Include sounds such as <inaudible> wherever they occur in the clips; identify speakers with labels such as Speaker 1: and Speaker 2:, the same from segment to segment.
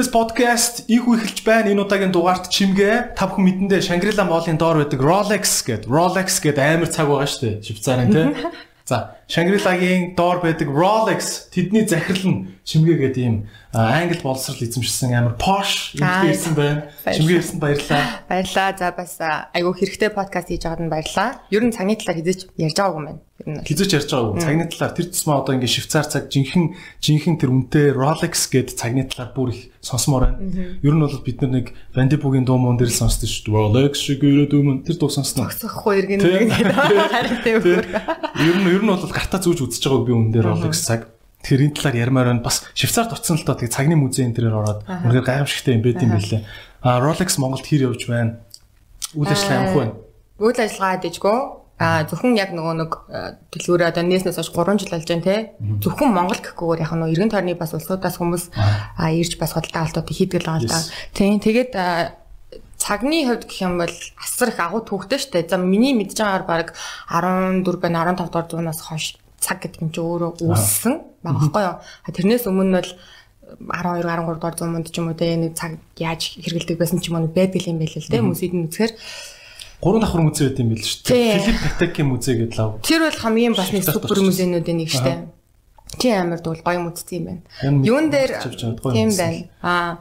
Speaker 1: Serious podcast их үхэлж байна. Энэ удаагийн дугаарт чимгээ та бүхэн мэдэндээ Shangri-La Mall-ын доор байдаг Rolex гэдэг Rolex гэдэг амар цаг байгаа шүү дээ. Швейцарын тий. <laughs> За, Shangri-La-гийн доор байдаг Rolex тэдний захирал нь чимгээ гэдэг ийм англи боловсрал эзэмшсэн амар posh юм ирсэн байна. Чимгээ ирсэн баярлалаа.
Speaker 2: Баярлалаа. За бас айгүй хэрэгтэй подкаст хийж байгаад нь баярлалаа. Ер нь цагны талаар хизээч ярьж байгаагүй юм байна.
Speaker 1: Хизээч ярьж байгаагүй. Цагны талаар тэр тусмаа одоо ингээ швейцар цаг жинхэнэ жинхэнэ тэр үнэтэй Rolex гэдэг цагны талаар бүр их сонсомоор байна. Ер нь бол бид нэг Bandibooгийн дуу мөн дээр л сонсдог шүү дээ. Rolex шиг ирээд өмнө тэр дуу сонсноо.
Speaker 2: Зогсохгүй иргэн нэг харин тэр.
Speaker 1: Ер нь ер нь бол гартаа зүүж үзэж байгааг би өмнө дээр Rolex цаг тэрийн талаар ярмаар байна. Бас Швейцарт очсон л доо тэг цагны музей энэ төрөөр ороод үнээр гайхамшигтай юм байт юм билээ. А Rolex Монголд хэр явж байна? Үйл ажиллагаа явах байна.
Speaker 2: Үйл ажиллагаа дэжгүй А зөвхөн яг нөгөө нэг дэлгүүрээ одоо нээснээс хойш 3 жил болж байна те. Зөвхөн Монгол гэхгүйгээр яг нөгөө эргэн тойрны бас улсуудаас хүмүүс ирж бас худалдаа авалтууд хийдэг л байгаа л да. Тийм тэгээд цагны хувьд гэх юм бол асар их агуу төвхтэй штэ. За миний мэдж байгаагаар баг 14 байна 15 дугаар зуунаас хойш цаг гэдэг юм чи өөрөө үүссэн байгаа байхгүй юу. Тэрнээс өмнө бол 12 13 дугаар зуунд ч юм уу те нэг цаг яаж хэрэгэлдэг байсан ч юм уу байдаг юм байл л те хүмүүсийн үзэхээр
Speaker 1: гурван давхар музей байт юм байл шүү дээ. Филипп Патекийн музей гэдэг лав.
Speaker 2: Тэр бол хамгийн бас нэг супер музейнуудын нэг шүү дээ. Чи амар дүүл гоё музей юм байна. Юун дээр тийм байна. Аа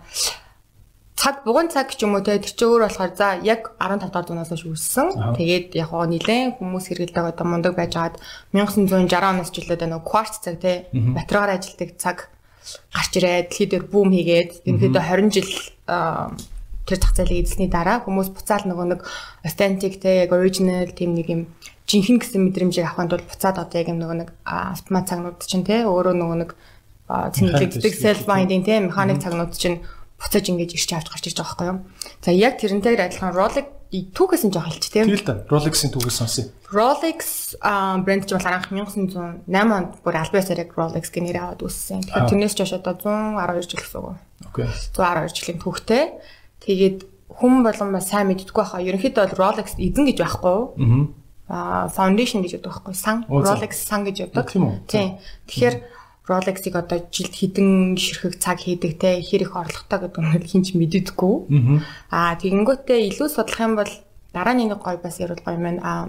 Speaker 2: цаг буган цаг ч юм уу те тэр чи өөр болохоор за яг 15 дахь дуунаас хойш үүссэн. Тэгээд яг гоо нилээн хүмүүс хэрэгэлдэг одоо мундаг байжгаад 1960 оноос ч үлээд нэг кварц цаг те батарейгаар ажилладаг цаг гарч ирээд дэлхий дээр бүүм хийгээд ерөнхийдөө 20 жил тэр зах зээлийг эзэлсний дараа хүмүүс буцаал нөгөө нэг authentic те яг original тийм нэг юм жинхэнэ гэсэн мэдрэмжийг авахын тулд буцаад одоо яг юм нөгөө нэг автомат цагнууд чинь те өөрөө нөгөө нэг цэнгэлэгддэг self binding те механик цагнууд чинь буцааж ингэж ирч авч гарч иж байгаа байхгүй юу. За яг тэрнтэйгээр адилхан Rolex түүхээс нь жоох хэлч тийм.
Speaker 1: Тийм л да. Rolex-ийн түүхээс сонсъё.
Speaker 2: Rolex брэнд ч бол анх 1908 онд бүр альбаасаар яг Rolex гэх нэр аваад үүссэн. Тэгэхээр тэрнээс ч хойш одоо 112 жил гэсэн үг.
Speaker 1: Окей.
Speaker 2: 112 жилийн түүхтэй. Тэгээд хүн болгон ба сайн мэддэггүй байхаа. Ерөнхийдөө бол Rolex эзэн гэж байхгүй. Аа foundation гэж яддаг байхгүй. Сан Rolex сан гэж яддаг. Тийм. Тэгэхээр Rolex-ыг одоо жилд хідэн ширхэг цаг хийдэг те хэр их орлоготой гэдэг нь хинч мэддэггүй. Аа тэгэнгүүтээ илүү судлах юм бол дараа нь нэг гой бас ярил гоё юм байна. Аа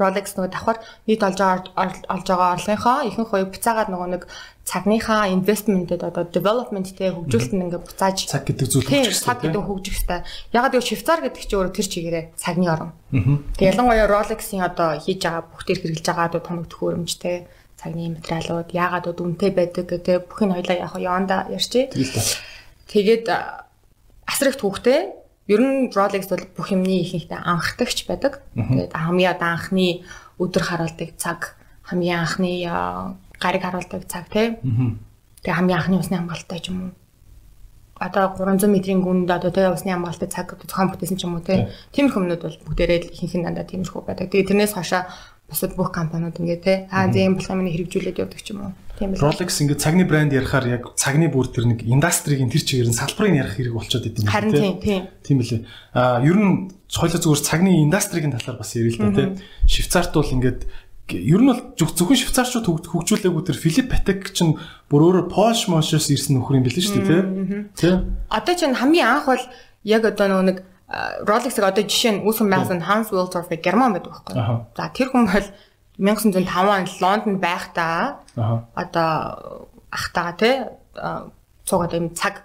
Speaker 2: Rolex нөгөө давхар нийт олж олж байгаа орлогынхоо ихэнх хувийг буцаагаад нөгөө нэг цагныхаа инвестментэд одоо development-тэй хөгжүүлэлт нь ингээ буцааж
Speaker 1: цаг гэдэг зүйл
Speaker 2: хөгжих цаг гэдэг хөгжих хэвээр. Яг гэвэл Швейцар гэдэг чинь өөрөө тэр чигээрээ цагны орн. Тэг ялангуяа Rolex-ийн одоо хийж байгаа бүх төр хэрэгжилж байгаа тоног төхөөрөмжтэй цагны материалууд яагаад үнэтэй байдаг гэдэг бүхний хоёлаа яг яванда ярьчих. Тэгээд асар их түүхтэй Ер нь Rolex бол бүх юмний ихэнхдээ анхдагч байдаг. Тэгээд хамгийн анхны өдөр харуулдаг цаг, хамгийн анхны гариг харуулдаг цаг тийм. Тэгээ хамгийн анхны усны хамгаалалттай ч юм уу. Одоо 300 метрийн гүнд одоо тэгээ усны хамгаалалттай цаг зохион бүтээсэн ч юм уу тийм. Тиймэрхүү юмнууд бол бүгдээрээ ихэнх нь дандаа тиймэрхүү байдаг. Тэгээ тэрнээс хашаа бусад бүх компаниуд ингээ те аа зэм болох юм хэрэгжүүлээд явдаг ч юм уу.
Speaker 1: Тийм л. Rolex ингээ цагны брэнд ярихаар яг цагны бүр тэр нэг индастригийн тэр чигээр нь салбарыг ярих хэрэг болчиход идэв
Speaker 2: юм тийм. Харин тийм.
Speaker 1: Тийм үлээ. Аа ер нь соёлоо зүгээр цагны индастригийн талаар бас ярил л да те. Швейцарт бол ингээд ер нь бол зөвхөн швейцарчууд хөгжүүлээгүй тэр Филипп Патек чинь бүр өөрөө Porsche Moshers ирсэн нөхөр юм билээ шүү дээ тий.
Speaker 2: Одоо чинь хамгийн анх бол яг одоо нэг Rolex-ыг одоо жишээ нь үүсгэн байсан Hans Wilsdorf герман байдаг байхгүй. За тэр хүн бол 1905 онд Лондонд байхдаа одоо ахтаага тий цугаад юм цаг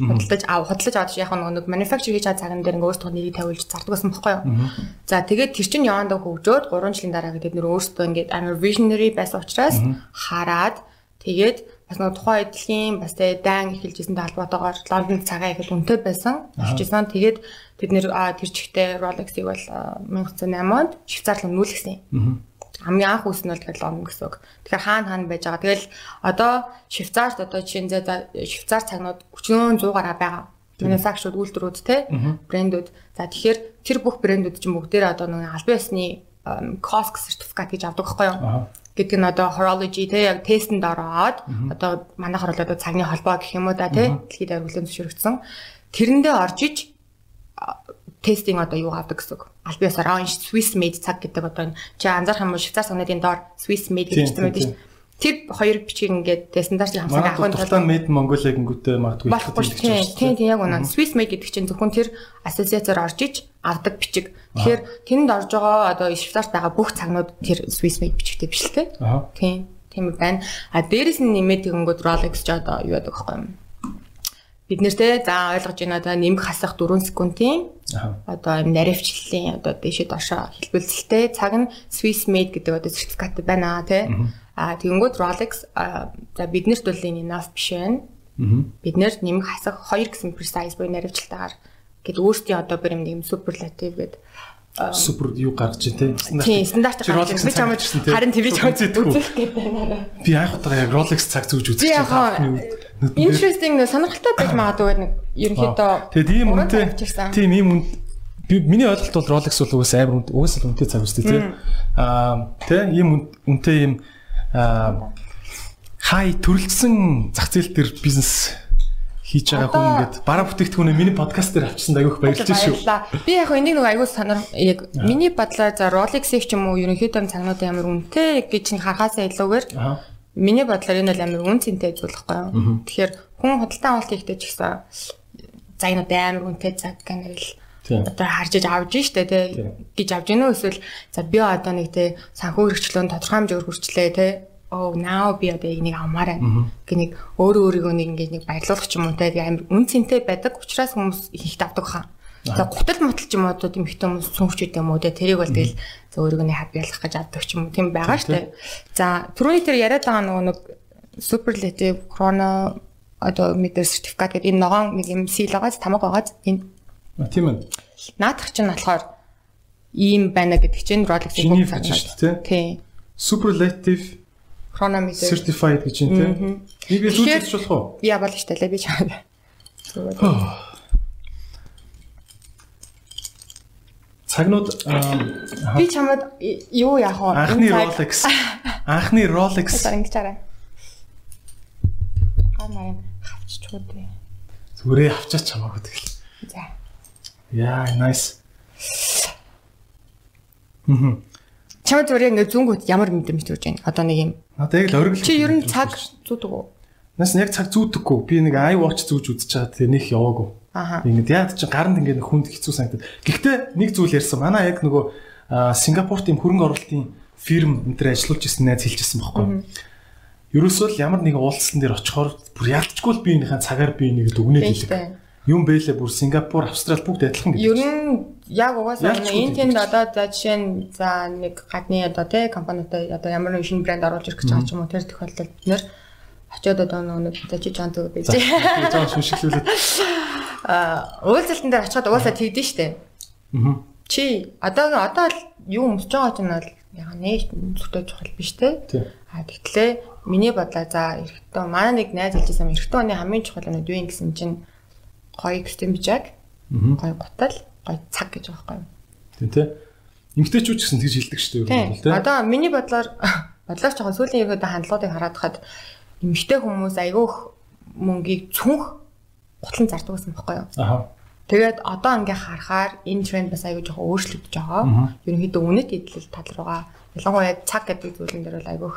Speaker 2: худалдаж аа худалдаж аваад яг нэг manufacture хийж байгаа цаган дээр ингээ өөрсдөө нэрийг тавиулж зардаг гэсэн бохгүй юу. За тэгээд тэр чинь явандаа хөгжөөд 3 жилийн дараа гэдэг нэр өөрсдөө ингээ амар visionary байсан учраас хараад тэгээд бас нэг тухайн эдлгийн бас тэгээ дан эхэлжсэн талбайтаагаар Лондонд цагаа ихэд үнэтэй байсан. Авчижсан. Тэгээд тэд нэр тэр чигтээ Rolex-ийг бол 1908 онд Швейцарланд нүүлгсэн. Хамгийн анх үүснэ бол тэгэхээр Лондон гэсэн үг. Тэгэхээр хаана хаана байж байгаа. Тэгэл одоо Швейцарт одоо жишээ нь Швейцар цагнууд өчнөө 100 гараа байгаа. Мануфакчрууд үйлдвэрүүд те брэндүүд. За тэгэхээр тэр бүх брэндүүд чинь бүгдээрээ одоо нэг албан ёсны COSC сертификат гэж авдаг байхгүй юу? Гэдэг нь одоо horology те яг тестэнд ороод одоо манайхаар бол одоо цагны холбоо гэх юм уу да те дэлхийд авирлын зөвшөөрөгдсөн тэрэндээ орж иж тестинг одоо юу авдаг гэсэн үг. Аль биесаар Orange Swiss made цаг гэдэг одоо чи анзаарах юм бол Швейцар санаадын доор Swiss made гэж байдаг шүү. Тэр хоёр бичгийг ингээд тэ стандартын хамсаг
Speaker 1: авах нь тултаа made Mongolia гингүүтээ магадгүй
Speaker 2: болохгүй тийм тийм тийм яг үнэ Swiss made гэдэг чинь зөвхөн тэр ассоциацаар орж иж авдаг бичиг. Тэгэхээр тэнд орж байгаа одоо Швейцарт байгаа бүх цагнууд тэр Swiss made бичигтэй биш л тэ. Тийм тийм байна. А дээрэс нь нэмээд тэгэнгүүт Rolex ч одоо юу яадаг вэ юм бид нэртэй за ойлгож байна одоо нэмэх хасах 4 секундын одоо юм наривчлалын одоо дэшээ дошоо хэлбэлцэлтэй цаг нь Swiss made гэдэг одоо сертификат байна тий. А тэгэнгүүт Rolex за биднэрт бол энэ enough биш байна. Бид нэр нэмэх хасах 2 гэсэн precise буюу наривчлалтаар гэд өөртөө одоо бүр юм superlative гэдэг
Speaker 1: супер юу гарч ийн
Speaker 2: тий стандарт гарч ийн би чамд харин тэрийг үзэх гээд байна
Speaker 1: би анх удаа яг Rolex цаг зүүж үзэж
Speaker 2: байгаа interesting сонирхолтой байж магадгүй нэг ерөнхийдөө
Speaker 1: тэгээд ийм үнэтэй тийм ийм үн би миний ойлголт бол Rolex бол угсаа амар угсаа үнэтэй цаг үстэй тий аа тий ийм үнэтэй ийм хай төрөлцсөн зах зээл төр бизнес хийж байгаа хүн ингээд бараа бүтээгдэхүүнээ миний подкаст дээр авчсан айгүйх баярлалаа шүү.
Speaker 2: Би яг энийг нэг айгүй санаар яг миний бодлоор за Rolex-ийг ч юм уу ерөнхийдөө цагнууд амар үнэтэй гэж нэг харахаасаа илүүгээр миний бодлоор энэ бол амар үн цэнтэй зүйл байхгүй юу. Тэгэхээр хүн худалдан авалт хийхдээ ч гэсэн за энэ амар үнэтэй цаг гэнэрэл одоо харж иж авж штэ тий. Гэж авж гинөө эсвэл за би одоо нэг тий санхүү хэрэгчлэн тодорхой хэмжээгээр хүрчлээ тий. Оо now би одоо энийг авмаар байна гэх нэг өөрөө өөрийгөө нэг ингээд нэг баярлуулах ч юм уу те амар үн цэнтэй байдаг учраас хүмүүс ихт авдаг хаа. За гутал мутал ч юм уу тийм ихтэй хүмүүс сүнхчүүд юм уу те тэрийг бол тэгэл өөрийгөө нэг хабиалах гэж авдаг ч юм уу. Тийм байгаа штэ. За түрүүний тэр яриад байгаа нөгөө нэг superlative chrono одоо метр сертификат гэдэг энэ ногоон нэг юм сил байгааз тамаг байгааз энэ
Speaker 1: тийм ээ.
Speaker 2: Наадах чинь болохоор ийм байна гэдэг чинь Rolex-ийн
Speaker 1: бүх цаг тийм. Superlative
Speaker 2: Chronometer
Speaker 1: certified гэж юм тийм. Би би зүүж болох уу?
Speaker 2: Би яваал штэ лээ би чамд.
Speaker 1: Цагнууд
Speaker 2: би чамд юу яах вэ?
Speaker 1: Анхны Rolex. Анхны Rolex.
Speaker 2: Ингэж арай. Аа маань хавч чуудээ.
Speaker 1: Зүрээ авчаач чамаагүй тэгэл. Яа, nice. Мм.
Speaker 2: Чамд зүгээр ингээд зүүнгүүд ямар мэдрэмж төрж байна? Одоо нэг юм.
Speaker 1: Надаа яг л оргил.
Speaker 2: Чи ер нь цаг зүүдэг үү?
Speaker 1: Нас яг цаг зүүдэггүй. Би нэг iWatch зүүж үзэж байгаа. Тэгээ нөх яваагүй.
Speaker 2: Аха.
Speaker 1: Ингээд яад чи гаранд ингээд хүнд хэцүү санагдаад. Гэхдээ нэг зүйл ярьсан. Манай яг нөгөө Сингапурт юм хөрөнгө оруулалтын фирм энэ төр ажиллаж исэн найз хэлчихсэн байхгүй. Ерөөсөө л ямар нэгэн уулзсан дээр очихоор бүр ялцчгүй л би энийхэн цагаар би энийг дүгнээд хэлдэг юм бэлээ бүр Сингапур, Австрал бүгд адилхан
Speaker 2: гэдэг. Ер нь яг угаасаа энэ тэнд одоо за жишээ нь за нэг гадны одоо тий компанитай одоо ямар нэгэн шинэ брэнд оруулж ирэх гэж байгаа ч юм уу тэр тохиолдолд бид нэр очиод одоо нэг за чи жонт байж.
Speaker 1: Жон шүшиглүүлээд. <laughs>
Speaker 2: Аа уулзалтан дээр очиход угаасаа тэгдэж штэ.
Speaker 1: Аа.
Speaker 2: Чи одоо одоо юу өмсөж байгаа ч нь бол яг нэг зүгтээ чухал биш те. А тэгтлээ миний бодлоо за эрэхтэн манай нэг найз хэлжсэн эрэхтэн оны хамгийн чухал нь юу юм гэсэн чинь гоё экстремжаг гоё гутал гоё цаг гэж байгаа юм.
Speaker 1: Тийм тий. Эмгтээчүүд ч гэсэн тэгж хэлдэг шүү дээ
Speaker 2: тий. Одоо миний бодлоор <coughs> бодлоор жоохон сүүлийн ерөөдөө хандлагуудыг хараад хаад эмгтээ хүмүүс айгүйх мөнгийг цүнх гутлан зардаг гэсэн байхгүй юу?
Speaker 1: Аха.
Speaker 2: Тэгээд одоо ингээ харахаар энэ тренд бас аягүй жоохон өөрчлөгдөж байгаа. Ерөнхийдөө үнэт идэл тал руугаа ялангуяа цаг гэдэг зүйлэн дээр бол айгүйх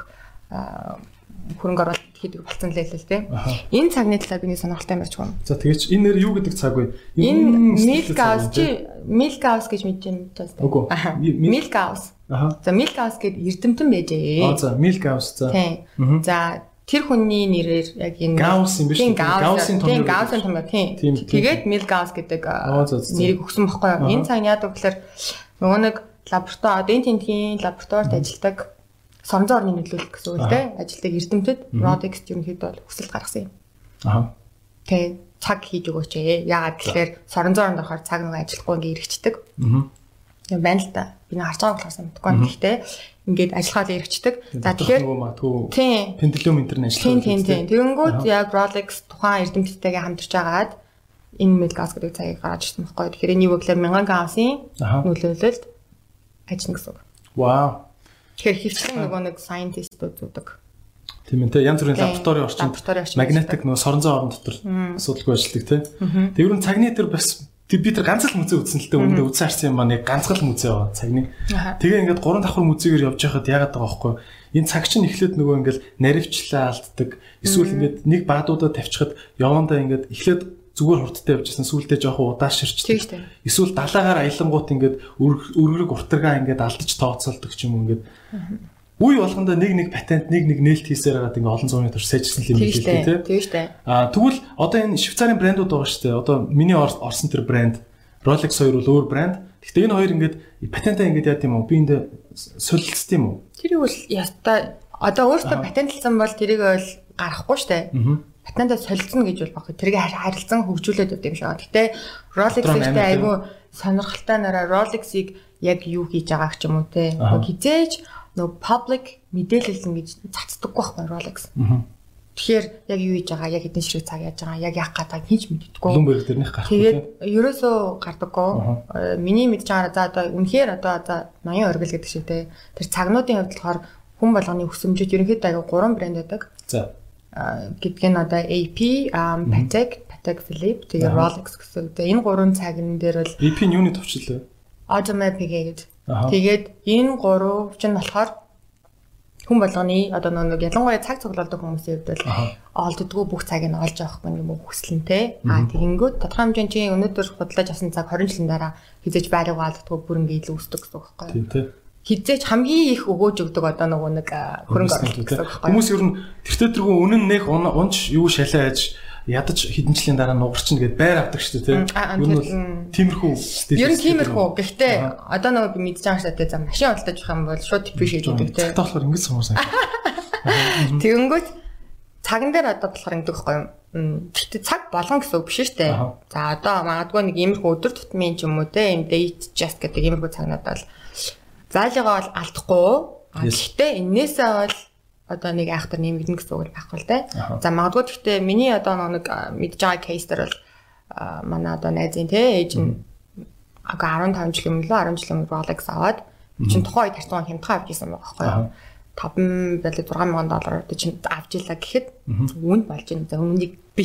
Speaker 2: хөрөнгө оруулалт хийдэг болсон лээ л тийм. Энэ цагны талаар биний сонирхолтой барьж байна.
Speaker 1: За тэгэж энэ нэр юу гэдэг цаг вэ?
Speaker 2: Энэ milk house чи milk house гэж мэдэж юм тас.
Speaker 1: Үгүй.
Speaker 2: Milk house.
Speaker 1: Аха.
Speaker 2: За milk house гэдэг эрдэмтэн байжээ.
Speaker 1: Аа за milk house за.
Speaker 2: Тийм. За тэр хүний нэрээр яг энэ
Speaker 1: Gauss юм биш үү?
Speaker 2: Gauss-ын том. Тийм, Gauss-ын том тийм. Тэгээд milk house гэдэг нэрийг өгсөн баггүй юу? Энэ цаг яадаг гэхээр нөгөө нэг лаборатори одоо энэ тентгийн лабораторид ажилладаг орны нөлөөлөх гэсэн үг те ажилтдаг эрдэмтэд Rodex ерөнхийдөө бол хүсэлт гаргасан юм.
Speaker 1: Аа.
Speaker 2: Тэ цаг хийж өгөөч ээ. Яагаад гэхээр соромжоо оронд орохоор цаг нэг ажиллахгүй ингээ эргэждэг.
Speaker 1: Аа.
Speaker 2: юм байна л да. Би нэг харж байгааг болохоор мэдгүй юм. Гэхдээ ингээд ажиллахад эргэждэг. За тэгэхээр
Speaker 1: тийм пендулум интернет ажиллах.
Speaker 2: Тийм тийм тийм. Тэгэнгүүт яг Rolex тухайн эрдэмтдтэйгээ хамтарч агаад энэ Milgauss гэдэг цагийг гаргаж ирсэн байхгүй. Тэгэхээр энэ юу гэхээр 1000 Gauss-ын нөлөөлөлд ажиллана гэсэн үг.
Speaker 1: Вау.
Speaker 2: Тэгэхээр хөвчлэн нөгөө нэг scientist-ууд зүүдэг.
Speaker 1: Тийм ээ, янз бүрийн лаборатори орчинд магнетик нөгөө соронзон орон дотор асуудалгүй ажилладаг тийм. Тэр нь цагны дээр бас Тэг би тэр ганц л музей үзсэн л дээ өмнөд үзсэн харсан юм яг ганц л музей байгаа цагны. Тэгээ ингээд гурван давхар музейгээр явж байхад яагаад байгаа байхгүй энэ цаг чинь эхлээд нөгөө ингээд наривчлаа алддаг. Эсвэл ингээд нэг баадуудаа тавьчихад явандаа ингээд эхлээд зүгээр хурдтай явжсэн сүултээ жоохон удааширчдаг. Эсвэл далаагаар аялангууд ингээд өргөрөг уртаргаа ингээд алдаж тооцоолдог ч юм уу ингээд үе болгондоо нэг нэг патент нэг нэг нээлт хийсээр хагаад ингээ олон зууны турш сайжсан юм
Speaker 2: билээ тий. Тийм дээ.
Speaker 1: Аа тэгвэл одоо энэ Швейцарын брэндүүд байгаа шүү дээ. Одоо миний орсон тэр брэнд Rolex хоёр бол өөр брэнд. Гэхдээ энэ хоёр ингээд патентаа ингээд яа гэм үү? Би энд солилцсон юм уу?
Speaker 2: Тэрийг бол яста одоо өөртөө патентлсан бол тэрийг бол гарахгүй шүү дээ. Патентаа солилцсон гэж бол баг. Тэрийг харилцан хөгжүүлээд өгд юм шиг. Гэтэ Rolex-тэй айгүй сонирхолтой нараа Rolex-ийг яг юу хийж байгааг ч юм уу те. Хизээж нөгөө public мэдээлэл ингэж цацдаггүй байхгүй Rolex. Тэгэхээр яг юу хийж байгаа, яг хэдэн ширхэг цаг яаж байгаа, яг яах гэдэг хийж мэддэггүй.
Speaker 1: Bloomberg дэрнийх гарах.
Speaker 2: Тэгээд ерөөсөө гардаггүй. Э, миний мэдж байгаа за одоо үнэхээр одоо за 80 оргил гэдэг шиг те тэр цагнуудын хувьд болохоор хүн болгоны өсөмжөд ерөнхийдөө аяга гурван брэнд байдаг.
Speaker 1: За.
Speaker 2: Гэдг нь одоо AP, Patek, Patek Philippe, тэгээд Rolex гэсэн. Тэгээ энэ гурван цагн дээр бол
Speaker 1: AP нь юуны вэ?
Speaker 2: Audemars Piguet Тэгээд энэ гурав чинь болохоор хүн болгоны одоо нэг ялангуяа цаг цуглуулдаг хүмүүсийн хувьд бол олддгоо бүх цагийг нь олж авахгүй юм уу хүслэнтэй. Аа тэгэнгүүт тодорхой хэмжээнд чи өнөөдөр худалдаж авсан цаг 20 жилийн дараа хизээж байрыг олддгоо бүрэн илүү өсдөг гэсэн үг байхгүй юу? Тийм хизээч хамгийн их өгөөж өгдөг одоо нөгөө нэг хөрөнгө оруулалт гэсэн үг
Speaker 1: байхгүй хүмүүс ер нь тэртээ тэргүй үнэн нэх унж юу шалааж ядаж хэдэн жилийн дараа нугарчин гэдээ байр авдаг шүү дээ тийм. Юу нь тиймэрхүү
Speaker 2: стил. Ер нь тиймэрхүү. Гэхдээ одоо нөгөө би мэдж байгаа шүү дээ за машин худалдаж авах юм бол шууд depreciate хийдэг тийм.
Speaker 1: Тэгтээ болохоор ингэж сумаар
Speaker 2: сайн. <laughs> Тэгэнгүүт цаган дээр одоо болохоор ингэдэг байхгүй юм. Гэхдээ цаг болгон гэсэн үг биш шүү дээ. За одоо магадгүй нэг иймэрхүү өдөр тутмын ч юм уу те юм date just гэдэг иймэрхүү цагнууд бол заалыгаа бол алдахгүй. Гэхдээ энээсээ бол одоо нэг айхтар нэмэгдэн гэсэн үг байхгүй л те. За магадгүй гэхдээ миний одоо нэг мэдж байгаа кейс дээр бол манай одоо найзын те ээж нь ага 15 жил юм лөө 10 жил юм Rolex аваад чинь тухайн үед харцгаа хямдхан авч ирсэн байгаа байхгүй юу. 5 байлаа 6 мянган доллараар чинь авч илаа гэхэд үүнд болж байна. За өмнөнийг би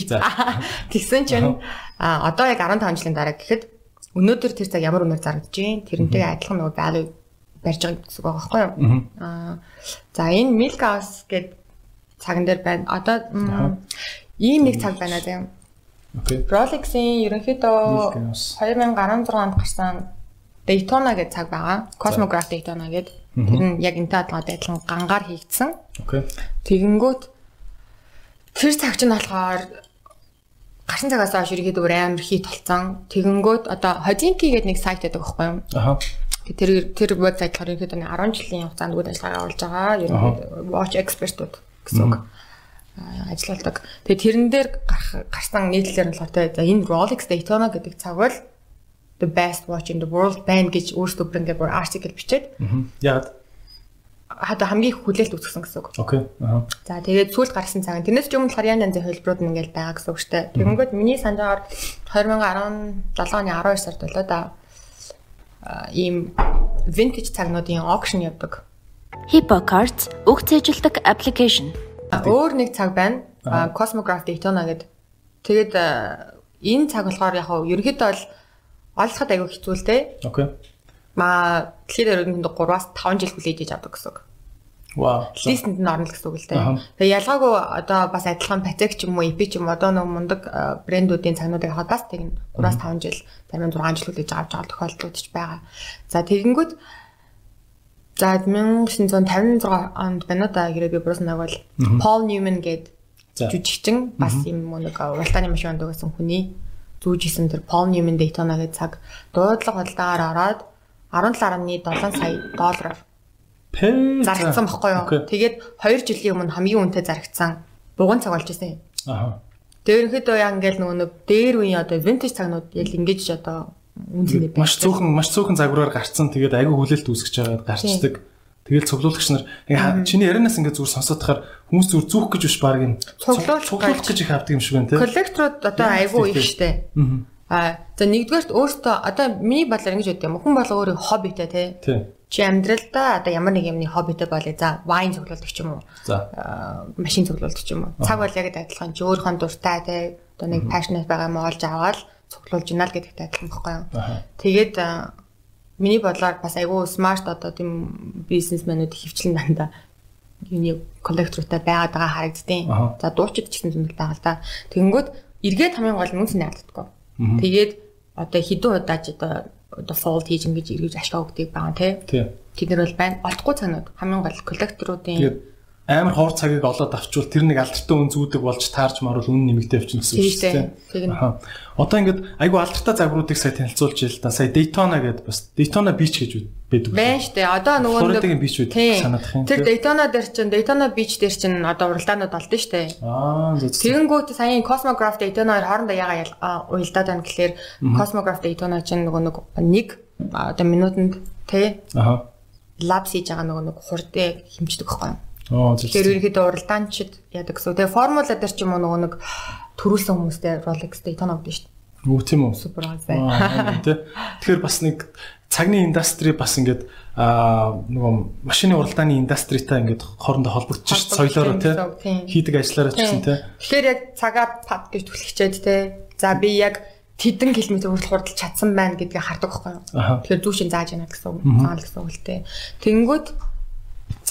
Speaker 2: <laughs> тэгсэн чинь одоо яг 15 жилийн дараа гэхэд өнөөдөр тэр цаг ямар үнээр зарагдаж байна. Тэрнтэй адилхан нөгөө value барьж байгаа гэсэн үг байгаа байхгүй юу. Аа за энэ Milk House гэдэг цаган дээр байна. Одоо ийм нэг цаг байна заа.
Speaker 1: Окей.
Speaker 2: Rolex-ийн ерөнхийдөө 2016 онд гарсан Daytona гэдэг цаг байгаа. Cosmograph Daytona гэдэг. Тэр нь яг энтэй адилхан адилхан гангаар хийгдсэн.
Speaker 1: Окей.
Speaker 2: Тэгэнгүүт тэр цаг чинь болохоор гарсан цагаас хойш ерөөдөө амар хит толцсон. Тэгэнгүүт одоо Hodinky гэдэг нэг сайт байдаг байхгүй юу?
Speaker 1: Аха.
Speaker 2: Тэр тэр вебсайт болохоор ерөнхийдөө 10 жилийн хугацаанд үйл ажиллагаа явуулж байгаа. Ерөнхийдөө watch expert-ууд гэсэн үг ажилладаг. Тэгээ тэрэн дээр гарсан нийтлэлээр нь болохоор за энэ Rolex Daytona гэдэг цаг бол the best watch in the world байна гэж өөрсдөө бүрэнгээ бүр article бичээд.
Speaker 1: Яг
Speaker 2: хада хамгийн хүлээлт үүсгэсэн гэсэн үг.
Speaker 1: Окей.
Speaker 2: За тэгээд сүүлд гарсан цаг. Тэрнээс ч өмнө болохоор янз янзын хөлбрүүд нь ингээл байгаа гэсэн үг шүү дээ. Тэгэнгүүт миний санджаагаар 2017 оны 12 сард болоо да ийм vintage цагнуудын auction явдаг.
Speaker 3: Hippo Cards үг цээжилдэг application.
Speaker 2: Өөр нэг цаг байна. Cosmograph Daytona гэдэг. Тэгээд энэ цаг болохоор яг нь ерөнхийдөө бол олоход аягүй хэцүү л дээ.
Speaker 1: Окей.
Speaker 2: Ма тэгэхээр ерөнхийдөө 3-аас 5 жил хүлээж иж авдаг гэсэн үг. Листэнд нь орно гэсэн үг л дээ. Тэгээ ялгаагүй одоо бас адилхан Patek ч юм уу, EP ч юм одоо нэг мундаг брэндүүдийн цагнуудыг хаад бас тэгнэ 3-аас 5 жил, зарим нь 6 жил хүлээж авч байгаа тохиолдлууд ч байгаа. За тэгэнгүүт за 1956 онд байна да гэрээ би буруусан нэг бол Paul Newman гээд жүжигчин бас юм нэг уралдааны машин дуугасан хүний зүүжсэн тэр Paul Newman Daytona гээд цаг дуудлага худалдаагаар ороод 17.7 сая доллараар зарагдсан баггүй юу. Тэгээд 2 жилийн өмнө хамгийн үнэтэй зарагдсан буган цаг болж ирсэн.
Speaker 1: Аа.
Speaker 2: Тэр ихэд яг ингээл нөгөө нэг дээр үеийн одоо vintage цагнууд яг ингэж одоо үнэтэй
Speaker 1: байна. Маш цөөхөн маш цөөхөн загвараар гарцсан. Тэгээд айгүй хүлээлт үүсгэж байгаад гарчдаг. Тэгэл цуглуулагч нар чиний ярианаас ингээд зүгээр сонсоод тахаар хүмүүс зүгээр зүүх гэж биш баг юм. Цуглуулах гэж их авдаг юм шиг байна те.
Speaker 2: Коллекторууд одоо айгүй их штэ. Аа. За нэгдүгээрт өөртөө одоо миний бодлоор ингэж өгд юм. Хүн болго өөрийн хоббитэй те чи амьдралдаа одоо ямар нэг юмны хоббитэй болъё. За, вайн цуглуулдаг ч юм уу.
Speaker 1: За.
Speaker 2: машин цуглуулдаг ч юм уу. Цаг бол яг адилхан чи өөрийнхөө дуртай те одоо нэг passionate байгаа юм олж аваад цуглуулж байна л гэдэгт адилхан байхгүй юу. Тэгээд миний бодлоор бас айгүй смарт одоо тийм бизнесмэнүүд хөвчлэн дандаа юуны коллектортай байгаад байгаа харагддیں۔ За дуучид ч гэсэн зөндөл байгаа л да. Тэгэнгүүт эргээд хамгийн гол нь үнс найрдаггүй. Тэгээд одоо хідэн удаач одоо одоо fold хийж ингэж эргэж ашгаа өгдөг байгаа тий. Тэд нар бол байна. Олдохгүй цагнууд хамгийн гол коллекторуудын
Speaker 1: амар хоор цагийг олоод авчвал тэр нэг алдартай үн зүүдэг болж таарч марвал үн нэмэгдээ авчихна гэсэн үг шүү дээ. Аа. Одоо ингээд айгу алдартай загваруудыг сая танилцуулж ил та. Сая Daytona гэдэг бас Daytona Beach гэж байдаг.
Speaker 2: Байна дээ. Одоо нөгөө
Speaker 1: Флоридын бич үү
Speaker 2: санаадах юм. Тэр Daytona дээр чинь Daytona Beach дээр чинь одоо уралдаанууд олдсон дээ.
Speaker 1: Аа зөв.
Speaker 2: Тэгэнгүүт саяын Cosmograph Daytona хоорондоо ягаа уялдаад байна гэхлээр Cosmograph Daytona чинь нөгөө нэг одоо минутанд тий.
Speaker 1: Аа.
Speaker 2: Лаб хийж байгаа нөгөө нэг хурдыг хэмждэг байхгүй юу?
Speaker 1: Оо зөв.
Speaker 2: Тэгэхээр ерөнхийдөө уралдаанчид яадаг гэсэн. Тэгээ формула дээр ч юм уу нөгөө нэг төрүүлсэн хүмүүстэй Rolex Daytona шүү дээ.
Speaker 1: Үгүй тийм үү.
Speaker 2: Супер сайн. <laughs>
Speaker 1: Тэгэхээр бас нэг цагны индастри бас ингээд аа нөгөө машины уралдааны индастритай ингээд хоорондоо холбогдчих соёлоор тий хийдэг ажиллаараа ч гэсэн тий.
Speaker 2: Тэгэхээр яг цагаа пад гэж түлхчээд тий. За би яг тэдэн километр хүртэл хурдалж чадсан байна гэдгийг хардаг байхгүй юу. Тэгэхээр зүүшин зааж яана гэсэн үг. Заал гэсэн үг л тий. Тэнгүүд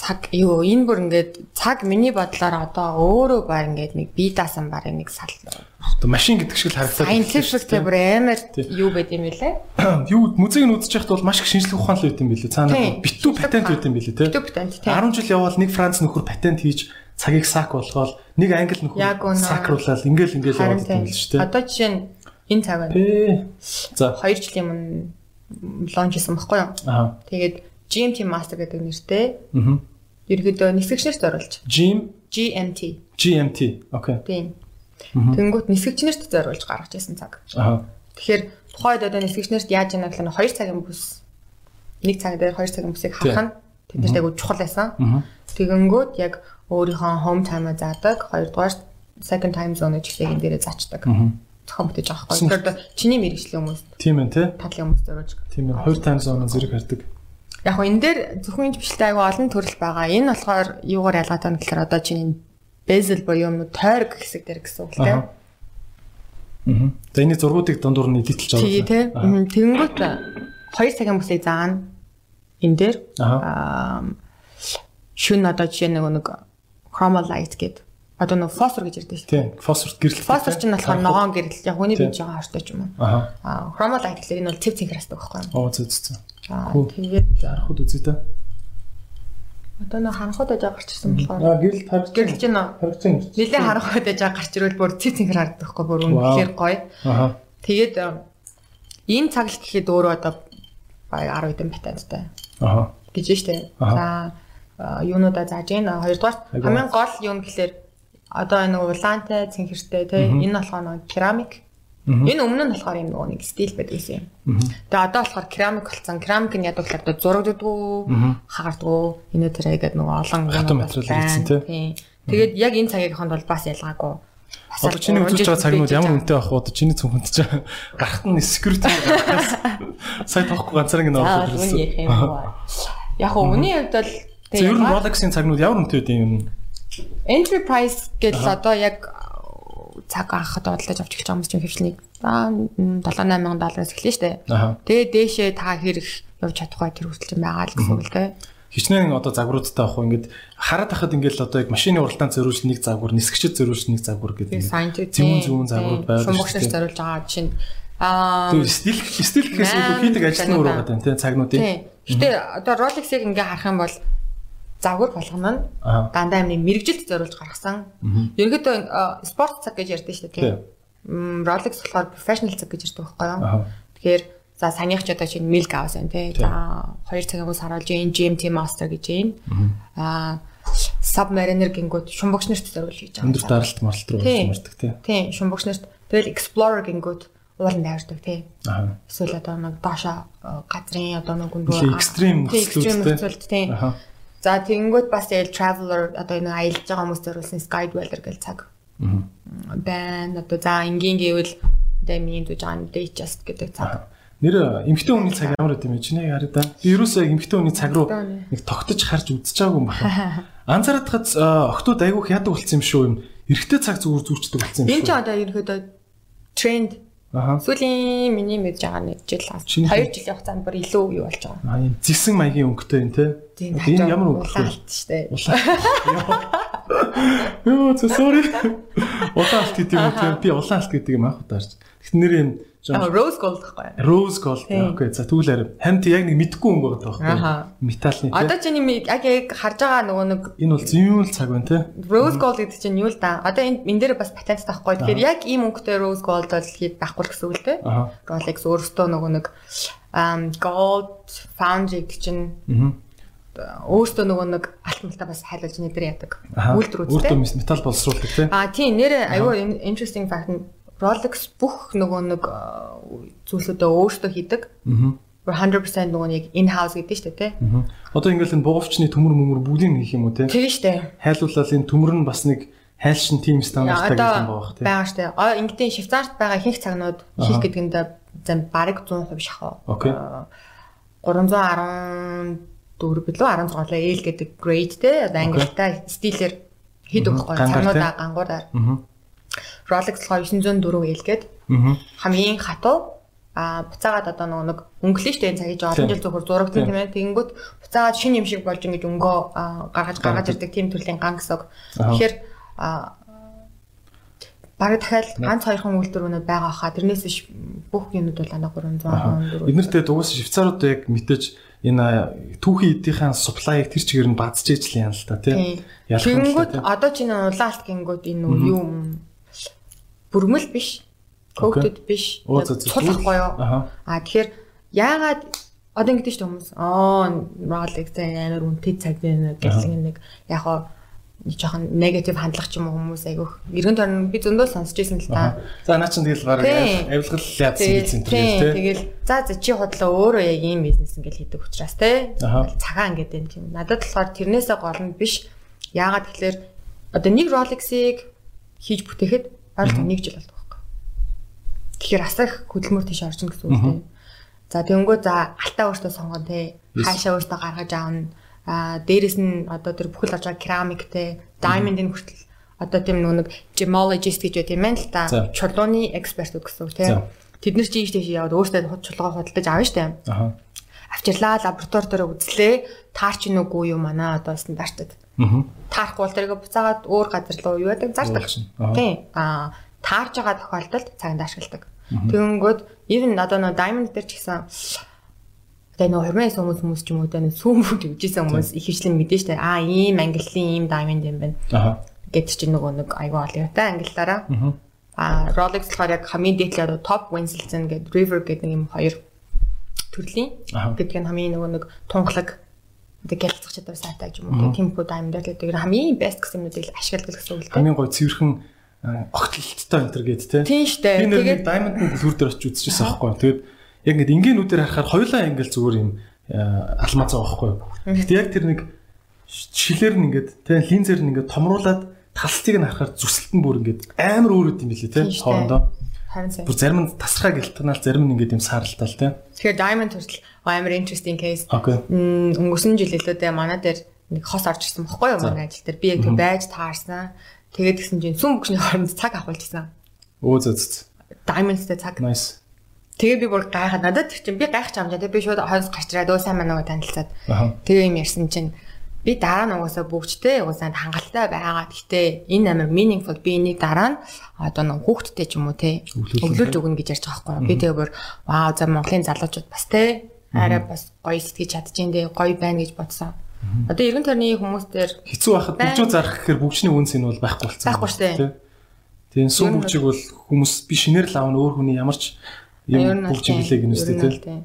Speaker 2: цаг юу энэ бүр ингээд цаг миний бодлоор одоо өөрөө баг ингээд нэг бие даасан баг нэг сал
Speaker 1: одоо машин гэдэг шиг л харагдаад
Speaker 2: байна. Scientific тэр бүр амар юу байд юм бэлээ? <clears throat>
Speaker 1: Юу музейг нь үзэж байхад бол маш их шинжлэх ухаан л байт юм бэлээ. Цаана битүү патент байт юм бэлээ те.
Speaker 2: Битүү патент
Speaker 1: тийм. 10 жил явбал нэг Франц нөхөр патент хийж цагийг сак болгоод нэг англи нөхөр сакруулаад ингээл ингээл яваад юм л шүү дээ.
Speaker 2: Одоо жишээ нь энэ цаг байна.
Speaker 1: За
Speaker 2: 2 жилийн өмнө лонч хийсэн баггүй юу?
Speaker 1: Аа.
Speaker 2: Тэгээд GMT Master гэдэг нэртэй. Ерөөдөө нисгэгчнэрт зориулж.
Speaker 1: Gym
Speaker 2: GMT.
Speaker 1: GMT. Окей.
Speaker 2: Тийм. Тэнгүүт нисгэгчнэрт зориулж гаргаж ирсэн цаг.
Speaker 1: Аа.
Speaker 2: Тэгэхээр тухайд одоо нисгэгчнэрт яаж яана гэхээр 2 цагийн бүс нэг цаг дээр 2 цагийн бүсийг харах нь тэднэрт айгуу чухал байсан. Тэгэнгүүт яг өөрийнхөө home time-а заадаг. Хоёрдугаар second time zone чиглэгийн дээрээ заачдаг. Зохион бүтээж байгаа байхгүй. Тэгэхээр чиний мэрэгжлийн хүмүүс.
Speaker 1: Тийм ээ, тий.
Speaker 2: Тадлын хүмүүс зориулж.
Speaker 1: Тийм ээ, хоёр time zone зэрэг хардаг.
Speaker 2: Яг хөө энэ дээр зөвхөн бичлээ айгу олон төрөл байгаа. Энэ болохоор юугаар ялгаатай вэ гэхээр одоо чиний bezel буюу юм тойрог хэсэг дээр гэсэн үг л тийм.
Speaker 1: Аа. За энэ зургуудыг дундуур нь эдитэлж авах.
Speaker 2: Тий, тий. Тэнгүүт 2 цагийн бүсийг заана. Энэ дээр аа шүн одоо жишээ нэг нэг chromolight гэдэг одоо нэг фосфор гэж ярьдаг шүү.
Speaker 1: Тийм, фосфорт гэрэл.
Speaker 2: Фосфор чинь болохоор ногоон гэрэл. Яг хүний бие жоо хартай ч юм уу. Аа. Chromolight гэхлээр энэ бол цэв цэнхрастай байхгүй юу?
Speaker 1: Оо зөө зөө.
Speaker 2: Аа тэгээд
Speaker 1: харахад үзье та.
Speaker 2: Одоо нэг харанхууд аж гарчсан болохоор.
Speaker 1: Аа гэрэл харагдаж
Speaker 2: гэрэлж байна.
Speaker 1: Харагдаж байна.
Speaker 2: Нилээ харанхууд аж гарч ирвэл бүр цэц цэнхэр харагдах байхгүй бүр үнэхээр гоё.
Speaker 1: Аа.
Speaker 2: Тэгээд энэ цагт гэхэд өөрөө одоо баг 10 хэдэн патенттай.
Speaker 1: Аа.
Speaker 2: гэж штэ. За юунуудаа зааж гин хоёрдугаар хамгийн гол юу нь гэхээр одоо энэ улаантай цэнхэртэй тий энэ болохоор нэг керамик Энэ өмнө нь болохоор юм нөгөө нэг стил байдаг гэсэн юм. Тэгээ одоо болохоор керамик болсон. Керамик нь ядаг болохоор зурагддаггүй, хагардаггүй. Энэ тэрэ гэдэг нөгөө олон
Speaker 1: юм байна.
Speaker 2: Тэгээд яг энэ цагийн хонд бол бас ялгаагүй.
Speaker 1: Одоо чиний үзүүлж байгаа цагнууд ямар үнэтэй байх вэ? Одоо чиний цүнхэнд ч гарахт нь security гарахаас сая тоохгүй ганцаар ингэ
Speaker 2: нөөж ирсэн. Яг нь үний хувьд бол
Speaker 1: ер нь Rolex-ийн цагнууд ямар үнэтэй вэ юм?
Speaker 2: Entry price гэдэл одоо яг цаг анхад бодлож авч эхэлж байгаа хүмүүс чинь хөвчлэнийг аа 78000 доллараас эхэлнэ штэ. Тэгээ дээшээ та хэрэг явж чадахгүй тэр хүсэлж байгаа л гэсэн үг л дээ.
Speaker 1: Хичнээн одоо загваруудтай авах ингээд хараад хахад ингээд л одоо яг машины уралдаанд зориулж нэг загвар, нисгчэд зориулж нэг загвар гэдэг. Зүүн зүүн загварууд
Speaker 2: байдаг. Шумбагчнаар зориулж байгаа чинь аа
Speaker 1: стил стил гэхээс илүү хийдэг ажил нь өөр байгаа юм тийм цагнуудын.
Speaker 2: Гэтэ одоо Rolex-ыг ингээ харах юм бол завгар болгоно нь дандаа амны мэрэгжилд зориулж гаргасан. Ерөнхийдөө спорт цаг гэж ярьдэн шүү дээ тийм. Rolex болохоор professional цаг гэж ярьдаг байхгүй юу? Тэгэхээр за санийх ч одоо чинь milk авсан тийм. За 2 цагийн ус харуулж ийн GMT master гэж ийн. Аа submariner гингүүд шумбагч нарт зориул хийж байгаа.
Speaker 1: Өндөр даралт марлт руу
Speaker 2: мардаг тийм. Тийм шумбагч нарт тэгэл explorer гингүүд ууланд авирдаг тий. Эсвэл одоо нэг доошо газрын одоо нэг
Speaker 1: гүндөө экстрим
Speaker 2: нөхцөлд тий. За тэгэнгүүт бас яг traveler одоо энэ аялж байгаа хүмүүс зориулсан skydweller гэл цаг. байна. Одоо за энгийн гэвэл одоо миний дэж байгаа day just гэдэг цаг.
Speaker 1: Нэр эмхтэн хүний цаг ямар гэдэм бэ? Чиний хараа да. Би ерөөсөө эмхтэн хүний цаг руу нэг тогтож харж үзчихаагүй юм байна. <laughs> Анзаараад хад октод айгүйх ядаг болсон юм шүү юм. Эрэгтэй цаг зүгээр зүүрчдэг болсон юм
Speaker 2: шүү. Энэ ч одоо ерөөдөө тренд
Speaker 1: Аха.
Speaker 2: Сүүлийн миний мэдж байгаа нэг жил.
Speaker 1: Шинэ-
Speaker 2: 2 жилийн хугацаанд бүр илүү юу болж байгаа.
Speaker 1: Аа энэ зисэн маягийн өнгөтэй юм те. Энэ ямар өнгө вэ?
Speaker 2: улаалт штэ.
Speaker 1: Йоо, зөө sorry. <laughs> Улаалт гэдэг юм те. Би улаалт гэдэг юм аах удаарч. Тэгт нэр юм
Speaker 2: Аа rose gold гэхгүй.
Speaker 1: Rose gold окей. За тэгвэл арай хамт яг нэг мэдгүй өнгө байгаа
Speaker 2: Аха.
Speaker 1: байхгүй. Металлны те.
Speaker 2: Одоо чинь юм яг яг харж байгаа нөгөө нэг
Speaker 1: Энэ бол зүүн цаг байна те.
Speaker 2: Rose gold гэдэг чинь юу л да. Одоо энэ энэ дээр бас патент таахгүй. Тэгэхээр яг ийм өнгөтэй rose gold бол хэд байхгүй гэсэн үг л.
Speaker 1: Аха.
Speaker 2: Rolex өөртөө нөгөө нэг gold foundry гэдэг чинь
Speaker 1: Аа.
Speaker 2: өөртөө нөгөө нэг алт малтаа бас хайлуулж нэтэр яадаг.
Speaker 1: Аха.
Speaker 2: Үйлдвэр үзтэй.
Speaker 1: Өөртөө металл боловсруулдаг те.
Speaker 2: А тийм нэр аюу interesting fact нь Rolex бүх нөгөө нэг а, зүйлсүүдээ өөртөө хийдэг.
Speaker 1: Аа.
Speaker 2: 100% нөгөө нэг in-house гэдэг шүү дээ, тий.
Speaker 1: Аа. Одоо ингээл энэ буувчны төмөр мөмөр бүгдийг хийх юм уу те?
Speaker 2: Тэгээ шүү дээ.
Speaker 1: Хайлуулаад энэ төмөр нь бас нэг хайлшин тим стандарттай юм байгаа те.
Speaker 2: байгаа шүү дээ. А ингэдэй Швейцарт байгаа ихэнх цагнууд хийх гэдэг нь зам бараг 100% шахав.
Speaker 1: Окей.
Speaker 2: 314 билүү 16 лээ ээл гэдэг grade те. Одоо англитай стилээр хийдэг байхгүй цагнуудаа гангуудаар.
Speaker 1: Аа.
Speaker 2: Rolex болохоор 904 ээл гээд хамгийн хатуу. А буцаагаад одоо нөгөө нэг өнгөлөө штэ энэ цагийн жоо олон
Speaker 1: Тийм.
Speaker 2: жил зөвхөр зурагдсан тийм. ээ. Тэгэнгүүт буцаагаад шин юм шиг болж ингэж өнгөө гаргаж гаргаж ирдэг тийм төрлийн ган гэсэн. Тэгэхээр бараг дахиад ганц хоёрхан үйлдвэрүүд байгаа хаа. Тэрнээс биш бүх юмуд бол ана 300
Speaker 1: Эднэртэй дугаас швейцарууд яг мэдээж энэ түүхийн эдийнхэн supply-ыг тэр чигээр нь бадж ижил юм л та тий. Ялах юм л
Speaker 2: Тэгэнгүүт
Speaker 1: та тий.
Speaker 2: одоо чинь улаалт гингүүд энэ юу бүрмэл биш. Коктед биш.
Speaker 1: Оо, зөө, зөө.
Speaker 2: Цулахгүй юу?
Speaker 1: Аха.
Speaker 2: А тэгэхээр яагаад одоо ингэдэж шүү хүмүүс аа Rolex амар үнэтэй цаг байна гэсэн нэг яг хоо нэг жоохон негатив хандлага ч юм уу хүмүүс айгүйх. Эргэн тойрон би зөндөө сонсч ирсэн л та.
Speaker 1: За наа чинь тэгэл
Speaker 2: Тийм.
Speaker 1: авилгал яадсан гэсэн
Speaker 2: тийм,
Speaker 1: тэр тий.
Speaker 2: тэгэл за за чи хотлоо өөрөө яг ийм бизнес ингээл хийдэг учраас.
Speaker 1: Аха.
Speaker 2: Цагаан гэдэг юм тийм. Надад болохоор тэрнээсээ гол нь биш. Яагаад тэгэхээр одоо нэг Rolex-ыг хийж бүтээхэд ойролцоог 1 жил болдог байхгүй. Тэгэхээр асах хөдөлмөр тийш орчин гэсэн үг тийм. За тэгэнгөө за алтаа өөртөө сонгоно те. Хаашаа өөртөө гаргаж аавна. А дээрэс нь одоо тэр бүхэл болж байгаа керамик те, diamond-ын хүртэл одоо тийм нэг gemologist гэж байт юм байна л та. Чулууны эксперт гэсэн үг тийм. Тэд нар чи ийш тийш яваад өөртөө худ чулуугаа худалдаж авна штэ.
Speaker 1: Аха.
Speaker 2: Авчирлаа лаборатори дээр үзлээ. Таарч ийн үгүй юу манай одоо стандартад.
Speaker 1: Аа.
Speaker 2: Таарахгүй бол тэргээ буцаагаад өөр газар руу юу яадаг зардаг. Тийм. Аа таарж байгаа тохиолдолд цагаанд ашигладаг. Тэгэнгүүт even одоо нөө diamond дээр ч гэсэн одоо нөө хормоос хүмүүс хүмүүс ч юм уу одоо нөө сүүм бүгд үжижсэн хүмүүс их хвчлэн мэдэн штэ. Аа ийм ангиллын ийм diamond юм байна.
Speaker 1: Аха.
Speaker 2: Гэт чи нөгөө нэг айгүй олёотой ангиллаараа.
Speaker 1: Аа.
Speaker 2: А Rolex болохоор яг хамгийн дээдлээ top Winston гэдэг River гэдэг юм хоёр төрлийн
Speaker 1: Аха.
Speaker 2: гэдэг нь хамгийн нөгөө нэг тунгалаг одоо гялцах чадвар сайтай юм уу темпо даймд гэдэг хамгийн best гэсэн юмнуудыг ашигладаг гэсэн үг л дээ.
Speaker 1: Хамгийн гой цэвэрхэн огтлолттой энэ төр гээд те.
Speaker 2: Тийм штэ.
Speaker 1: Би нэг diamond-ын бүлгүүр дээр очиж үзчихсэн аахгүй. Тэгээд яг ингэ ингээнүүдээр харахаар хоёулаа ингээл зүгээр юм а, алмаз байгаа байхгүй. Гэхдээ яг тэр нэг шилээр нь ингээд те линзээр нь ингээд томруулаад талцыг нь харахаар зүсэлт нь бүр ингээд амар өөр үт юм билий те
Speaker 2: Тийм
Speaker 1: хоорондоо.
Speaker 2: харин сайн.
Speaker 1: Бүр зарим нь тасраа гэлтнаал зарим нь ингээд юм сааралтай те.
Speaker 2: Тэгэхээр diamond хүртэл амар interesting case. Өнгөрсөн жил илүү дээ манай дээр нэг хос орж ирсэн бохгүй юу манай ажил дээр. Би яг тэг байж таарсан. Тэгээд гисэн чинь сүм бүкшний хооронд цаг авахулжсэн.
Speaker 1: Өө зөө зөө.
Speaker 2: Diamondтэй цаг.
Speaker 1: Nice.
Speaker 2: Тэгээ би бүр гайхаад надад чинь би гайхаж амжаа. Тэгээ би шууд хойс гарч ирээд өө сайн манайгаа танилцаад.
Speaker 1: Аха.
Speaker 2: Тэгээ юм ярьсан чинь би дараа нь угаасаа бүгжтэй угаасаа хангалттай байгаа. Гэхдээ энэ амар meaningful би энийг дараа нь одоо нэг хүүхдтэй ч юм уу те өглөөлж өгнө гэж ярьж байгаа байхгүй. Би тэгээ бүр вау за Монголын залуучууд бас те арай бас гоё сэтгэж чадчихээн дээ гоё байна гэж бодсон. Одоо эргэн тойрны хүмүүс дээр
Speaker 1: Хэцүү байхад бүгжөө зарах гэхээр бүгжний үнс энэ бол байхгүй болсон.
Speaker 2: Байхгүй шүү дээ.
Speaker 1: Тийм сүм
Speaker 2: нь
Speaker 1: бүгжийг бол хүмүүс би шинээр л аавна өөр хүний ямар ч
Speaker 2: ер
Speaker 1: юм
Speaker 2: нь
Speaker 1: бүгж билээ
Speaker 2: нь бол
Speaker 1: тийм.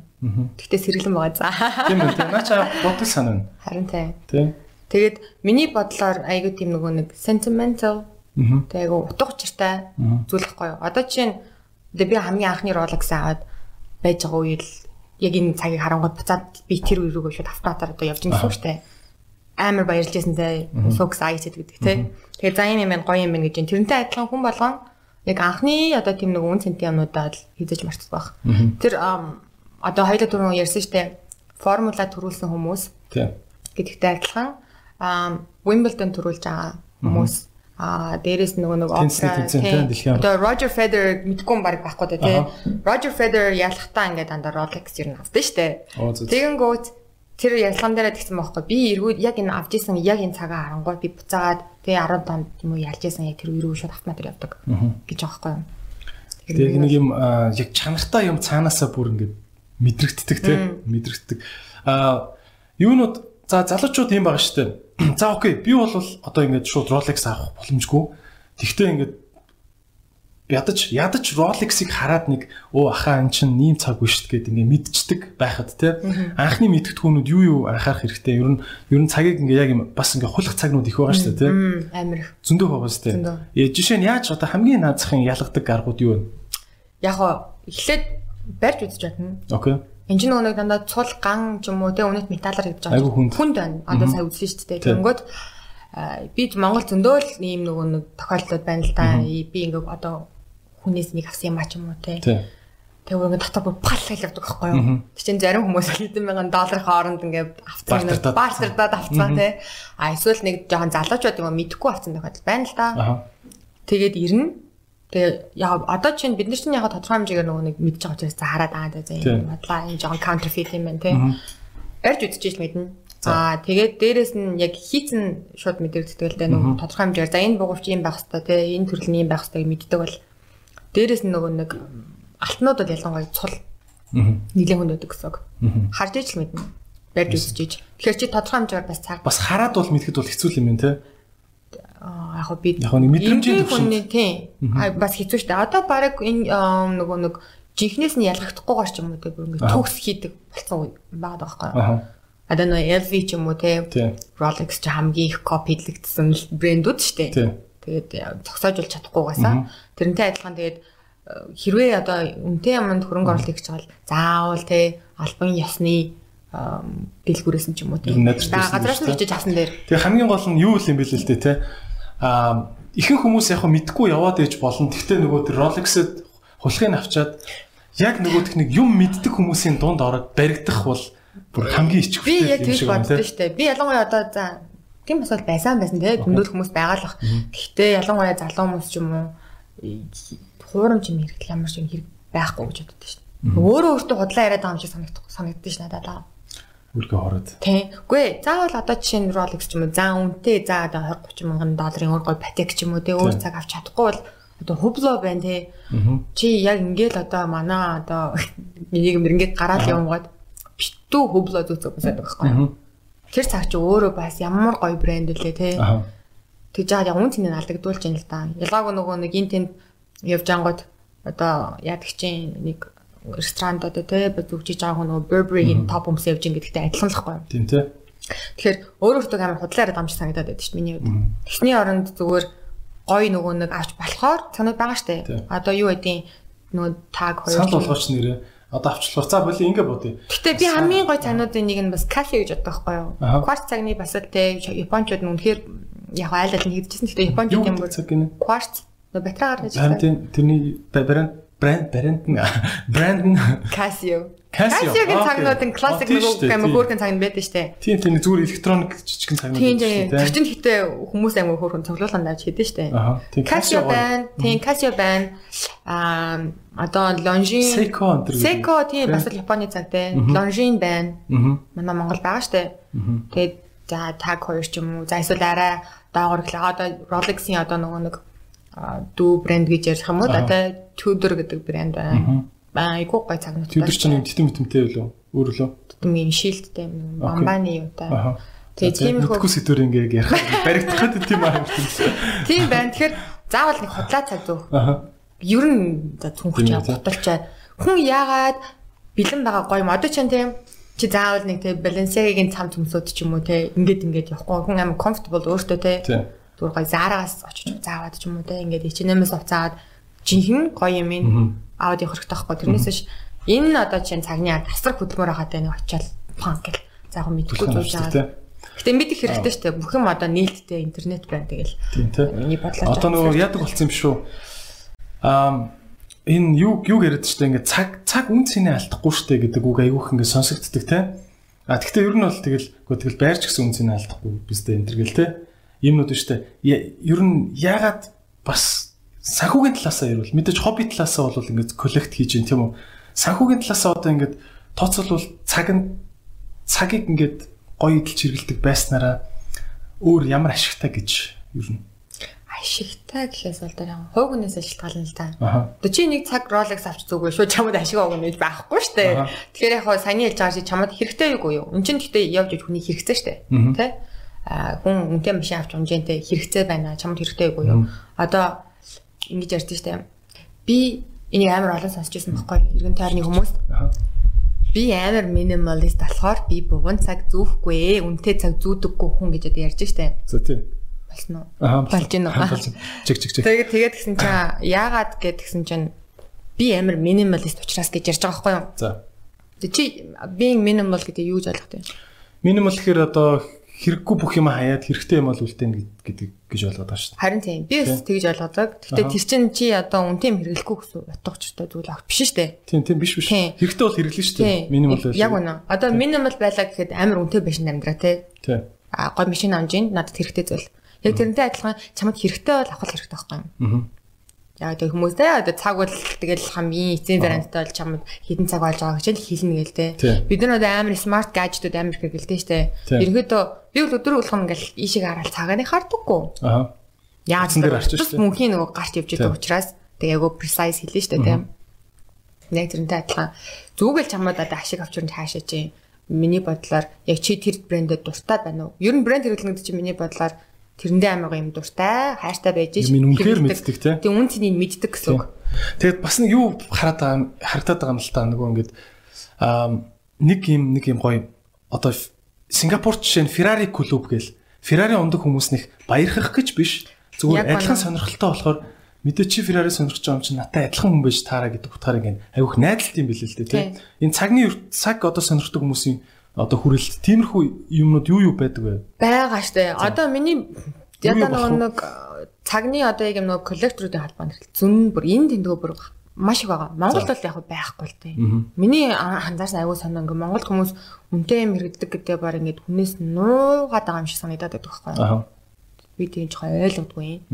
Speaker 2: Гэхдээ сэргэлэн байгаа за.
Speaker 1: Тийм үү. тийм. Наа чаа бодол санаа.
Speaker 2: Харин тийм.
Speaker 1: Тийм.
Speaker 2: Тэгээд миний бодлоор айгүй тийм нөгөө нэг sentimental
Speaker 1: Аа.
Speaker 2: тэг айгүй утга учиртай зүйл байхгүй юу. Одоо чинь би хамгийн анхны Rolex аваад байж байгаа үйл яг энэ цагийг харангууд буцаад би тэр рүүгээ шууд автоматар одоо явж байгаа шүү дээ. Амар баярлж байсан те. Socks eyes гэдэг те. Тэгээд за юм юм байна гоё юм байна гэж юм. Тэрнтэй адилхан хүн болгон яг анхны одоо тийм нэг үн цэнтэй юмнуудаа л хийж марцдаг байх. Тэр одоо хоёулаа түрүүн ярьсан шүү дээ. Формула төрүүлсэн хүмүүс
Speaker 1: Тийм.
Speaker 2: гэдэгтэй адилхан Wimbledon төрүүлж байгаа хүмүүс Аа дээрэс нөгөө нэг
Speaker 1: опера тийм.
Speaker 2: Одоо Roger Federer мэдгүй юм баг байхгүй да тий. Roger Federer ялахтаа ингээд дандаа Rolex ер нь авдаг штэ. Тэгэнгүүт тэр ялган дээр тэгсэн байхгүй. Би эргүүд яг энэ авч исэн яг энэ цагаа харангуй би буцаагаад тэгээ 15 юм уу ялж исэн яг тэр үеэр шууд автомат явдаг гэж байгаа байхгүй.
Speaker 1: Тэгээ нэг юм яг чанартай юм цаанаасаа бүр ингээд мэдрэгддэг те мэдрэгддэг. Аа юунууд за залуучууд юм байгаа шүү дээ. За окей. Би бол одоо ингээд шууд Rolex авах боломжгүй. Тэгтээ ингээд ядаж ядаж Rolex-ыг хараад нэг оо ахаа эн чин ийм цаг биш гэд ингээ мэдчихдэг байхад те анхны мэдгэдэггүүнүүд юу юу анхаарах хэрэгтэй? Ер нь ер нь цагийг ингээ яг юм бас ингээ хулах цагнууд их байгаа шүү дээ те
Speaker 2: амир
Speaker 1: зөндөө байгаа шүү дээ. Жишээ нь яаж одоо хамгийн наазахын ялгадаг аргууд юу вэ?
Speaker 2: Яг эхлээд барьж үзэж чадна
Speaker 1: окей
Speaker 2: Энд чинь нөгөө дандаа цул ган ч юм уу те өнөт металлаар хийж
Speaker 1: байгаа.
Speaker 2: Хүнд байна. Одоо сая үзлээ шүү дээ. Тэнгүүд би Монгол зөндөө л ийм нөгөө нэг тохиолдлууд байна л да. Би ингээ одоо хүнээс нэг авсан юм а ч юм уу те. Тэгээ ингээ дотор бүр пал гэж явдаг байхгүй юу. Тэг чин зарим хүмүүс хэдэн мянган долларын хооронд ингээ авсан нэг бартардаад авцгаа те. А эсвэл нэг жоохон залуучууд юм мэдхгүй авсан тохиолдол байна л да. Тэгээд ирнэ Тэгээ яг одоо чинь бид нар чинь яг тодорхой хэмжээгээр нөгөө нэг мэдж байгаа учраас за хараад аа за энэ бодлаа энэ жоохон counterfeit юм байна тий. Барьж үзчихэж мэднэ. За тэгээд дээрэс нь яг хийцэн шууд мэдэрдэгтэй л дээ нөгөө тодорхой хэмжээгээр за энэ бугуйч юм байх хэвээр тий энэ төрөл нь юм байх хэвээр мэддэг бол дээрэс нь нөгөө нэг алтнууд бол ялангуяа цул нийлэн хүнд байдаг гэсэн. Харж иж л мэднэ. Барьж үзчихэж. Тэгэхээр чи тодорхой хэмжээгээр бас цаг
Speaker 1: бас хараад бол мэдхэд бол хэцүү юм байна тий
Speaker 2: яг би
Speaker 1: яг нэг мэдрэмжийн
Speaker 2: төвшөнд. тийм бас хэцүү шттэ. Одоо баг энэ нөгөө нэг жинхнээс нь ялгахдахгүйгээр ч юм уу те бүр ингэ төгс хийдэг болсон байгаад байгаа байхгүй. Одоо нөө LV ч юм уу те Rolex ч хамгийн их копидлэгдсэн брэндүүд штэ. Тэгээд зогсоожулж чадахгүйгаасаа тэрнтэй адилхан тэгээд хэрвээ одоо үнэтэй юмд хөрөнгө оруулалт хийж байгаа бол заавал те албан ёсны дэлгүүрээс нь ч юм уу те. Газраас нь хичээж авсан дээр.
Speaker 1: Тэгээ хамгийн гол нь юу юм бэ л л дээ те аа ихэнх хүмүүс яг мэдгүй яваад ээж болно. Гэхдээ нөгөө тэр Rolex-д хулхыг авчаад яг нөгөөх нэг юм мэддэг хүмүүсийн дунд ороод баригдах бол бүр хамгийн
Speaker 2: байна. Би яг тэгж боддоо шүү дээ. Би ялангуяа одоо за тийм бас байсан байсан тий дүндүүд хүмүүс байгаалах. Гэхдээ ялангуяа залуу хүмүүс ч юм уу хуурамч юм ч юм хэрэг байхгүй гэж боддоо шүү дээ. Өөрөө өөртөө худлаа яриад байгаа юм шиг санагдах санагддаг ш надад
Speaker 1: үргээ хороод.
Speaker 2: Тийм. Үгүй ээ, заавал одоо жишээ нь Rolex ч юм уу, заа үнэтэй заа одоо 20 30 мянган долларын өөр гой Patek ч юм уу, тэгээ өөр цаг авч чадахгүй бол одоо Hublot байна те. Чи яг ингээл одоо манай одоо юм ингээд гараад явгад битүү Hublot зүүцэг басаад байхгүй. Тэр цаг чи өөрөө бас ямар гоё брэнд үлээ те. Тэгж жаад яг үн цэнийг алдагдуулж яана л да. Ялгаагүй нөгөө нэг эн тэнд явж ангууд одоо яадаг чинь нэг ресторанд одоо тий зүгжиж байгаа хүн Burberry-ийн топ өмс явж ингэдэгтэй адилхан л хгүй.
Speaker 1: Тийм тий.
Speaker 2: Тэгэхээр өөрөө өөртөө амар худлаараа дамж санагдаад байдаг шүү дээ миний хувьд. Тэсний оронд зүгээр гой нөгөө нэг авч болохоор цанууд байгаа шүү дээ. Одоо юу гэдیں нөгөө таг
Speaker 1: хоёр. Санал болгооч нэрээ одоо авчлах. За боли ингэ бодъё.
Speaker 2: Гэтэ би хамгийн гой цануудын нэг нь бас Casio гэж боддог байхгүй юу? Quartz цагны бас л те Япончууд нь үнэхээр яг айл айл нэгдэжсэн. Гэтэ Япончууд юм бол Quartz батрагаар гэж.
Speaker 1: Харин тэрний брэнд брэнд брэнд нь брэнд нь
Speaker 2: Casio. Casio-гийн цагнуудын классик нөгөө амар хөөрхөн цаг нь байдаг штэ.
Speaker 1: Тийм тийм зүгээр электроник жижигхэн цагнууд
Speaker 2: тийм тийм. Зочин хитэ хүмүүс амар хөөрхөн цоглуулганд авч хийдэж штэ. Casio байна. Тийм Casio байна. Аа одоо Longines
Speaker 1: Seiko энэ
Speaker 2: Seiko тийм бас л Японы цагтай. Longines байна. Манай Монгол байгаа штэ. Тэгээд за tag хоёр ч юм уу. За эсвэл арай доогор гэлээ одоо Rolex-ийн одоо нөгөө нэг дүү брэнд гэж ярих юм уу тий Tudor гэдэг брэнд байна. Айгуу гой цагнууд.
Speaker 1: Tudor ч нэг титэм тэмтэй үлээ өөр лөө.
Speaker 2: Титэм юм шилттэй юм бамбаны юу та.
Speaker 1: Тэгээ тийм их үгүй сэдвэр ингээ ярих баригдах гэдэг тийм аа.
Speaker 2: Тийм байна. Тэгэхээр заавал нэг худлаа цаг зөө. Ер нь за цүнхч бодолчаад хүн яагаад бэлэн байгаа гоё юм. Одоо ч тийм чи заавал нэг тийм Balenciaga-гийн цам цөмсөд ч юм уу те ингээд ингээд явахгүй хүн амар comfortable өөртөө те зүгээр гоё заараас очиж заавад ч юм уу те ингээд H&M-ээс уцаад жинхэнэ гоё юм аваад явах хэрэгтэй байхгүй тэрнээс ш энэ одоо чинь цагны тасрах хөдөлмөр хагаад байна очиад панк гэл заах мэдхгүй зүүж байгаа. Гэтэ мэдэх хэрэгтэй шүү дээ. Бүх юм одоо нээлттэй интернет байна тэгэл.
Speaker 1: Тийм тий. Миний бодлоо. Одоо нөгөө яадаг болсон юм шүү. Аа энэ юу юу яриад дээ ингээд цаг цаг үн цэнэ алдахгүй дээ гэдэг үг айгүйх ингээд сонсогддог тий. А тэгвэл ер нь бол тэгэл гоо тэгэл байрч гэсэн үн цэнэ алдахгүй биз дээ энэ төр гэл тий юмнууд нь штэ. Ер нь ягаад бас санхүүгийн талаасаа ярил мэдээж хобби талаасаа бол ингээд коллект хийж гин тийм үү. Санхүүгийн талаасаа одоо ингээд тооцоолвол цаг нь цагийг ингээд гоё идэлж хэрэгэлдэг байснараа өөр ямар ашигтай гэж ер нь
Speaker 2: ашигтай гэхээс бол тэр хувь хүнээс шалтгаална л да. Одоо чи нэг цаг Rolex авч зүггүй шүү чамд ашиг өгнө гэж байхгүй шүү дээ. Тэгэхээр яг хаа саний хэлж байгаа чи чамд хэрэгтэй юу юу? Энд чинь гэхдээ явж иж хүний хэрэгцээ шүү дээ. Тэ? Хүн үнэтэй машин авч унжэнтэй хэрэгцээ байна. Чамд хэрэгтэй юу юу? Одоо ингэж ярьж штэ. Би энийг амар олон сонсч байсан байхгүй иргэн тойрны хүмүүс. Би амар минималист болохоор би бугун цаг зүүхгүй, үнтэй цаг зүүдэггүй хүн гэж одоо ярьж штэ.
Speaker 1: За тийм.
Speaker 2: Болсон уу? Болж гин үү?
Speaker 1: Чиг чиг чиг.
Speaker 2: Тэгээд тэгээд гисэн чинь яагаад гэд гисэн чинь би амар минималист учраас гэж ярьж байгаа байхгүй юу?
Speaker 1: За.
Speaker 2: Чи being minimal гэдэг юу гэж ойлгох вэ?
Speaker 1: Минимал гэхээр одоо хэрэггүй бүх юм хаяад хэрэгтэй юм бол үлдээн гэдэг гэж ойлгоод байгаа шүү дээ.
Speaker 2: Харин тийм. Би бас тэгж ойлгодог. Гэхдээ тэр чинь чи одоо үнтэй юм хэрэглэхгүй гэсэн утгачлалтай зүйл авах биш шүү дээ.
Speaker 1: Тийм тийм биш биш. Хэрэгтэй бол хэрэглэн шүү дээ. Минимал
Speaker 2: байл. Яг үнэ. Одоо минимал байлаа гэхэд амар үнэтэй байшин амьдраа тий.
Speaker 1: Тийм.
Speaker 2: А гой машин амж ин надад хэрэгтэй зүйл. Яг тэрнтэй адилхан чамд хэрэгтэй бол авах хэрэгтэй байхгүй юу? Аа Яг тэг хүмүүстэй одоо цаг бол тэгэл хамгийн эцсийн заранттай бол чамд хідэн цаг болж байгаа гэж хэлнэ гээл те. Бид нар одоо амар смарт гаджетууд амар гэлтэй штэ. Ерөнхийдөө би бол өдөр болгоно ингээл ийшээ хараад цагааны хардаггүй. Аа. Яаж
Speaker 1: тэр арчиж
Speaker 2: штэ. Мөнхийн нөгөө гарч явж байгаа учраас тэг яг precise хэлнэ штэ те. Яг тэрнтэй адилхан зүгэл чамд одоо ашиг авчрын хаашаа чи миний бодлоор яг чи тэр брэндэд дуртай байна уу? Ер нь брэнд хэрэглэнэ гэдэг чинь миний бодлоор тэрэндээ амар юм дуртай, хайртай байж
Speaker 1: ш. Минь үнэхээр мэддэг те.
Speaker 2: Тэг үн цэнийг мэддэг гэсэн үг.
Speaker 1: Тэгээд бас нэг юу хараад байгаа харагдаад байгаа юм л та нөгөө ингээд аа нэг юм нэг юм гоё одоо Сингапурт жишээ нь Ferrari клуб гээл Ferrari ундаг хүмүүс нэх баярхах гэж биш. Зүгээр адилхан сонирхолтой болохоор мэдээ чи Ferrari сонирхож байгаа юм чи надтай адилхан хүн байж таараа гэдэг утгаарыг энэ аюух найдалт юм билээ л дээ тийм. Энэ цагны цаг одоо сонирхдаг хүмүүсийн одоо хүрээлт тиймэрхүү юмнууд юу юу байдаг вэ?
Speaker 2: Бага штэ. Одоо миний ядаа нэг цагны одоо яг нэг коллекторуудын халбаа нэрхэл зүн бүр энэ тэндгөө бүр маш их байгаа. Монголд бол яг байхгүй л тээ. Миний анзаарсан аягүй санаа ингээ Монгол хүмүүс үнтэй юм хэрэгдэг гэдэг баг ингээд хүнээс нуугаад байгаа юм шиг санагдаад байдаг байхгүй юу? би тийм ч ойлгодгүй.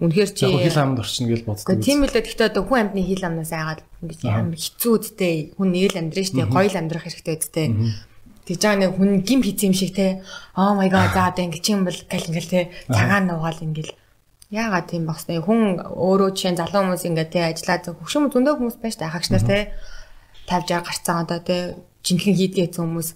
Speaker 2: Үнэхээр чи
Speaker 1: хил амд орчин гэж боддог.
Speaker 2: Тийм л дээ. Гэхдээ одоо хүн амьтны хил амнаас айгаад ингэж амар хэцүү үдтэй. Хүн нээл амьдрын штэ, гоё л амьдрах хэрэгтэй үдтэй Тэгж байгаа нэг хүн гим хийц юм шиг те. Oh my god за одоо ингэ чинь бол гал ингээл те. Цагаан нугаал ингээл Яагаад тийм багсна хүн өөрөө чинь залуу хүмүүс ингээ те ажиллаад хөвшөм зөндөө хүмүүс байж та хагч нар те 50 60 гарцсан одоо те жинхэнэ хийдгээ хүмүүс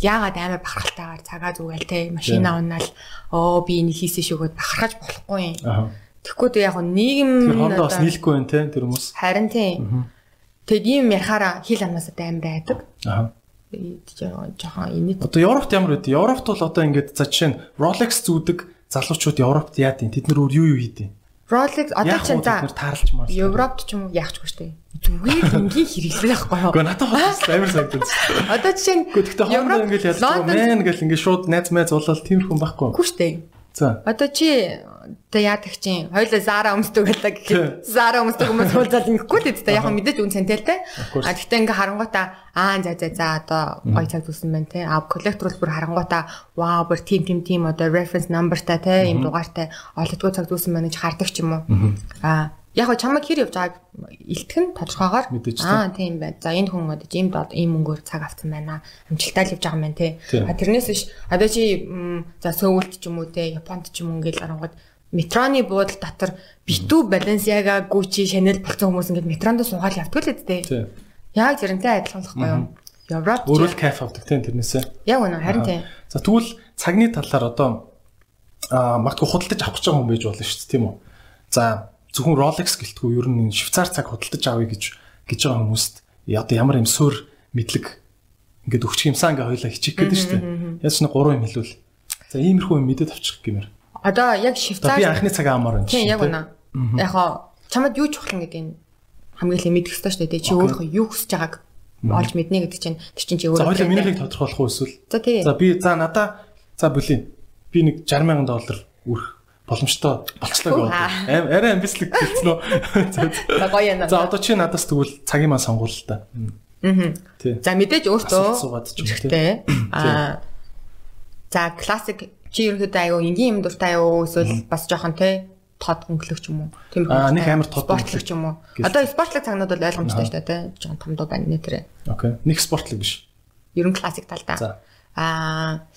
Speaker 2: яагаад амар бахархалтайгаар цагаа зүгээл те машина унаал оо би энийг хийсэн шүүгээд бахархаж болохгүй юм. Тэгэхгүй то яг нийгэм
Speaker 1: тэр хондоо бас нийлэхгүй байна те тэр хүмүүс.
Speaker 2: Харин тийм. Тэгэд ийм ярахаараа хил амнаас амар айдаг. Аа жоохон инээд.
Speaker 1: Одоо Европт ямар байд? Европт бол одоо ингээд за жишээ нь Rolex зүүдэг залуучууд Европт яад юм? Тэд нар өөр юу юу хийдэг?
Speaker 2: Rolex одоо ч за. Европт ч юм уу яахчгүй штэ. Зүгээр энгийн хэрэглэх байхгүй юу?
Speaker 1: Гэхдээ надад бас амар санагдаж.
Speaker 2: Одоо жишээ нь
Speaker 1: хоорондоо ингээд ялдаг мэн гэл ингээд шууд найз майз уулал тиймэрхүү байхгүй.
Speaker 2: Үгүй штэ.
Speaker 1: За.
Speaker 2: Одоо чи Тэ яадаг чинь хоёлаа Zara өмсдөг байлаа гэхэд Zara өмсдөг хүмүүс хуулзаад ингэхгүй л дээ. Яг мэдээж үн те. А гэхдээ ингээ харангуйтаа аа за за за одоо гоё цаг зүсэн байна те. А коллектор бол бүр харангуйтаа вау бүр тим тим тим одоо reference number-тай те ийм дугаартай олддгүй цаг зүсэн байна гэж хардаг ч юм уу. А яг го чамайг хэр явж байгааг илтгэн тодорхойгоор аа тийм байна. За энэ хүн одоо ийм ийм мөнгөөр цаг авсан байна. Амжилттай л явж байгаа юм те. А тэрнээс биш одоо чи за Сөүлт ч юм уу те Японд ч юм ингээл арангууд метроны буудал дотор битүү Balenciaga, Gucci, Chanel болсон хүмүүс ингээд метронд суугаад явдаг л үстэй. Яг зэрэнтэй адилхан л байхгүй юу? Европ
Speaker 1: өөрөө кайф авдаг тийм тэрнээсээ.
Speaker 2: Яг үнэ харин тийм.
Speaker 1: За тэгвэл цагны талаар одоо аа магадгүй худалдаж авах гэж байгаа хүн байж болно шүү дээ тийм үү? За зөвхөн Rolex гэлтгүй ер нь швейцар цаг худалдаж авъя гэж гэж байгаа хүмүүст одоо ямар юм суурь мэдлэг ингээд өгчих юмсан ингээ хоёлаа хичих гэдэг шүү дээ. Яаж ч нэг гурван юм хэлвэл. За иймэрхүү юм мэдээд авчих гэмээр.
Speaker 2: Одоо яг Швейцар
Speaker 1: би анхны цагаа амар байна.
Speaker 2: Тийм яг үнэ. Яг хоо чамд юу чухал гэдэг нь хамгийн их мэдэх хэрэгтэй шүү дээ. Чи өөрөө юу хүсэж байгааг олж мэднэ гэдэг чинь тэр чинь чи өөрөө.
Speaker 1: За хоёул минийхийг тодорхойлох уу эсвэл.
Speaker 2: За тий.
Speaker 1: За би за надаа за бүлийн би нэг 60 сая доллар үрэх боломжтой болцлоо гэдэг. Аим арай амбицлог үү.
Speaker 2: За гоё юм.
Speaker 1: За одоо чи надаас тэгвэл цагийн маань сонгуул л та.
Speaker 2: Аа. За мэдээж өөртөө. Аа. За классик Чи ерөнхийдөө аюу энгийн юм дуртай юу эсвэл бас жоохон те тод хөнгөлөгч юм уу?
Speaker 1: Тийм аа нэг амар тод
Speaker 2: спортлогч юм уу? Одоо спортлог цагнууд бол ойлгомжтой шүү дээ те. Жоохон томдоо байна нэ тэрэ.
Speaker 1: Окей. Нэг спортлог биш.
Speaker 2: Ер нь классик талдаа. Аа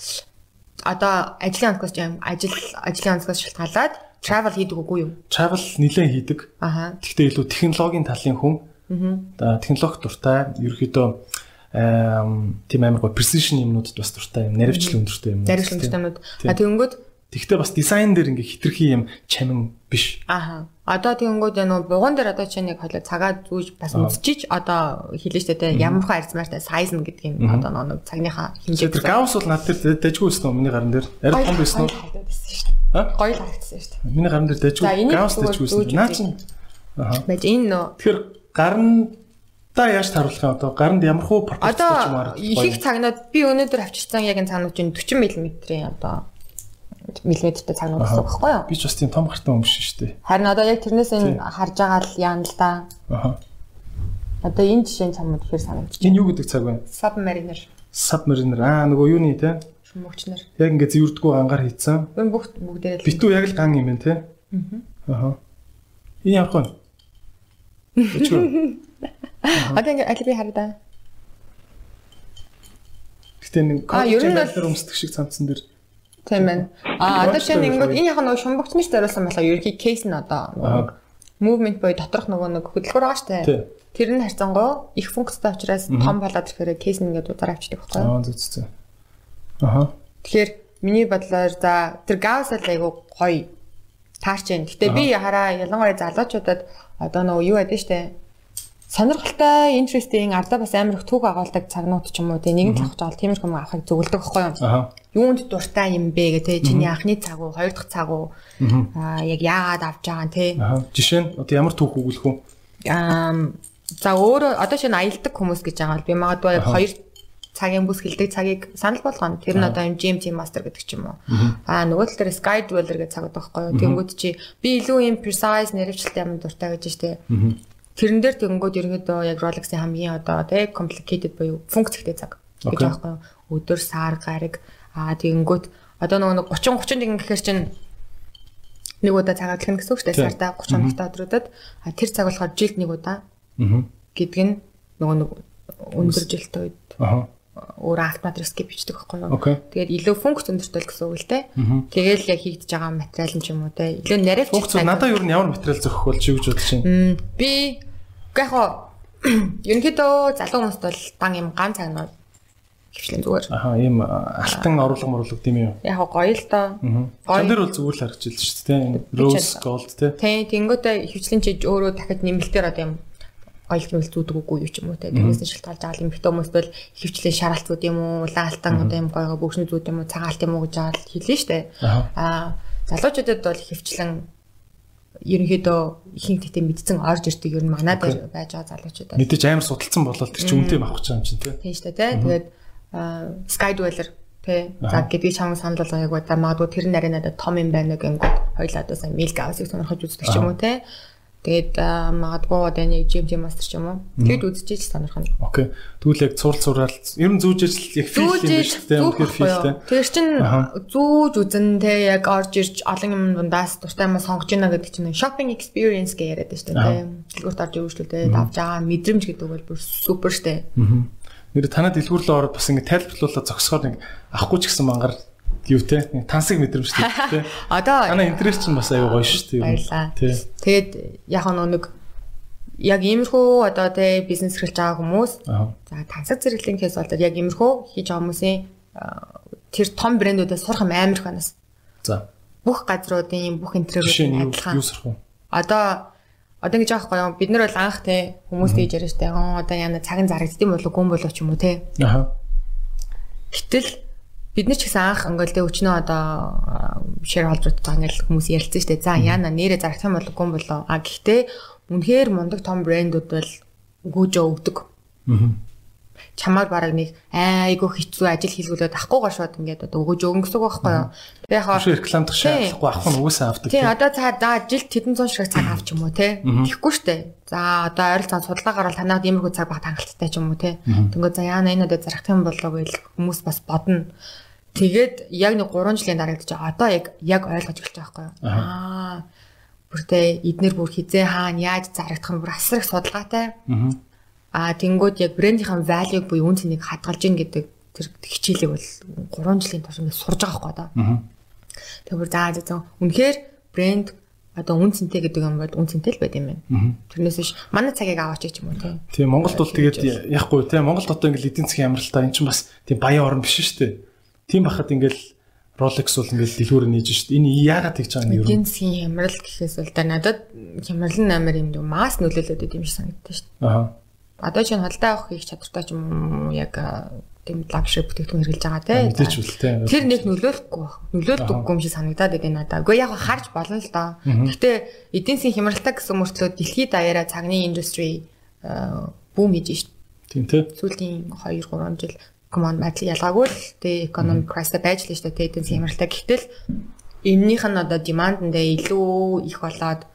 Speaker 2: одоо ажлын онцгоос юм ажил ажлын онцгоос шалтгаалаад travel хийдэг үгүй юу?
Speaker 1: Travel нэлээд хийдэг.
Speaker 2: Аха.
Speaker 1: Гэхдээ илүү технологийн талын хүн. Аа. Технологи дуртай. Ерөөхдөө тийм амар гоо precision юмнуудад бас дуртай юм. Наривчлал өндөртэй юм.
Speaker 2: Наривчлал өндөртэй юмнууд. А тэгэнгүүт
Speaker 1: Тэгвэл бас дизайн дээр ингээ хитрхи юм чамин биш.
Speaker 2: Аха. Одоо тэгэнгүүт нөө бугуун дээр одоо чинь нэг хойлоо цагаа зүүж бас үзчихэж одоо хэлэн штэ те ямар хаа арзмаартай сайз нь гэдэг юм одоо нэг цагныхаа
Speaker 1: хэмжээ. Тэр гаус бол над дээр дэжгүй өснө миний гарын дээр. Арай том байсан уу?
Speaker 2: Гоё харагдсан штэ.
Speaker 1: Миний гарын дээр дэжгүй гаус дэжгүй өснө. Наа чинь.
Speaker 2: Аха. Бэж энэ нөө.
Speaker 1: Тэгэхээр гарын Та яаж таруулах юм одоо гаранд ямар хуу
Speaker 2: пропорцч маар их их цагнууд би өнөөдөр авчирсан яг энэ цагнууд чинь 40 мм-ийн одоо миллиметртэй цагнууд гэсэн үг байхгүй юу?
Speaker 1: Би ч бас тийм том гартай юм биш шүү дээ.
Speaker 2: Харин одоо яг тэрнээс энэ харж байгаа л яана л да.
Speaker 1: Аа.
Speaker 2: Одоо энэ жишээ чамд ихээр санагдчих.
Speaker 1: Энэ юу гэдэг цаг вэ?
Speaker 2: Submariner.
Speaker 1: Submariner. Аа нөгөө юуны те?
Speaker 2: Шүмөгчнөр.
Speaker 1: Яг ингээ зэвэрдгүү ангаар хийцэн.
Speaker 2: Энэ бүх бүгдээрээ л.
Speaker 1: Битүү яг л ган юм байна те? Аа. Энэ явах нь.
Speaker 2: Одоо ингээ аль би хараа.
Speaker 1: Гэтэ нэг компьютер өмсдөг шиг цамцсан дэр
Speaker 2: Тийм байна. А одоо чинь ингээд энэ яг нэг шумбагчныг зориулсан болохоор ерөнхий кейс нь одоо movement буюу доторх нөгөө нэг хөдөлгөөр байгаа штэ. Тэр нь харьцангуй их функцтай учраас том болоод ирэхээр кейс нь ингээд удаар авчдаг байхгүй юу?
Speaker 1: Аа зүг зүг. Аха.
Speaker 2: Тэгэхээр миний бодлоор за тэр гаус л айгу гоё таарч байна. Гэтэ би хараа ялангуяа залуучуудад одоо нөгөө юу байдаг штэ сонирхолтой interesting ардаа бас амар их түүх агуулдаг цагнууд ч юм уу тий нэгэн цавх жаал тиймэрхүү юм авахыг зөвлөдөг байхгүй юу? Юунд дуртай юм бэ гэ тий чиний анхны цаг уу хоёр дахь цаг уу аа яг яагаад авч байгаа тий.
Speaker 1: Жишээ нь одоо ямар түүх өгүүлэх үү?
Speaker 2: Аа за өөрөө одоо шинэ аялдаг хүмүүс гэж байгаа бол би магадгүй яг хоёр цагийн бүс хилдэг цагийг санал болгоно. Тэр нь одоо юм GMT master гэдэг ч юм уу. Аа нөгөө тал дээр sky dweller гэдэг цаг байхгүй юу? Тэнгүүд чи би илүү юм precise нэрвчлэлтэй юм дуртай гэж штэ. Тэрэн дээр тэгэнгүүт ерөнхийдөө яг Rolex-ийн хамгийн одоо тий complicated буюу функцтэй цаг гэж байгаа юм. Өдөр, сар, гариг аа тэгэнгүүт одоо нөгөө 30 30 тэгэн гэхээр чинь нэг удаа цаг адлах гэсэн үг шүү дээ. Сартаа 30 хоногтой өдрүүдэд а тэр цаг болохоор жилд нэг удаа. Аа. Гэдэг нь нөгөө нэг өндөр жилтэй үед. Аа өөр автомат скип хийдэг байхгүй юу. Тэгээд илүү функц өндөртэй гэсэн үг л те. Тэгэл яг хийгдэж байгаа материал юм ч юм уу те. Илүү нарийн
Speaker 1: функц надад юу н ямар материал зохих бол чи гэж бодож байна.
Speaker 2: Би яг хоо <clears throat> ерөнхийдөө залуу хүмүүст бол дан юм ган цагнууд хвчлэн зүгээр.
Speaker 1: Аха ийм алтан оруулга моруулга тийм юм.
Speaker 2: Яг гоё л доо.
Speaker 1: Гоё. Тэр бол зүгээр л байна шүү дээ. Rose gold те.
Speaker 2: Тийм тэнгүүтээ хвчлэн чи өөрөө дахиад нэмэлтээр одоо юм гоёлт мэл зүүдэг үгүй юу ч юм уу те тэрнээс нь шалтгаалж байгаа юм ихтэй хүмүүс бол хөвчлээ зүүд юм уу улаалтан одоо юм гоёго бөкшний зүүд юм уу цагаалт юм уу гэж аа хэлнэ штэ аа залуучуудад бол хөвчлэн ерөнхийдөө ихэнх тэгтээ мэдсэн орж ирдэг ер нь манаа дээр байж байгаа залуучууд
Speaker 1: мэдээж амар судалсан болол тэр чинь үнтэй авах гэж юм чинь
Speaker 2: тийм штэ те тэгээд skydweller Тэ. За гэдгийг чамд санал болгоё гоо да магадгүй тэр нарийн надад том юм байна гэнгүүт хоёлаа одоо сайн мил гавсыг сонирхож үздэг ч юм уу те. Тэгээд магадгүй одоо нэг GMT master ч юм уу. Тэгэд үзчихэж сонирхно.
Speaker 1: Окей. Тэгвэл яг цурал цурал ер нь зүүж ажил яг фил үү? Үнэхээр филтэй.
Speaker 2: Тэр чин зүүж үзэн те яг орж ирж олон юм дундаас дуртай юм сонгож ийна гэдэг чинь shopping experience гэж яриад байна шүү дээ. Дэлгүүрт орж өвчлөлтэй давж байгаа мэдрэмж гэдэг бол бүр супер штэ.
Speaker 1: Нэр танад дэлгүүрлөө ороод бас ингэ тайлбарлуулаад зогсохоор нэг авахгүй ч гэсэн мангар юу те? Тансаг мэдрэмжтэй <laughs> те?
Speaker 2: Одоо
Speaker 1: манай интерес чинь бас аюу гоё шүү дээ
Speaker 2: баярлаа. Тэгээд яг нэг яг иймэрхүү одоо те бизнес эрхэлж байгаа хүмүүс за тансаг зэрэглэлийн кейс болоод яг иймэрхүү хийж байгаа хүмүүсийн тэр том брэндүүдээс сурах амар их банаас
Speaker 1: за.
Speaker 2: Бүх газруудын бүх интерьерүүд
Speaker 1: адилхан. юу сурах вэ?
Speaker 2: Одоо одоо ингэж аахгүй юу бид нар бол анх те хүмүүс тэгж яриа штэ одоо яна цагын зарагдсан болов гүн болов ч юм уу те
Speaker 1: аха
Speaker 2: гэтэл бид нар ч гэсэн анх ингээл тэ өчнөө одоо shareholder-тай ингээл хүмүүс ярилцсан дээ. За яана нэрээ зарах юм болоогүй болоо. А гэхдээ үнэхээр мундаг том брэндүүд бол гүйжөө өгдөг. Аа. Чамаар бараг нэг айгу хэцүү ажил хийлгүүлээд авахгүйгаа шууд ингээд одоо өгөөж үг байхгүй юу.
Speaker 1: Тэгээ яг хаа рекламдах шаардлагагүй авах нь угаасаа авдаг.
Speaker 2: Тийм одоо цаа за жилд хэдэн зуун ширхэг цаг авч юм уу те. Тэхгүй штэ. За одоо ойролцоон судалгаагаар бол танаад иймэрхүү цаг баг хангалттай ч юм уу те. Тэнгөө за яана энэ удаа зарах юм болоо гэж хүмүүс бас бодно. Тэгээд яг нэг 3 жилийн дараа гэж одоо яг яг ойлгож эхэлж байгаа байхгүй юу? Аа. Бүртээ эднэр бүр хизээ хаана яаж зарагдах юм бүр асар их судалгаатай. Аа. Тэнгууд яг брендийнхэн value буюу үн цэнийг хадгалж ийн гэдэг тэр хичээлийг бол 3 жилийн турш ингэ сурж байгаа байхгүй одоо. Аа. Тэгэхээр заа заа үнэхээр брэнд одоо үн цэнтэй гэдэг юм бол үн цэнтэй л байд юм байна. Тэрнээс биш манай цагийг аваач гэж юм уу тийм.
Speaker 1: Тийм Монголд бол тэгээд яахгүй тийм Монголд одоо ингээл эдийн засгийн амралтаа эн чинь бас тийм баян орн биш шүү дээ. Тийм бахад ингээл Rolex бол ингээл дэлгүүрээ нээж шүү дээ. Энэ яагаад тэгж байгаа юм
Speaker 2: бэ? Эдийн засгийн хямрал гэхээс бол да надад хямрал амар юм дүү мас нөлөөлөд идэм шиг санагддаг шүү дээ. Аа. Одоо чинь холдоо авах хийх чадвартай ч юм уу яг тийм лагшри бүтээгдэхүүн хэрэглэж байгаа те.
Speaker 1: Мэдээч үл те.
Speaker 2: Тэр нэг нөлөөлөхгүй баг. Нөлөөлдөггүй юм шиг санагдаад байна надаа. Үгүй яг харж болно л доо. Гэхдээ эдийн засгийн хямралтай гэсэн мөртлөө дэлхийд даяараа цагны индустри бүүм хийж шít.
Speaker 1: Тийм те.
Speaker 2: Сүүлийн 2 3 жил command battle ялгаагүй л те economic crisis байж л шít те эдийн засгийн хямралтай. Гэтэл эннийх нь одоо demandндээ илүү их болоод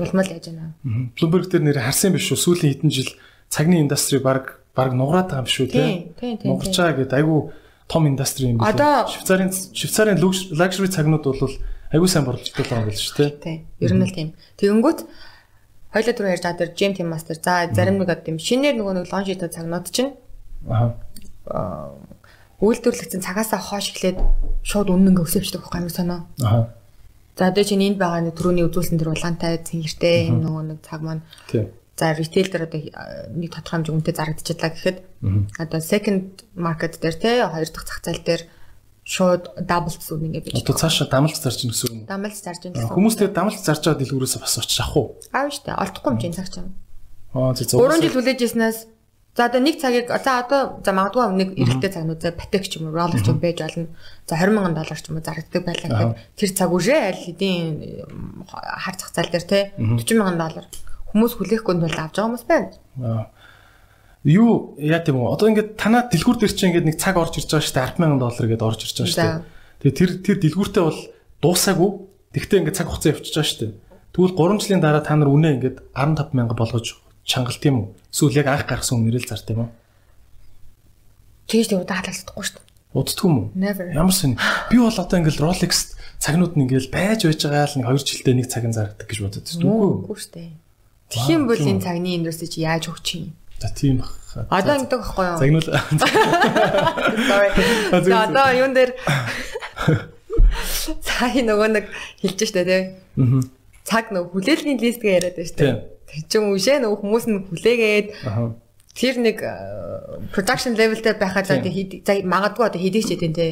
Speaker 2: улмал яаж байна.
Speaker 1: Bloomberg дээр нэр харсан биш үү? Сүүлийн хэдэн жил цагны индастри баг баг нугараад байгаа юм шүү
Speaker 2: тий.
Speaker 1: Нугарч байгаа гэдэг айгүй том индастри юм
Speaker 2: билээ.
Speaker 1: Швейцарын Швейцарын лакшри цагнууд бол айгүй сайн борлогддог байгаа юм биш тий.
Speaker 2: Тий. Ер нь л тийм. Тэгэнгүүт хоёлаа түрүү ярьж байгаа тэр Jim Team Master за зарим нэг одоо тийм шинээр нөгөө нэг лонж хийдэг цагнууд чинь аа үйлдвэрлэгдсэн цагаасаа хоош эхлээд шууд үнэн өсөвчдөг байхгүй юм санаа. Аа. За одоо чинь энд байгаа нэг түрүүний үзүүлсэн тэр улаантай цэнгэртэй энэ нөгөө нэг цаг маань. Тийм За ритейл дээр одоо нэг тодорхой хэмжээ үнэтэй зарагдчихлаа гэхэд одоо second market дээр те хоёр дахь зах зээл дээр шууд double зүг ингэ
Speaker 1: байж. Одоо цаашаа дамлж зарж гин гэсэн
Speaker 2: үг. Дамлж зарж гин гэсэн.
Speaker 1: Хүмүүс тэгээд дамлж зарж байгаа дэлгүүрээс бас очиж авах уу?
Speaker 2: Аав штэ. Олдохгүй юм чинь цаг чинь.
Speaker 1: Аа зөв.
Speaker 2: 3 жил хүлээж ирснээс за одоо нэг цагийг за одоо за магадгүй нэг эрэгтэй цагнууд за патек ч юм уу roller ч юм байж болно. За 20 сая доллар ч юм уу зарагддаг байлаа гэхэд тэр цаг үрээ аль хэдийн хар зах зээл дээр те 40 сая доллар хүмүүс хүлээхгүй нь бол авч байгаа хүмүүс байна.
Speaker 1: Юу яа тийм үү? Одоо ингээд танаа дэлгүүр дээр чинь ингээд нэг цаг орж ирж байгаа шүү дээ 100000 доллар гэдээ орж ирж байгаа шүү дээ. Тэгээ тэр тэр дэлгүүртээ бол дуусаагүй. Тэгтээ ингээд цаг хугацаа явчихж байгаа шүү дээ. Тэгвэл 3 жилийн дараа та нар үнэ ингээд 15000 болгож чангалт юм уу? Эсвэл яг анх гаргасан үнэрэл зарт юм уу?
Speaker 2: Тэгж тэг удаа халагдахгүй шүү дээ.
Speaker 1: Уддгүй юм уу? Ямар сэн. Би бол одоо ингээд Rolex цагнууд нь ингээд байж байж байгаа л нэг 2 жилдээ нэг цагын зарагддаг гэж бодод шүү дээ.
Speaker 2: Үгүй шүү дээ. Тэгхийн бол энэ цагны индустрий чи яаж өгч юм?
Speaker 1: За тийм баг.
Speaker 2: Одоо ингэдэг байхгүй юу?
Speaker 1: Загнуул. <laughs>
Speaker 2: За одоо юун дээр цаа нөгөө нэг хэлж штэ тий. Аа. Цаг нөгөө хүлээлгийн листгээ яриад байна штэ. Тэр чинь үшээ нөгөө хүмүүс нь хүлээгээд тэр нэг production level дээр байхад одоо хийдэг за магадгүй одоо хийдэг ч гэдэг те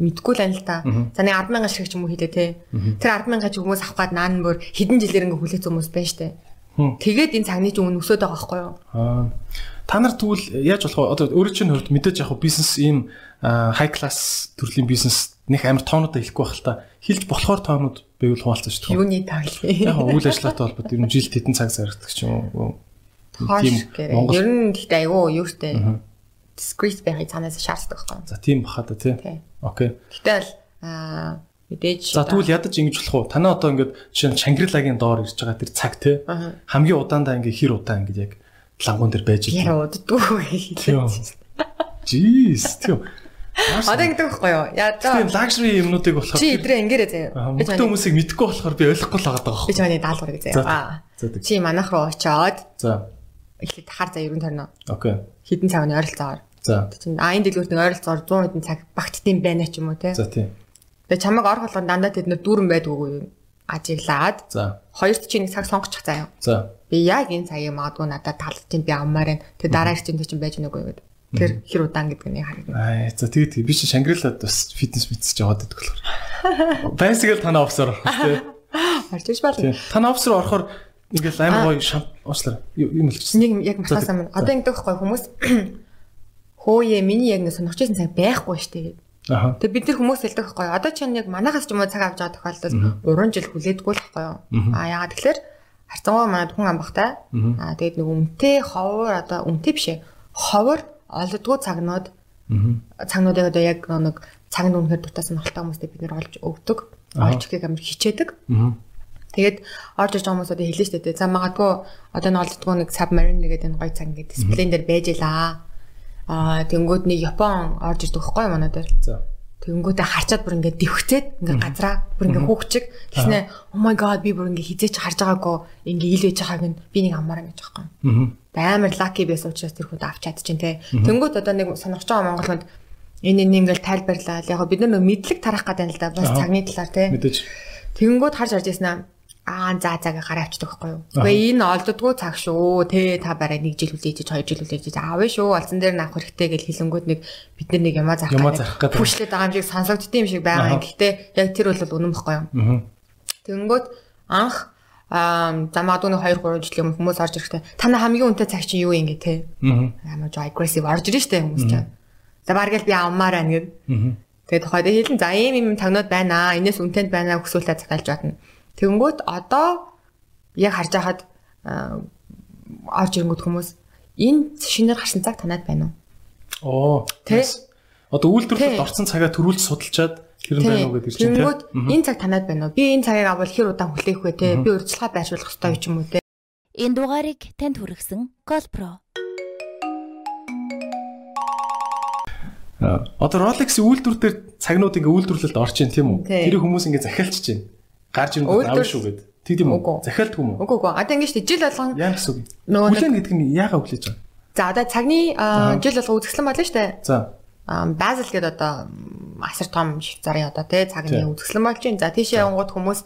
Speaker 2: мэдгүй л анил та. За нэг 100000 шиг ч юм уу хийлээ те. Тэр 100000 ч хүмүүс авах гад наан бүр хэдэн жилээр ингээ хүлээц хүмүүс байна штэ. Тэгээд энэ цагны чинь үн өсөд байгаа байхгүй юу? Аа.
Speaker 1: Та нар тэгвэл яаж болох вэ? Одоо өөрөө чинь хувьд мэдээж яг бизнес ийм high class төрлийн бизнес нэг амар тоонуудаа хэлэхгүй байх л та. Хилж болохоор тоонууд байвал хуваалцаж шүү
Speaker 2: дээ. Юуны таг л.
Speaker 1: Яг үйл ажиллагаатай холбоотой ер нь жилд хэдэн цаг зарагддаг ч юм уу.
Speaker 2: Тийм Ер нь гэхдээ айгүй юу штэ. Discrete байхыг цаанаас шаарддаг байхгүй.
Speaker 1: За тийм баха да тий. Окей.
Speaker 2: Гэтэл аа Мэдээж.
Speaker 1: За тэгвэл ядаж ингэж болох уу? Танаа одоо ингээд жишээ нь Шангрилагийн доор ирж байгаа тэр цаг те. Хамгийн удаандаа ингээд хэр удаа ингээд яг лангуун дээр байж
Speaker 2: байгаа. Яа уддгүй.
Speaker 1: Жис тийм.
Speaker 2: Одоо ингэдэг байхгүй юу? Яа за.
Speaker 1: Тийм лакшри юмнуудыг болохоор
Speaker 2: чи идрээ ингэрээ заяа.
Speaker 1: Ч хүмүүсийг мэдхгүй болохоор би ойлгохгүй л байгаа байхгүй.
Speaker 2: Би ч манай даалгаврыг заяа. Чи манайх руу очоод.
Speaker 1: За.
Speaker 2: Эхлээд хар заяа ерөн торно.
Speaker 1: Окей.
Speaker 2: Хідэн цагны ойролцоогоор.
Speaker 1: За.
Speaker 2: Чин айн дэлгүүрт нэг ойролцоогоор 100 хэдэн цаг багтдсан байна ч юм уу те.
Speaker 1: За тийм.
Speaker 2: Тэгээ чамайг орох болгон дандаа тэд нэр дүүрэн байдгүй юу? Ажиглаад.
Speaker 1: За.
Speaker 2: Хоёрт чи нэг цаг сонгочих заяа.
Speaker 1: За.
Speaker 2: Би яг энэ цагийг магадгүй надад талцtiin би аммаар байна. Тэгээ дараа чинь чинь байж нүггүй гэдэг. Тэр хэр удаан гэдэг нь харагдана.
Speaker 1: Аа за тэгээд би чи Шангрилад бас фитнес мэдсэж яваад байдаг болохоор. <laughs> Байсгал танаа офсор орох <laughs> тий.
Speaker 2: Орж иж болно.
Speaker 1: Танаа офсор орохоор ингээл амар гоё шамп уучлаа. Юм
Speaker 2: хэлчихсэн. Нэг яг махаас амин. Одоо ингэдэг байхгүй хүмүүс <clears throat> хөөе миний яг нэг сонирхож байсан цаг байхгүй штэ гэдэг Тэгээ бид нар хүмүүс хэлдэг байхгүй юу? Одоо чинь яг манахаас ч юм уу цаг авч байгаа тохиолдолд 3 жил хүлээдгүй л байхгүй юу? Аа яагаад тэгэхээр харцангуй манад хүн амбахтай. Аа тэгээд нэг үнтэй ховор одоо үнтэй биш ээ. Ховор олддгүй цагнууд цагнуудыг одоо яг нэг цаг нь үнэхээр дутаа сонирхолтой хүмүүстэй бид нэр олж өгдөг. Олж өгөхийг амар хичээдэг. Тэгээд орж иж байгаа хүмүүс одоо хэлэн штэ. За магадгүй одоо н олддгүй нэг submarine гэдэг энэ гой цаг ингээд дисплейн дээр байж илаа Аа тэнгууд нэг Япон орж ирдэг байхгүй манай дээр.
Speaker 1: За.
Speaker 2: Тэгэнгүүтээ харчаад бүр ингээд дэвхцээд ингээд газраа бүр ингээд хүүхчиг тэгснэ oh my god би бүр ингээд хизээч харж байгаагүй ингээд ил ээж байгааг нь би нэг амаараа гэж байгаа юм. Амар lucky байсан учраас тэр хүн авч чадчихээн те. Тэнгүүд одоо нэг сонирхож байгаа Монгол хүнд энэ энэ ингээл тайлбарлаа. Яг бид нар мэдлэг тарах гэдэг л да бас цагны талаар те.
Speaker 1: Мэдээж.
Speaker 2: Тэнгүүд харж харж яснаа аа за заа гараа авчдаг байхгүй юу. Гэхдээ энэ олддггүй цаг шүү. Тэ та барай 1 жил үлээж 2 жил үлээж аавь шүү. Олцсон дээр наах хэрэгтэй гэж хэлэнгүүд нэг бид нар нэг ямаа зарах
Speaker 1: гэдэг.
Speaker 2: Пүшлээд байгаа юм шиг сонсогддсон юм шиг байгаа. Гэхдээ яг тэр бол үнэн байхгүй юу. Тэнгүүд анх аа замаадуу нэг 2 3 жилийн өмнө хүмүүс орж ирэхдээ таны хамгийн үнэтэй цаг чинь юу юм гээ те. Аа жоо aggressive орж ирж штэ хүмүүс чинь. За баргээл би авмаар байна гэд. Тэгээд тухайд хэлэн за ийм ийм тагнууд байна аа. Энэс үнэтэнд байна өксүүлээ захиалж батна Тэгэнгүүт одоо яг харж байхад орж ирэнгүүт хүмүүс энэ шинээр гарсан цаг танад байна
Speaker 1: уу? Оо. Тэгээс одоо үйлдвэрлэлд орсон цагаа төрүүлж судалчаад тэр нь байна уу гэдэг чинь
Speaker 2: тийм. Энэ цаг танад байна уу? Би энэ цагийг авал хэр удаан хүлээх вэ те? Би урьдчилгаа байршуулах ёстой юм уу те?
Speaker 3: Энэ дугаарыг танд хүргэсэн Golpro.
Speaker 1: Одоо Rolex-ийн үйлдвэр дээр цагнууд ингээ үйлдвэрлэлд орж ийн тийм үү? Тэр хүмүүс ингээ захиалчихж байна гарч ирэнгүүт аав шүү гэд. Тэг тийм үү? Захиалдаг юм уу?
Speaker 2: Үгүй үгүй. Одоо ингэж жил болгон
Speaker 1: яа гэсэн үг? Хүлэн гэдэг нь яагаад хүлээж байгаа?
Speaker 2: За одоо цагны жил болго үзэсгэлэн болно шүү дээ.
Speaker 1: За.
Speaker 2: Базел гэдэг одоо асар том Швейцарын одоо тий цагны үзэсгэлэн болж байна. За тийшээ явгууд хүмүүс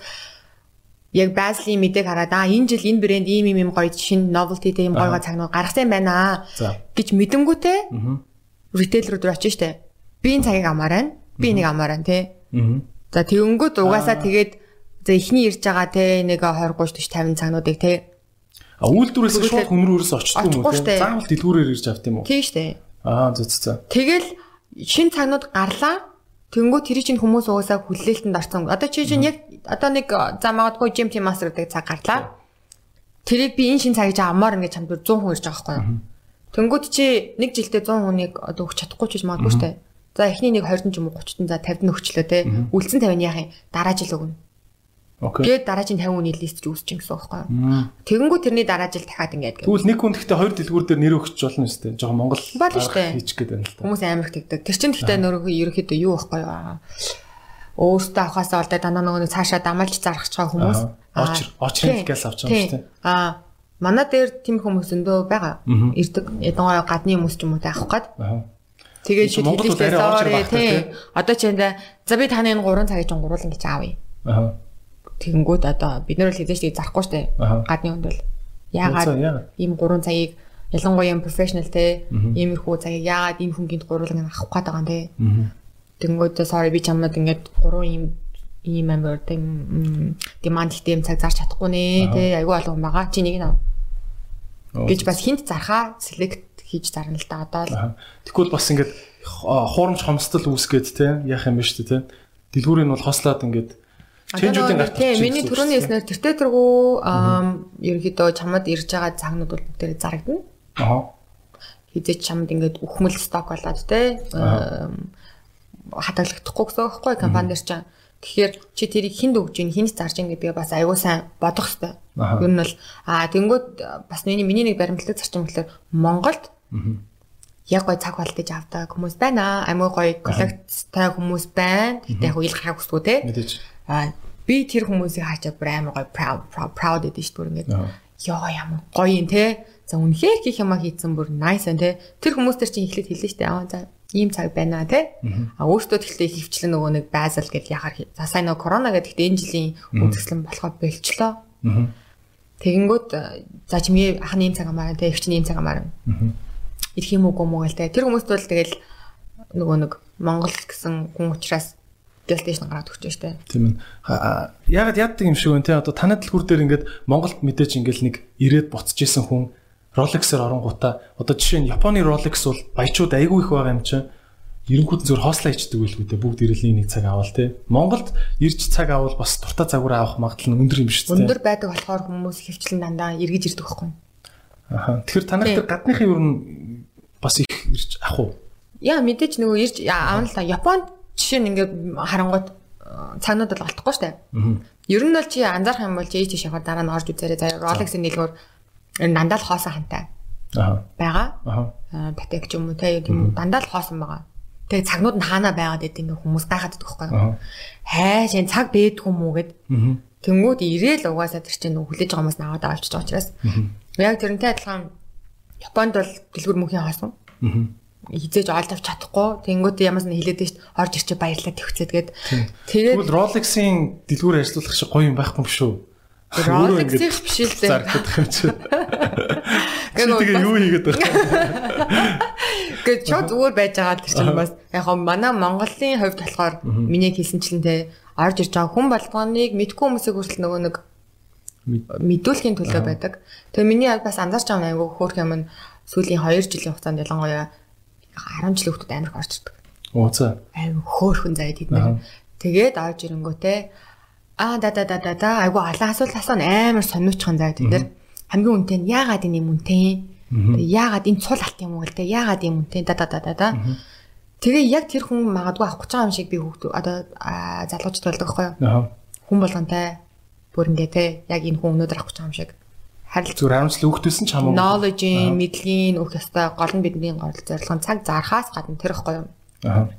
Speaker 2: яг Базлийн мэдээг хараад аа энэ жил энэ брэнд ийм ийм ийм гоё шинэ novelty тийм гоё цагнууд гаргасан байна гэж мэдэнгүүтээ ритейлерүүд рүү очиж штэ. Би энэ цагийг амаар байна. Би энийг амаар байна тий. За тэгэнгүүт угаасаа тэгээд За эхний ирж байгаа те нэг 20 30 40 50 цагнуудыг те
Speaker 1: А үйлдвэрээс шууд хүн рүүээс очдог юм уу? Заавал дэлгүүрээр ирж авт юм уу?
Speaker 2: Тийм штэ.
Speaker 1: Аа зү зү.
Speaker 2: Тэгэл шин цагнууд гарлаа. Тэнгүү тэр чинь хүмүүс угаасаа хүлээлтэнд орсон. Одоо чи чинь яг одоо нэг за магадгүй GMT master гэдэг цаг гарлаа. Тэрийг би энэ шин цагийг амаар ингээд чамд 100 хүн ирж байгаа байхгүй юу? Тэнгүүд чи нэг жилдээ 100 хүнийг одоо өгч чадахгүй ч гэж магадгүй штэ. За эхний нэг 20 ч юм уу 30 за 50 өгчлөө те. Үлдсэн 50 яах юм? Дараа жил өгнө. Тэгээд дараагийн 50 хүний лист ч үүсчих гэсэн үг байхгүй? Тэгэнгүү тэрний дараа жил дахиад ингээд.
Speaker 1: Тэгвэл нэг хүн гэхдээ хоёр дэлгүүр дээр нэр өгч болно шүү дээ. Жохо Монгол
Speaker 2: хийчих
Speaker 1: гээд байна л
Speaker 2: та. Хүмүүс амар их тэгдэг. Тэр чинь гэхдээ нөрөө ерөөхдөө юу байхгүй юу? Өөртөө авахаасаа болдог дандаа нөгөө цаашаа дамалж зарах чагаа хүмүүс.
Speaker 1: Очр очрын гээс авч байгаа шүү дээ.
Speaker 2: Аа манай дээр тийм хүмүүс өндөө байгаа. Ирдэг. Эдгээр гадны хүмүүс ч юм уу таах гээд. Тэгээд хэлэлтэй sorry тий. Одоо ч энэ за би таны энэ 3 цагийн чинь гуруулan гэж аавъя. Аа тэгэнгүүт одоо бид нар л хэзээ ч тийг зарахгүй штэ. Гадны хүнд бол яагаад ийм 3 цагийг ялангуяа профешнл те иймэрхүү цагийг яагаад энэ хүнгийн гуруулан авах гээд байгаа юм те. Тэгэнгүүт sorry би чамд ингээд 3 ийм ийм амир тийм demand ихтэй юм цаг зарч чадахгүй нэ те айгүй олон байгаа чи нэг нь ав. гэж бас хинт зархаа select хийж зарна л да одоо л.
Speaker 1: Тэгвэл бас ингээд хуурамч хомсдол үүсгээд те яах юм бэ штэ те. Дэлгүүрийг нь бол хослоод ингээд Чэнжүүдийн гарт.
Speaker 2: Тийм, миний түрүүний яснаар тэртээ тэргүү ерөнхийдөө чамд ирж байгаа цагнууд бол бүгдээ зарагдана. Аа. Хизээч чамд ингээд үхмэл сток болоод те хатаглагдахгүй гэсэн үг байхгүй компанидэр чинь. Тэгэхээр чи тэрийг хинд өгж ийн хинд зарж ийн гэдгээ бас аягүй сайн бодох хэрэгтэй. Ер нь бол аа тэнгууд бас миний миний нэг баримтлагдаг зарчим гэхэлэр Монголд яг гой цаг болтож авдаг хүмүүс байна. Амин гой коллекцтай хүмүүс байна. Гэтэ яг ил гарах хүсгүй те.
Speaker 1: Мэдээж
Speaker 2: А би тэр хүмүүсийг хаачаад бүр амар гоё proud proud гэдэг шүү дээ ингээд ёо ямар гоё юм те. За үнэхээр хийх юмаа хийцэн бүр nice ан те. Тэр хүмүүс төр чинь эхлээд хэлсэн шүү дээ. Аа за ийм цаг байна те. А өөртөө тэгтээ хөвчлэн нөгөө нэг байзал гэж яхаар за сайн нөгөө корона гэдэгт энэ жилийн үзэсгэлэн болохоо болчлоо. Тэгэнгүүт за чимээ ах нэм цаг амаар те. Өвч нэм цаг амаар. Ирэх юм уу гомоо гэл те. Тэр хүмүүст бол тэгэл нөгөө нэг Монгол гэсэн хүн учраас PlayStation гараад өгч штэ.
Speaker 1: Тийм ээ. Ягаад яаддаг юм шиг вэ те одоо танай дэлгүүр дээр ингээд Монголд мэдээж ингээл нэг ирээд буцаж исэн хүн Rolex-ээр оронгуудаа одоо жишээ нь Японы Rolex бол баячууд айгүй их байгаа юм чинь эренгүүд зөв хоослоо ичдэг байлгүй те бүгд ирэлний нэг цаг авал те Монголд ирж цаг авал бас дуртай загвар авах магадлал нь өндөр юм шүү
Speaker 2: дээ. Өндөр байдаг болохоор хүмүүс хөвчлэн дандаа эргэж ирдэг байхгүй.
Speaker 1: Аха. Тэгэхээр танай дээр гадныхын юу н бас их ирж ах уу?
Speaker 2: Яа мэдээж нөгөө ирж аавна л та Японд жишээ нь ингээд харангууд э, цагнууд бол олдохгүй штэ. Ер нь бол чи анзаарах юм бол чи тийш явахаар дараа нь орж үзээрэй. За Rolex-ийн нэлгөр дандаа л хоосон хантай. Аа. Бага. Аа. Патек ч юм уу те тийм дандаа л хоосон байгаа. Тэгээ цагнууд нь хаана байгаад байд ингээ хүмүүс гайхаад байдаг байхгүй юу? Хайш энэ цаг бэдг юм уу гэд. Тэнгүүд ирээл угаасаа тэр чинь хүлээж байгаа хүмүүс наваад авчиж байгаа учраас. Яг тэрнтэй адилхан Японд бол дэлгүр мөнхийн хоосон. Хизээж олд авч чадахгүй. Тэнгүүд ямаас нь шүү дээ. Орж ирчээ баярлаа төвцээд гээд.
Speaker 1: Тэгээд Тэгвэл Rolex-ийн дэлгүр ажиллуулах шиг гоё юм байхгүй юм шүү.
Speaker 2: Rolex-ийг биш л дээ.
Speaker 1: Зарагдах юм чи. <laughs> Тэгээ юу хийгээд байгаа.
Speaker 2: Гэт чод зүгээр байж байгаа тэр чинь бас яг хоо манай Монголын хувьд болохоор миний хэлсэнчлэн те орж ирж байгаа хүн болгоныг мэдгүй хүмүүсийг хүртэл нөгөө нэг мэдүүлэхийн төлөө байдаг. Тэгээ миний бас анзаарч байгаа айгүй хөөх юм нь сүүлийн 2 жилийн хугацаанд ялангуяа 10 жилийн хүмүүс амирх.
Speaker 1: Оо за.
Speaker 2: Айгүй хөөхөн заяа тэд нэр. Тэгээд орж ирэнгүүтээ аа да да да да да айгүй алан асуулт асуун амар сониучхан заяа тэд нэр. Хамгийн үнэтэй нь яагаад энэ юм үнэтэй? Яагаад энэ цул алт юм уу гэлтэй? Яагаад юм үнэтэй? Да да да да да. Тэгээ яг тэр хүн магадгүй авах гэж байгаа юм шиг би хүүхд одоо залуучд болдог байхгүй юу? Хүн болгонтай бүр ингээ те яг энэ хүн өнөөдөр авах гэж байгаа юм шиг
Speaker 1: харилцаа зүгээр харамсал өгдөөсөн ч хамаагүй
Speaker 2: knowledge-ийн мэдлэгийн өөх ёстой гол нь бидний гол зорилго нь цаг зархаас гадна тэр ихгүй юм. Аа.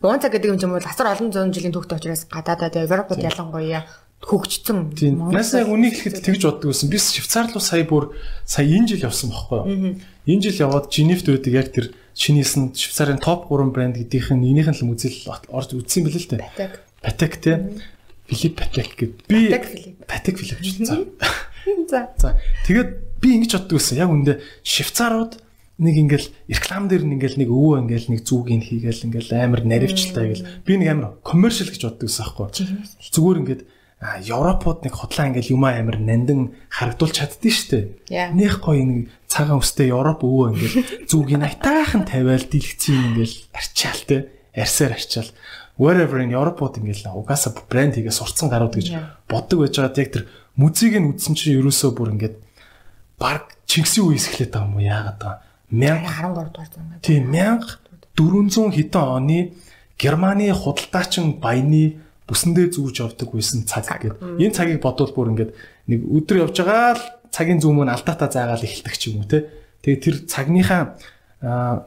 Speaker 2: Буун цаг гэдэг юм чинь бол асар олон зуун жилийн түүхтэй учраас гадаадаа Европод ялангуяа хөгжсөн.
Speaker 1: Нас яг үнийг хэлэхэд тэгж боддог байсан. Би Швейцар руу сая бүр сая энэ жил явсан байхгүй юу? Энэ жил яваад Женевт байдаг яг тэр шинийсэн Швейцарын топ 3 брэнд гэдгийнх нь энийхэн л үзэл орж үзсэн бэлээ л дээ.
Speaker 2: Патек.
Speaker 1: Патек тий. Филип Патек гэд. Би
Speaker 2: Патек Филип.
Speaker 1: Патек Филип ч за. <laughs> За. За. Тэгээд би ингэж боддог байсан. Яг үндэ Швейцарууд нэг ингээл реклам дээр нэг ингээл нэг өвөө ингээл нэг зүгийг хийгээл ингээл амар наривчлалтай гэл би нэг амар коммершал гэж боддог байсан аахгүй. Зүгээр ингээд Европод нэг худлаа ингээл юм амар нандин харагдуулж чаддсан шүү дээ. Нэх гоё нэг цагаан өстэй Европ өвөө ингээл зүгийг айтаахан тавиал дэлгэцэн ингээл арчаал те. Арсаар арчаал wherever in Европод ингээл угаасаа брэнд хийгээ сурцсан гарууд гэж боддог байж байгаад яг тэр музейг нь үзсэн чинь ерөөсөө бүр ингээд баг Чингисийн үеэс байгаа юм уу яагаад байгаа
Speaker 2: 1013 дугаар зам.
Speaker 1: Тийм 1400 хэдэн оны Германы худалдаачин баяны бүсэндээ зүүж явдаг байсан цаг гэдэг. Энэ цагийг бодвол бүр ингээд нэг өдөр явж байгаа л цагийн зүүм нь алдаатаа заагаал эхэлдэг ч юм уу те. Тэгээ тэр цагныхаа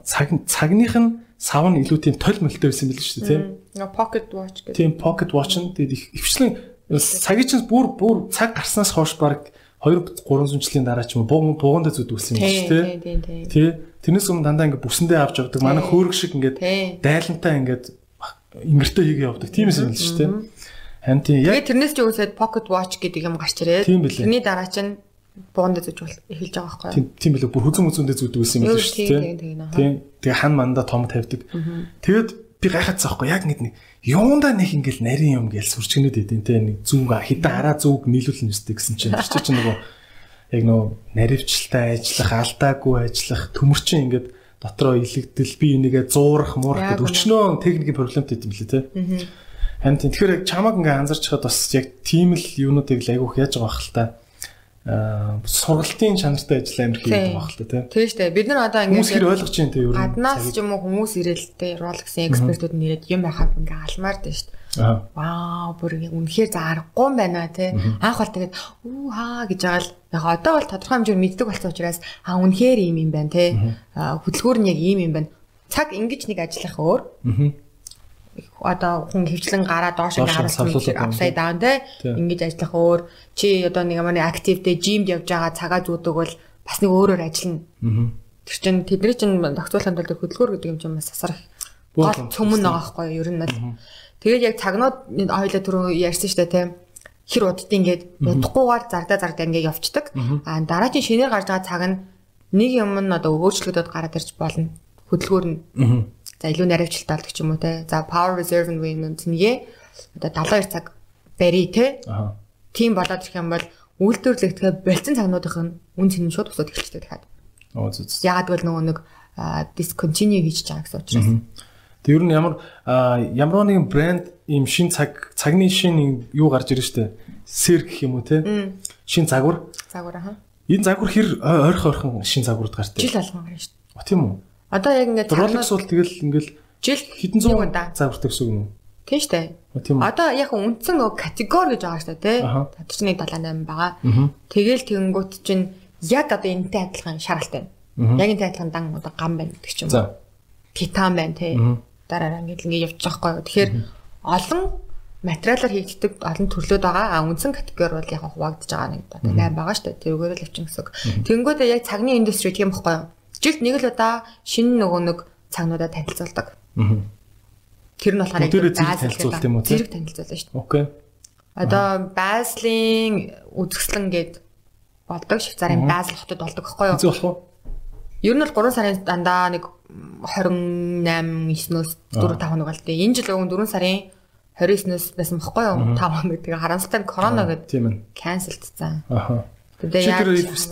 Speaker 1: цаг цагных нь сав нь илүү тийм толь мөлтэй байсан байл шүү дээ тийм.
Speaker 2: Pocket watch
Speaker 1: гэдэг. Тийм pocket watch нь тэгээд ихвчлэн цагийн чинь бүр бүр цаг гарснаас хойш баг 2 300 жилийн дараа ч юм уу бугундаа зүдүүлсэн юм шүү дээ. Тий. Тэрнээс өмнө дандаа ингээ бүсэндээ авч явдаг. Манай хөөрг шиг ингээд дайлантай ингээд ингэртээ хийгээ явдаг. Тиймээс юм л шүү дээ. Харин тийм
Speaker 2: яг тэрнээс ч үсээд pocket watch гэдэг юм гарч ирээд тэрний дараа чинь бугундаа зүж эхэлж байгаа байхгүй
Speaker 1: юу? Тийм билүү бүр мүзэндээ зүддэг байсан юм л шүү дээ. Тийм. Тэгээ хан манда том тавьдаг. Тэгээд би гайхацсан байхгүй яг нэг юундаа нэг ингээл нарийн юм гээл сүрчгнэд идэв те. Нэг зүг хитэн хараа зүг нийлүүлнэ үстэй гэсэн чинь. Тэр чинь нөгөө яг нөгөө наривчлалтай ажиллах алдаагүй ажиллах төмөрчин ингээд дотроо илэгдэл би энийгээ зуурах муурах гэдэг өчнөө техникийн проблемтэй юм лээ те. Харин тэгэхээр яг чамаг ингээ анзарч хаад бас яг тийм л юунуудыг л айгуух яаж байгаа хэл та сургалтын чанартай ажил амир хийх байх л та
Speaker 2: тийм шүү дээ бид нар одоо
Speaker 1: ингээд хүмүүс хэр ойлгож байна те ер нь
Speaker 2: гаднаас ч юм уу хүмүүс ирэл те Rolex-ийн экспертүүд нь ирээд юм байхад ингээ алмаар дээ шүү дээ вау бүр үнэхээр зарахгүй юм байна те анх бол тэгээд үү хаа гэж байгаа л яг одоо бол тодорхой хэмжээр мэддэг болсон учраас а үнэхээр ийм юм байна те хөдөлгөөр нь яг ийм юм байна. Цаг ингэж нэг ажиллах өөр одоо хүн хөвчлэн гараа доош ингээ харуулсан апсайд даун те ингэж ажиллах өөр. Чи одоо нэг ямар активтэй жимд явж байгаа цагаа зүүдэг бол бас нэг өөрөөр ажиллана. Тэр чин тэдний чин тогтоолохын тулд хөдөлгөөр гэдэг юм чинь бас асар гол цөмөн байгаа байхгүй юу ер нь бол. Тэгээд яг цагнууд хоёлаа түрүү ярьсан дээ те. Хэр удд ингээд? Удахгүйгээр зардаа зардаа ингээд явцдаг. А дараа чинь шинээр гарч байгаа цаг нь нэг юм нь одоо өгөөчлөгдөд гараад ирж болно. Хөдөлгөөр нь За илүү наривчлалтай болдог ч юм уу те. За power reserve and win нэгээ одоо 72 цаг барий те. Аа. Тийм болоод ирэх юм бол үйлдвэрлэгдэхээ болцсон цагнуудынх нь үн цэн шууд босоод эхэлчихдэг дахиад.
Speaker 1: Оо зү.
Speaker 2: Яагаад гэвэл нөгөө нэг discontinue хийж байгаа гэсэн учраас.
Speaker 1: Тэг ер нь ямар ямар нэгэн брэнд ийм шин цаг цагны шин юу гарч ирж штэ. Сэр гэх юм уу те. Шин загвар.
Speaker 2: Загвар аа.
Speaker 1: Энэ загвар хэр ойрхон ойрхон шин загварууд гартай.
Speaker 2: Жил болгон гарна штэ.
Speaker 1: Тийм үү?
Speaker 2: Одоо яг ингээд
Speaker 1: Rolex бол тэгэл ингээл
Speaker 2: жил
Speaker 1: хэдэн зуун загвартай гэсэн юм уу?
Speaker 2: Тийм шүү дээ. Одоо яг үндсэн категори гэж байгаа шүү дээ, тий. Татварчны 78 байгаа. Тэгэл тэгэнгүүт чинь яг одоо энэтэй адилхан шаралтай байна. Яг энэтэй адилхан дан одоо гам байна гэдэг ч юм уу. Титан байна тий. дараараа ингээд ингээд явж байгаа байхгүй. Тэгэхээр олон материалаар хийгддэг олон төрлөөд байгаа. А үндсэн категори бол яг хуваагдж байгаа нэг одоо 8 байгаа шүү дээ. Тэрүүгээр л авчин гэсэн. Тэнгүүд яг цагны индастри тийм байхгүй юу? Жилд нэг л удаа шинэ нөгөө нэг цагнуудаа танилцуулдаг. Тэр нь болохоор
Speaker 1: яг танилцуулт юм уу?
Speaker 2: Зэрэг танилцуулна шүү дээ.
Speaker 1: Окей.
Speaker 2: Одоо Базлийн үзэсгэлэн гээд болдог Швейцарын Базл хотод болдог байхгүй юу?
Speaker 1: Зүг болох уу?
Speaker 2: Ер нь бол 3 сарын дандаа нэг 28 9-өөс 4 5 хоног болтой. Энэ жил өгөн 4 сарын 29-өөс байсан бохгүй юу? 5 хоног тэгээ харамсалтай корона гэдэг.
Speaker 1: Ээ.
Speaker 2: Канселдсан.
Speaker 1: Аха. Тэгээ яг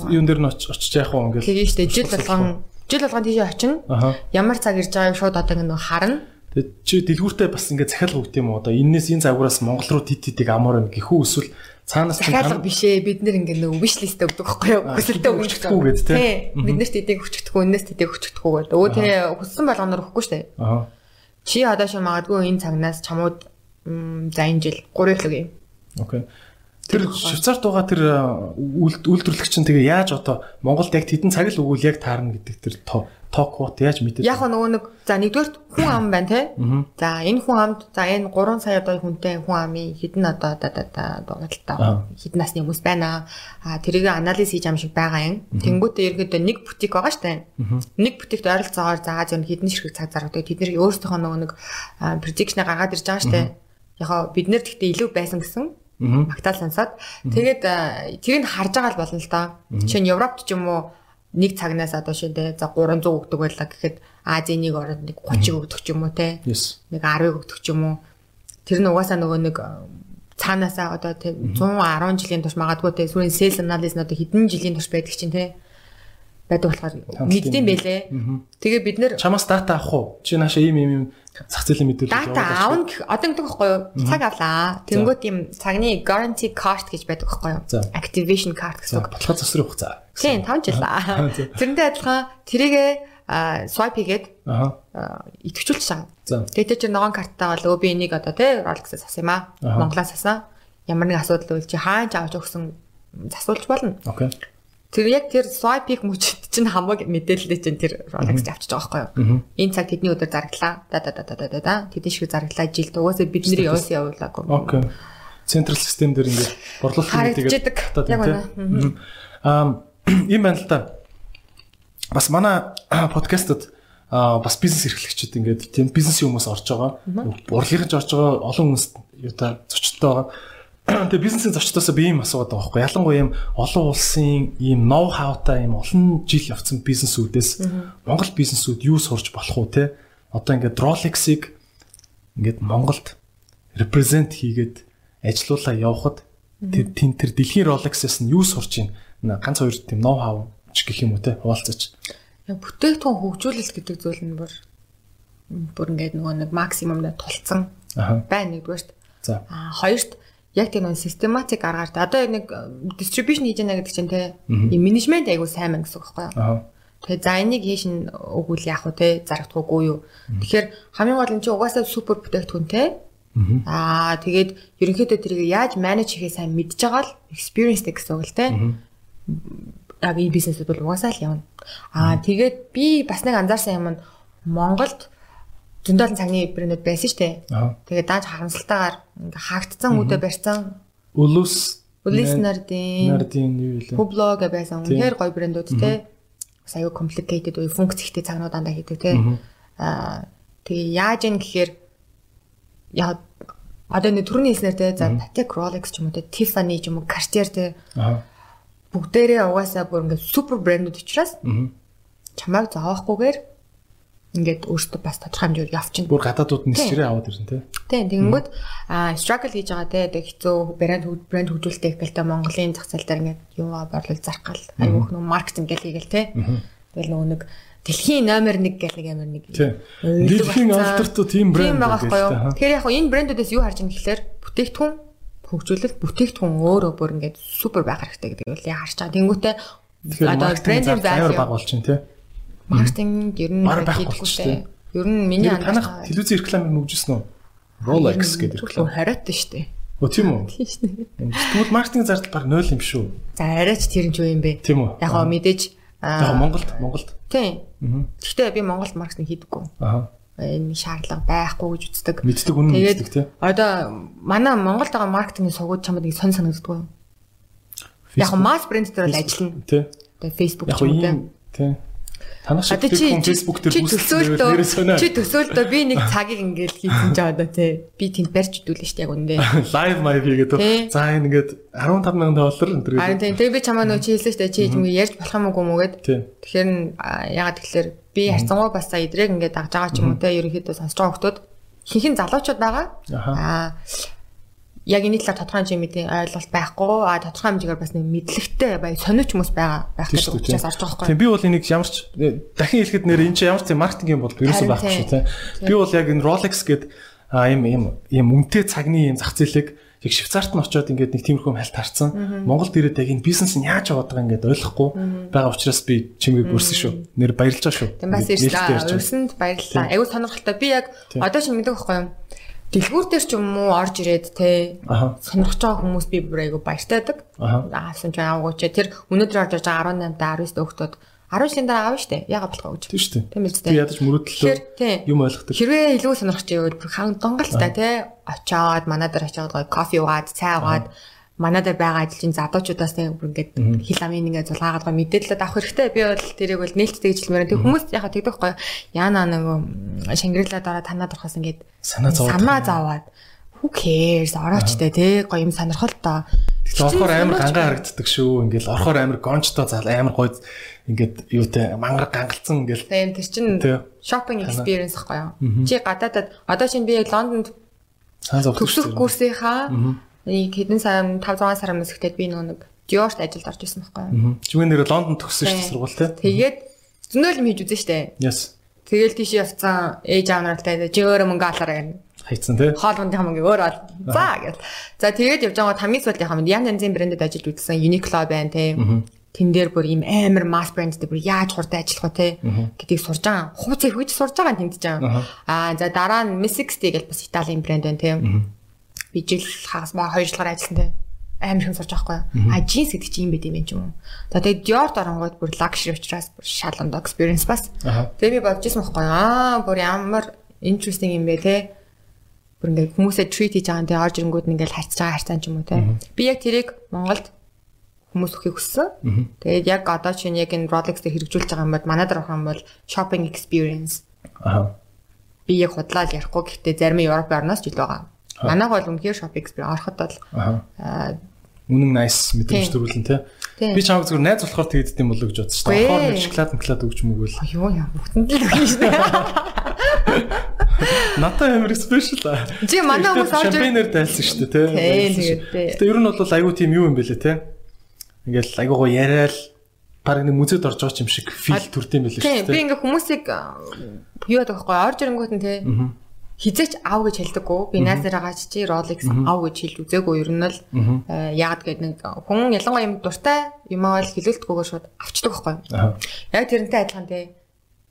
Speaker 1: юун дээр нь очиж яах вэ ингээл.
Speaker 2: Тэгээ штэ жил болгон жил болгон тийш очино. Ямар цаг ирж байгааг шууд одоо ингэ харна.
Speaker 1: Тэгээ чи дэлгүүртээ бас ингээд захиалга өгд юм уу? Одоо энэс энэ загвараас Монгол руу тит титийг амар гэхүү эсвэл цаанаас
Speaker 2: нь захиалга биш ээ. Бид нэр ингээд нөгөө wish list өгдөг байхгүй юу? Хүсэлтээ
Speaker 1: өгчихдэггүй гэдэг
Speaker 2: тийм. Бид нарт эдийг өчгдөхгүй, энэс эдийг өчгдөхгүй гэдэг. Өө тэгээ хүссэн болгоноор өгөхгүй штэ. Аа. Чи одоо ши магадгүй энэ цагнаас чамууд за энэ жил 3 их л үгүй.
Speaker 1: Окей. Тэр Швейцарт байгаа тэр үйлдвэрлэгч чинь тэгээ яаж одоо Монголд яг тэдэн цаг л өгвөл яг таарна гэдэг тэр ток квот яаж мэдээ.
Speaker 2: Яг нөгөө нэг за нэгдүгээр хүн ам байна те. За энэ хүн амд за энэ 3 сая одоо хүнтэй хүн амын хідэн одоо одоо дугаалтаа хідэн насны хүмүүс байна. А тэрийг анализ хийж ам шиг байгаа юм. Тэнгүүтээ ерөөдөө нэг бутик байгаа штэ. Нэг бутикт ойролцоогоор заагаад зөв хідэн ширхэг цаг заргадаг. Тэд нэр өөрсдийнхөө нөгөө нэг prediction гаргаад ирж байгаа штэ. Яг бид нэр гэхдээ илүү байсан гэсэн магтаал сонсоод. Тэгээд тэрийг харж байгаа л болно л доо. Жишээ нь Европт ч юм уу нэг цагнаас одоо шидэ за 300 өгдөг байлаа гэхэд Азийн нэг орнд нэг 30 өгдөг ч юм уу те. Нэг 10 өгдөг ч юм уу. Тэр нь угаасаа нөгөө нэг цаанаасаа одоо те 110 жилийн турш магадгүй те сүүлийн sales analysis нь одоо хэдэн жилийн турш байдаг чинь те байдаг болохоор мэддэм байлээ. Тэгээ бид нэр
Speaker 1: чамаас дата авах уу? Чи нааша ийм ийм ийм зах зээлийн мэдээлэл
Speaker 2: дата аавн гэх одоо ингэдэг байхгүй юу? Цаг авлаа. Тэнгүүт ийм цагны guarantee card гэж байдаг байхгүй юу? Activation card гэсэн.
Speaker 1: Бодлого засрын хугацаа.
Speaker 2: Тийм 5 <laughs> жил. Тэрнтэй адилхан тэрийгээ swipe хийгээд идэвхжүүлж байгаа. Тэгээд чи ногоон карттаа бол өө би энийг одоо тий Rolex-аас авсан юм аа. Монголоос авсан. Ямар нэг асуудал үйл чи хаанч авч өгсөн засуулж болно.
Speaker 1: Окей.
Speaker 2: Тэр яг тэр swipe-ийг мөчд <laughs> чинь хамаг мэдээлэлтэй чинь тэр Rolex авчиж байгаа байхгүй юу? Энэ цаг тэдний өдөр зарагдлаа. Да да да да да да. Тэдний шиг зарагдлаа жилд угаасаа бидний яваас явуулаагүй.
Speaker 1: Окей. Централ систем дээр ингээд борлуулалт
Speaker 2: хийдэг. Яг байна.
Speaker 1: Аа <clears throat> ийм байна л да. Бас манай <clears throat> подкастад а бас бизнес эрхлэгчид ингээд тийм бизнесийн хүмүүс орж байгаа. Урлагийнч орж байгаа олон хүмүүс юу та зочдтой байгаа <coughs> Тэгээ бизнесийн зочдоос би ийм асууад байгаа байхгүй. Ялангуяа ийм олон улсын ийм ноу хаутай ийм олон жил явцсан бизнесүүдээс Монгол бизнесүүд юу сурч болох уу те одоо ингээд Rolex-ыг ингээд Монголд репрезент хийгээд ажилуулаа явхад тэр тэн тэр дэлхийн Rolex-ээс нь юу сурч байна ганц хоёр тийм ноу хау ч гэх юм уу те хуваалцаач
Speaker 2: яг бүтээгдэхүүн хөгжүүлэлт гэдэг зүйл нь бүр бүр ингээд нөгөө нэг максимумд тулцсан байна нэгдүгээрт
Speaker 1: за.
Speaker 2: А хоёрт яг тийм нэг систематик аргаар одоо нэг дистрибьюшн хийж яана гэдэг чинь те юм менежмент айгуу сайн мэн гэсэн үг байхгүй юу. Тэгээ за энийг хийш нь өгвөл яах вэ те зарагдахгүй юу. Тэгэхээр хамгийн гол нь чи угаасаа супер бүтээгдэхүүн те Аа тэгээд ерөнхийдөө тэрийг яаж менеж хийхээ сайн мэдж байгаа л experience гэсэн үг л те. Яг энэ бизнесүүд бол угаасаа л явна. Аа тэгээд би бас нэг анзаарсан юм нь Монголд зөндөлн цагны брэндүүд байсан шүү дээ. Тэгээд дааж харамсалтайгаар ингээ хаагдцсан үдэ барьсан.
Speaker 1: Улус
Speaker 2: Улис нардын
Speaker 1: нардын юу вэ?
Speaker 2: Hublog байсан. Үнэхээр гоё брэндүүд те. Аюу complicated уу функц ихтэй цагнууд дандаа хийдэг те. Аа тэгээ яаж юм гэхээр яа одоо нэг төрний хэлснээр те за Patek Rolex ч юм уу те Tiffany ч юм уу Cartier те. Бүгдээрээ угаасаа бүр ингээ супер брэндүүд учраас чамайг зоохгүйгээр ингээд өөртөө бас тодорхой хэмжээгээр явчихна.
Speaker 1: Бүр гадаадууд нь нэрээ аваад ирсэн тий.
Speaker 2: Тийм тэгэнгүүт аа struggle хийж байгаа те тэг хэцүү брэнд брэнд хөгжүүлэлттэй ихтэй Монголын зах зээл дээр ингээд юу борлол зарах гал аюух нөө маркетинг гэл хийгээл те. Тэгэл нөгөө нэг дэлхийн номер 1 гэл нэг амар нэг.
Speaker 1: Дэлхийн алдартай тийм брэнд
Speaker 2: байгаа байхгүй юу. Тэгэхээр яг энэ брэндүүдээс юу харж байгаа гэхээр бүтээгдэхүүн хөгжүүлэлт бүтээгдэхүүн өөрөө бүр ингээд супер байх хэрэгтэй гэдэг үл яа харж байгаа. Тэнгүүтээ
Speaker 1: одоо брендинг болчихно тий
Speaker 2: маркетинг ер нь хийдэггүй шүү. Ер нь миний
Speaker 1: анхаарал телевизийн рекламыг нүжсэн үү? Rolex гэдэг
Speaker 2: реклам. Хариутай шүү дээ.
Speaker 1: Өө тийм үү?
Speaker 2: Тийм шүү.
Speaker 1: Тэгвэл маркетинг зардал баг 0 юм шүү.
Speaker 2: За арайч тэр нь ч юу юм бэ?
Speaker 1: Тийм үү?
Speaker 2: Яг гоо мэдээж
Speaker 1: Яг Монголд Монголд.
Speaker 2: Тийм. Гэхдээ би Монголд маркетинг хийдэггүй.
Speaker 1: Аа.
Speaker 2: энэ шаардлага байхгүй гэж үздэг.
Speaker 1: Мэддэг үнэн мэддэг тий.
Speaker 2: Одоо манай Монголд байгаа маркетингийн сувгууд чамд нэг сонь санагддаг? Яг масс брэнд дээр бол ажиллана.
Speaker 1: Тий.
Speaker 2: Тэгээ Facebook
Speaker 1: ч юм уу тий. Танах шиг Facebook дээр
Speaker 2: үүсэлээ. Чи төсөөлтөө би нэг цагийг ингээл хийсэн ч одоо тий. Би тэнд барьж идүүлнэ шүү дээ яг үндэ. <laughs>
Speaker 1: Live my хийгээд за энэ ингээд 15000 доллар энэ төр.
Speaker 2: Харин тэгээ би чамаа нөө чи хэлсэн шүү дээ. Чи юм ярьж болох юм уу гэгээд. Тэгэхээр ягаад тэгэхээр би харцангуй бас за идрэг ингээд дагж байгаа ч юм уу те ерөнхийдөө сонсож байгаа хүмүүс хинхэн залуучууд байгаа. Аа яг энэ талаар тодорхой хэмжээ мэдээ ойлголт байхгүй а тодорхой хэмжээгээр бас нэг мэдлэгтэй баяр сониуч хүмүүс байгаа байх гэдэг учраас орж байгаа байхгүй.
Speaker 1: Тийм би бол энийг ямар ч дахин хэлэхэд нэр энэ чинь ямар ч маркетинг юм бол ерөөсөө байхгүй шүү те. Би бол яг энэ Rolex гэдэг ийм ийм ийм үнэтэй цагны ийм зах зээлийг яг Швейцарт нь очиод ингээд нэг тиймэрхүү хальт харцсан. Монголд ирээд яг энэ бизнес нь яаж яваад байгаа ингээд ойлгохгүй байгаа учраас би чимгийг бүрсэн шүү. Нэр баярлж байгаа шүү.
Speaker 2: Тийм бас ирсэн. Өрсөнд баярлалаа. Аюу сонирхолтой. Би яг одоо ч мэддэг байхгүй юу? Дэлгүүр дээр ч юм уу орж ирээд те сонирхож байгаа хүмүүс би бүр айгу баяртай байдаг. Аасан ч аагүй ч тэр өнөөдөр орж иж байгаа 18-та 19-та өгтөд 10 жилийн дараа аав штэ. Яга болохоо гэж.
Speaker 1: Тийм штэ.
Speaker 2: Тийм
Speaker 1: штэ. Би ядаж мөрөдлөө юм ойлгохдаг.
Speaker 2: Хэрвээ илүү сонирхож байвал бүр хаан донгалтай те очоод манай дээр очоод гоё кофе уугаад, цай уугаад манай дээр байгаа ажилчин задуучуудаас нэг бүр ингээд хил амын ингээд зулгаагаад гоё мэдээлэлд авах хэрэгтэй. Би бол тэрийг бол нээлттэй гэж хэлмээр. Тэг хүмүүс яхаа тэгдэх гоё. Яна нэг Шангрила дараа танаа дурхаас ингээд
Speaker 1: санаа зовоод
Speaker 2: who cares ороочтой те гоё юм сонирхолтой.
Speaker 1: Орохоор амар гангаа харагддаг шүү. Ингээл орохоор амар гончтой зал амар гоё ингээд юутай мангар гангалцсан ингээл.
Speaker 2: Тийм тэр чин shopping experience ахгүй юу? Чи гадаадад одоо чинь би Лондонд төгсөх курсынхаа хэдэн сар 5 6 сар өмнөөс ихтэй би нэг Dior-т ажилд орж исэн байхгүй юу?
Speaker 1: Чимээ нэр Лондонд төгссөн шүү дээ сургууль те.
Speaker 2: Тэгээд зөндөл юм хийж үзэн штэ.
Speaker 1: Yes.
Speaker 2: Тэгэл тийш явцсан ээж аав нартай чи өөрөө мөнгө алаарай гэнэ.
Speaker 1: Хайцсан тий.
Speaker 2: Хоолундын мөнгө өөр ол. За гэл. За тэгээд явж байгаа хамгийн сүүлдийн хамт янз янзын брэндэд ажиллаж үзсэн Uniqlo байна тий. Тэн дээр бүр ийм амар масс брэндтэй бүр яаж хурдан ажиллах вэ те гэдгийг сурж байгаа. Хууцыг хүйж сурж байгаа тэмдэж байгаа. Аа за дараа нь Miss 60 гэж бас Италийн брэнд байна те. Би жил хагас ба 2 жилээр ажилласан те. Амар хэм сурж байгаа хгүй. А джинс гэдэг чинь юм байт юм юм. За тэгээд Dior дарангууд бүр luxury учраас бүр шалганд experience бас. Тэгээ би бодож ирсэн байхгүй аа бүр ямар interesting юм бэ те бүр ингээд хүмүүсээ treat хийж байгаа те орж ирэнгүүд ингээд харьцаж байгаа харьцаан ч юм уу те. Би яг тэрийг Монголд хүмүүс өхийг хүссэн. Тэгээд яг одоо чинь яг энэ Rolex дээр хэрэгжүүлж байгаа юм бол манай дээр авах юм бол shopping experience.
Speaker 1: Аа.
Speaker 2: Би яг худлаад ярихгүй гэхдээ зарим Европ орноос ч ил байгаа. Манайх бол үнэхээр shopping experience ороход бол
Speaker 1: аа үнэн nice мэдрэмж төрүүлэн тий. Би чамд зүгээр найз болохоор тэгдэд юм болоо гэж бодсон шүү дээ. Орохоор нэг шоколад шоколад өгч мөгөөл.
Speaker 2: Юу яа бүгдэнд л өгнө шүү дээ. <laughs>
Speaker 1: Ната амар спешиал.
Speaker 2: Жи манай хүмүүс
Speaker 1: орж шампанер дайлсан шүү дээ тий. Тэгээд ер нь бол айгүй тийм юу юм бэлээ тий. Ингээл айгуу го яриад баг нэг музейд орж байгаа юм шиг фил төрдөм байлээ
Speaker 2: шүү дээ. Би ингээ хүмүүсийг юу яадаг вэ? Орж ирэнгүүт нь тий хизээч ав гэж хэлдэггүй. Би найзаараа чи Rolex ав гэж хэлж үзээгүй. Ер нь л яагаад гэвэл нэг хүн ялангуяа юм дуртай юм аа л хэлүүлдэггүйгээр шууд авчдаг байхгүй. Яг тэрнтэй адилхан тий.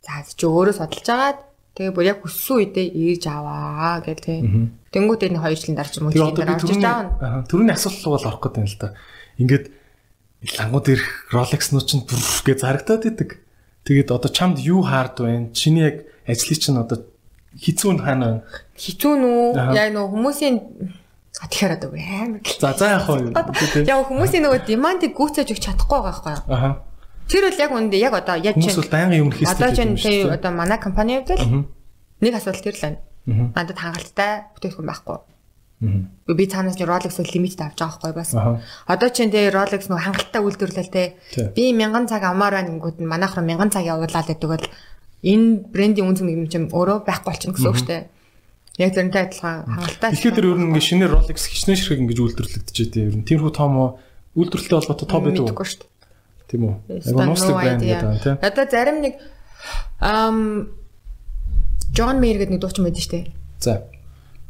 Speaker 2: За чи өөрөө судалж агаад тэгээ бүр яг хүссэн үедээ ээж аваа гэл тий. Тэнгүүтээ нэг хоёр жилийн дараа ч юм уу
Speaker 1: тийм дараа авчиж аавна. Төрөний асуулт бол орох гэдэг юм л да. Ингээд лангууд ирэх Rolex нуу чинь гэж зарагдаад идэг. Тэгээд одоо чамд юу хаард вэ? Чиний яг ажлыг чинь одоо хизүү нь хаана вэ?
Speaker 2: Хизүү нүү? Яг нөө хүмүүсийн А тэгэхээр одоо амар.
Speaker 1: За за яах вэ?
Speaker 2: Яг хүмүүсийн нөгөө демандыг гүйцээж өгч чадахгүй байгаа байхгүй юу?
Speaker 1: Аха.
Speaker 2: Тэр бол яг үндэ яг одоо яг
Speaker 1: чинь Хүмүүс бол байнгын юм
Speaker 2: хэрэгтэй. Одоо чинь тий одоо манай компани хувьд л нэг асуудал тэр л байна. Надад хангалттай бүтээгдэхүүн байхгүй. Би цаанаас нь Rolex лимитд авч байгаа байхгүй бас. Одоо чинь тий Rolex нөгөө хангалттай үйлдвэрлэл тий. Би 1000 цаг амаар байна гингүүд нь манайх руу 1000 цаг явуулаад гэдэг бол энэ брендийн үнцэг нэг юм өөрөө байхгүй болчихно гэсэн үг шүү дээ. Яг тэрнтэй адилхан хангалттай.
Speaker 1: Тэгэхээр ер нь ингээ шинээр Rolex хичнээн ширхэг ингэж үйлдвэрлэгдэж. Ер нь тиймэрхүү том үйлдвэрлэлтэй холбоотой тоо байдаг уу? Тийм үү. Айгу нослог брэнд гэдэг юм тийм.
Speaker 2: Одоо зарим нэг ам John Mayer гэдэг нэг дуучин байдаг шүү дээ.
Speaker 1: За.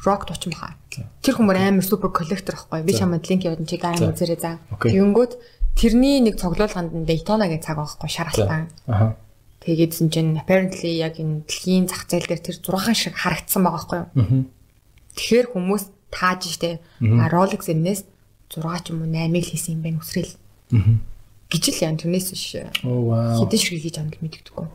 Speaker 2: Rock дуучин баха. Тэр хүмүүс амар супер коллектор байхгүй. Би чамд линк явуулна чи гарын үзээрэй за. Тэгэнгүүт тэрний нэг цоглуулганд нь Daytona-гийн цаг байхгүй шаралтан.
Speaker 1: Аха
Speaker 2: Тэгээдсэн чинь apparently яг энэ дэлхийн зах зээл дээр тэр 6 шиг харагдсан байгаа байхгүй юу? Тэгэхээр хүмүүс тааж штэ. А Rolex энэс 6 ч юм уу 8-ыг хийсэн юм байна үсрээл. гэж л яа тэрнээс биш. Хэдэн шиг хийж амд мэддэггүй.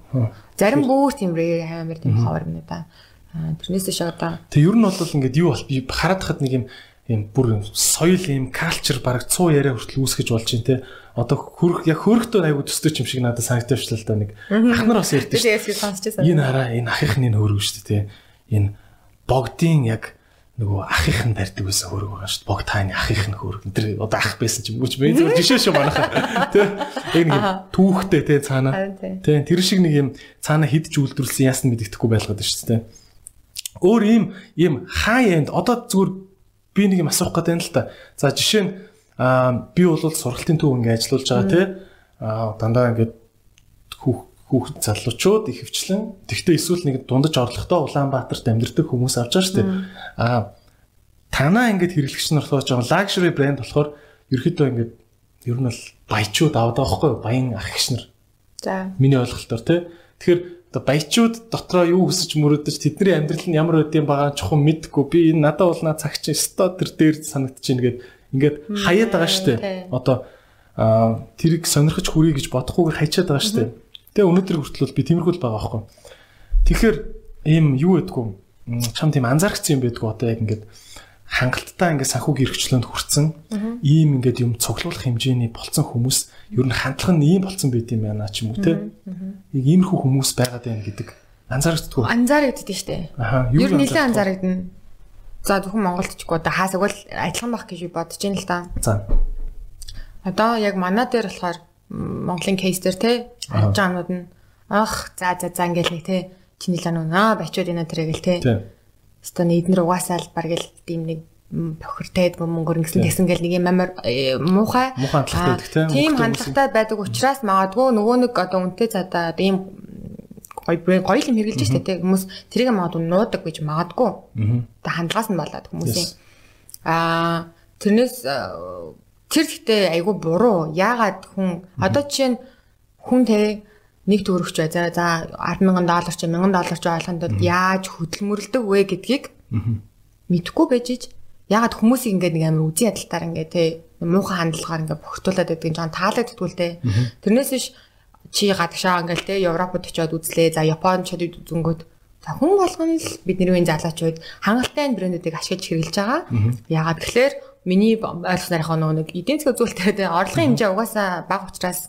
Speaker 2: Зарим бүр тийм rare амар тийм ховор юм да. Тэрнээс биш одоо.
Speaker 1: Тэг ер нь бол ингээд юу бол би хараад хад нэг юм юм бүр соёл юм culture баг 100 яриа хүртэл үүсгэж болж байна те. Одоо хөрх яг хөрхтөө аягүй төстэй юм шиг надад санагдчихлаа л да нэг. Ах нар бас ярьдээ шүү. Энэ хараа энэ ахихны хөрөг шүү дээ те. Энэ богдын яг нөгөө ахих нь барьдаг байсан хөрөг байгаа шүү. Бог тааны ахих нь хөрөг. Тэр одоо ах байсан ч юм уу ч бэ зөв жишээ шүү манайхаа. <laughs> Тэ. Яг нэг түүхтэй тэ цаана. Тэ. Тэр шиг нэг юм цаана хидж үйлдвэрлсэн яасан мэддэхгүй байлгаад шүү дээ. Өөр ийм ийм хай энд одоо зүгээр би нэг юм асуух гэдэг юм л та. За жишээ нь би бол сургалтын төв ингээ ажиллаулж байгаа тэ. Аа дандаа ингээд хүүх хүүхд залуучууд ихэвчлэн тэгтээ эсвэл нэг дундаж орлоготой Улаанбаатарт амьдардаг хүмүүс авч байгаа шүү дээ. Аа танаа ингээд хэрэглэгч нар болохоор жоохон luxury брэнд болохоор ерөөхдөө ингээд ер нь бол баячууд авдаг байхгүй баян ах гэгч нар.
Speaker 2: За.
Speaker 1: Миний ойлголтоор тий. Тэгэхээр одоо баячууд дотроо юу хүсэж мөрөдөж тэдний амьдрал нь ямар байдığım байгаа чухам мэдгүй. Би энэ надад бол наа цагч өстой тэр дээр санагдчихээн гээд ингээд хаяад байгаа дээ. Одоо тэрийг сонирхож хүрье гэж бодохгүйгээр хайчаад байгаа дээ. Тэгээ өнөөдөр хүртэл би тиймэрхүү л байгаа байхгүй. Тэгэхээр ийм юу гэдгүү чам тийм анзаарчихсан юм байдгүй одоо яг ингээд хангалттай ингээд санхүүгийн эрхчлөөнд хүрсэн ийм ингээд юм цуглуулах хэмжээний болцсон хүмүүс ер нь хандлага нь ийм болцсон байд юм байна ч юм уу те. Яг иймэрхүү хүмүүс байгаад байна гэдэг анзаарчихдгүй.
Speaker 2: Анзаарэгддээ штэ. Ер нь нэлээд анзаарэгдэнэ. За зөвхөн Монголд ч гоо хаасаг бол адилхан байх гэж бодож байна л да.
Speaker 1: За.
Speaker 2: Одоо яг манай дээр болохоор Монголын кейс дээр те харж байгаа юмуд нь ах за за за ингээл нэг те чиний л наа бачууд энэ тэр гэл те. Өстө нийднэр угаасаа л баг л тийм нэг бохиртэй мөнгөөр ингэсэн тэгсэн гэл нэг юм амар э, муухай.
Speaker 1: Муухай хандлагатай байдаг.
Speaker 2: Тийм хандлагатай байдаг учраас магадгүй нөгөө нэг одоо үнтэй цаадаа одоо ийм гоё гоё юм хэрглэж штэ те. Хүмүүс тэрийг магадгүй нуудаг гэж магадгүй. Тэ хандлагаас нь болоод хүмүүсийн. Аа тэрнээс Тэр гэхдээ айгүй буруу. Яагаад хүн одоо жишээ нь хүн те нэг төгрөгч бай. За за 100000 доллар ч 1000 доллар ч ойлгондод яаж хөдөлмөрлөдөг вэ гэдгийг мэдхгүй байж ич. Яагаад хүмүүсийг ингээд нэг амар үзий ядалтаар ингээд те муухай хандлагаар ингээд бохирдуулаад байдгийг жоо таалагддгүй л те. Тэрнээс биш чи гадагшаа ингээд те Европод очиод үзлээ. За Японд ч үзэнгүүд За хүн болгоно л бидний үеийн залуучууд хангалттай брэндүүдийг ашиглаж хэрэглэж байгаа. Яагаад тэгэхээр миний ойлгоснорынхоо нэг эдийн засгийн те орлогын хэмжээ угаасаа бага учраас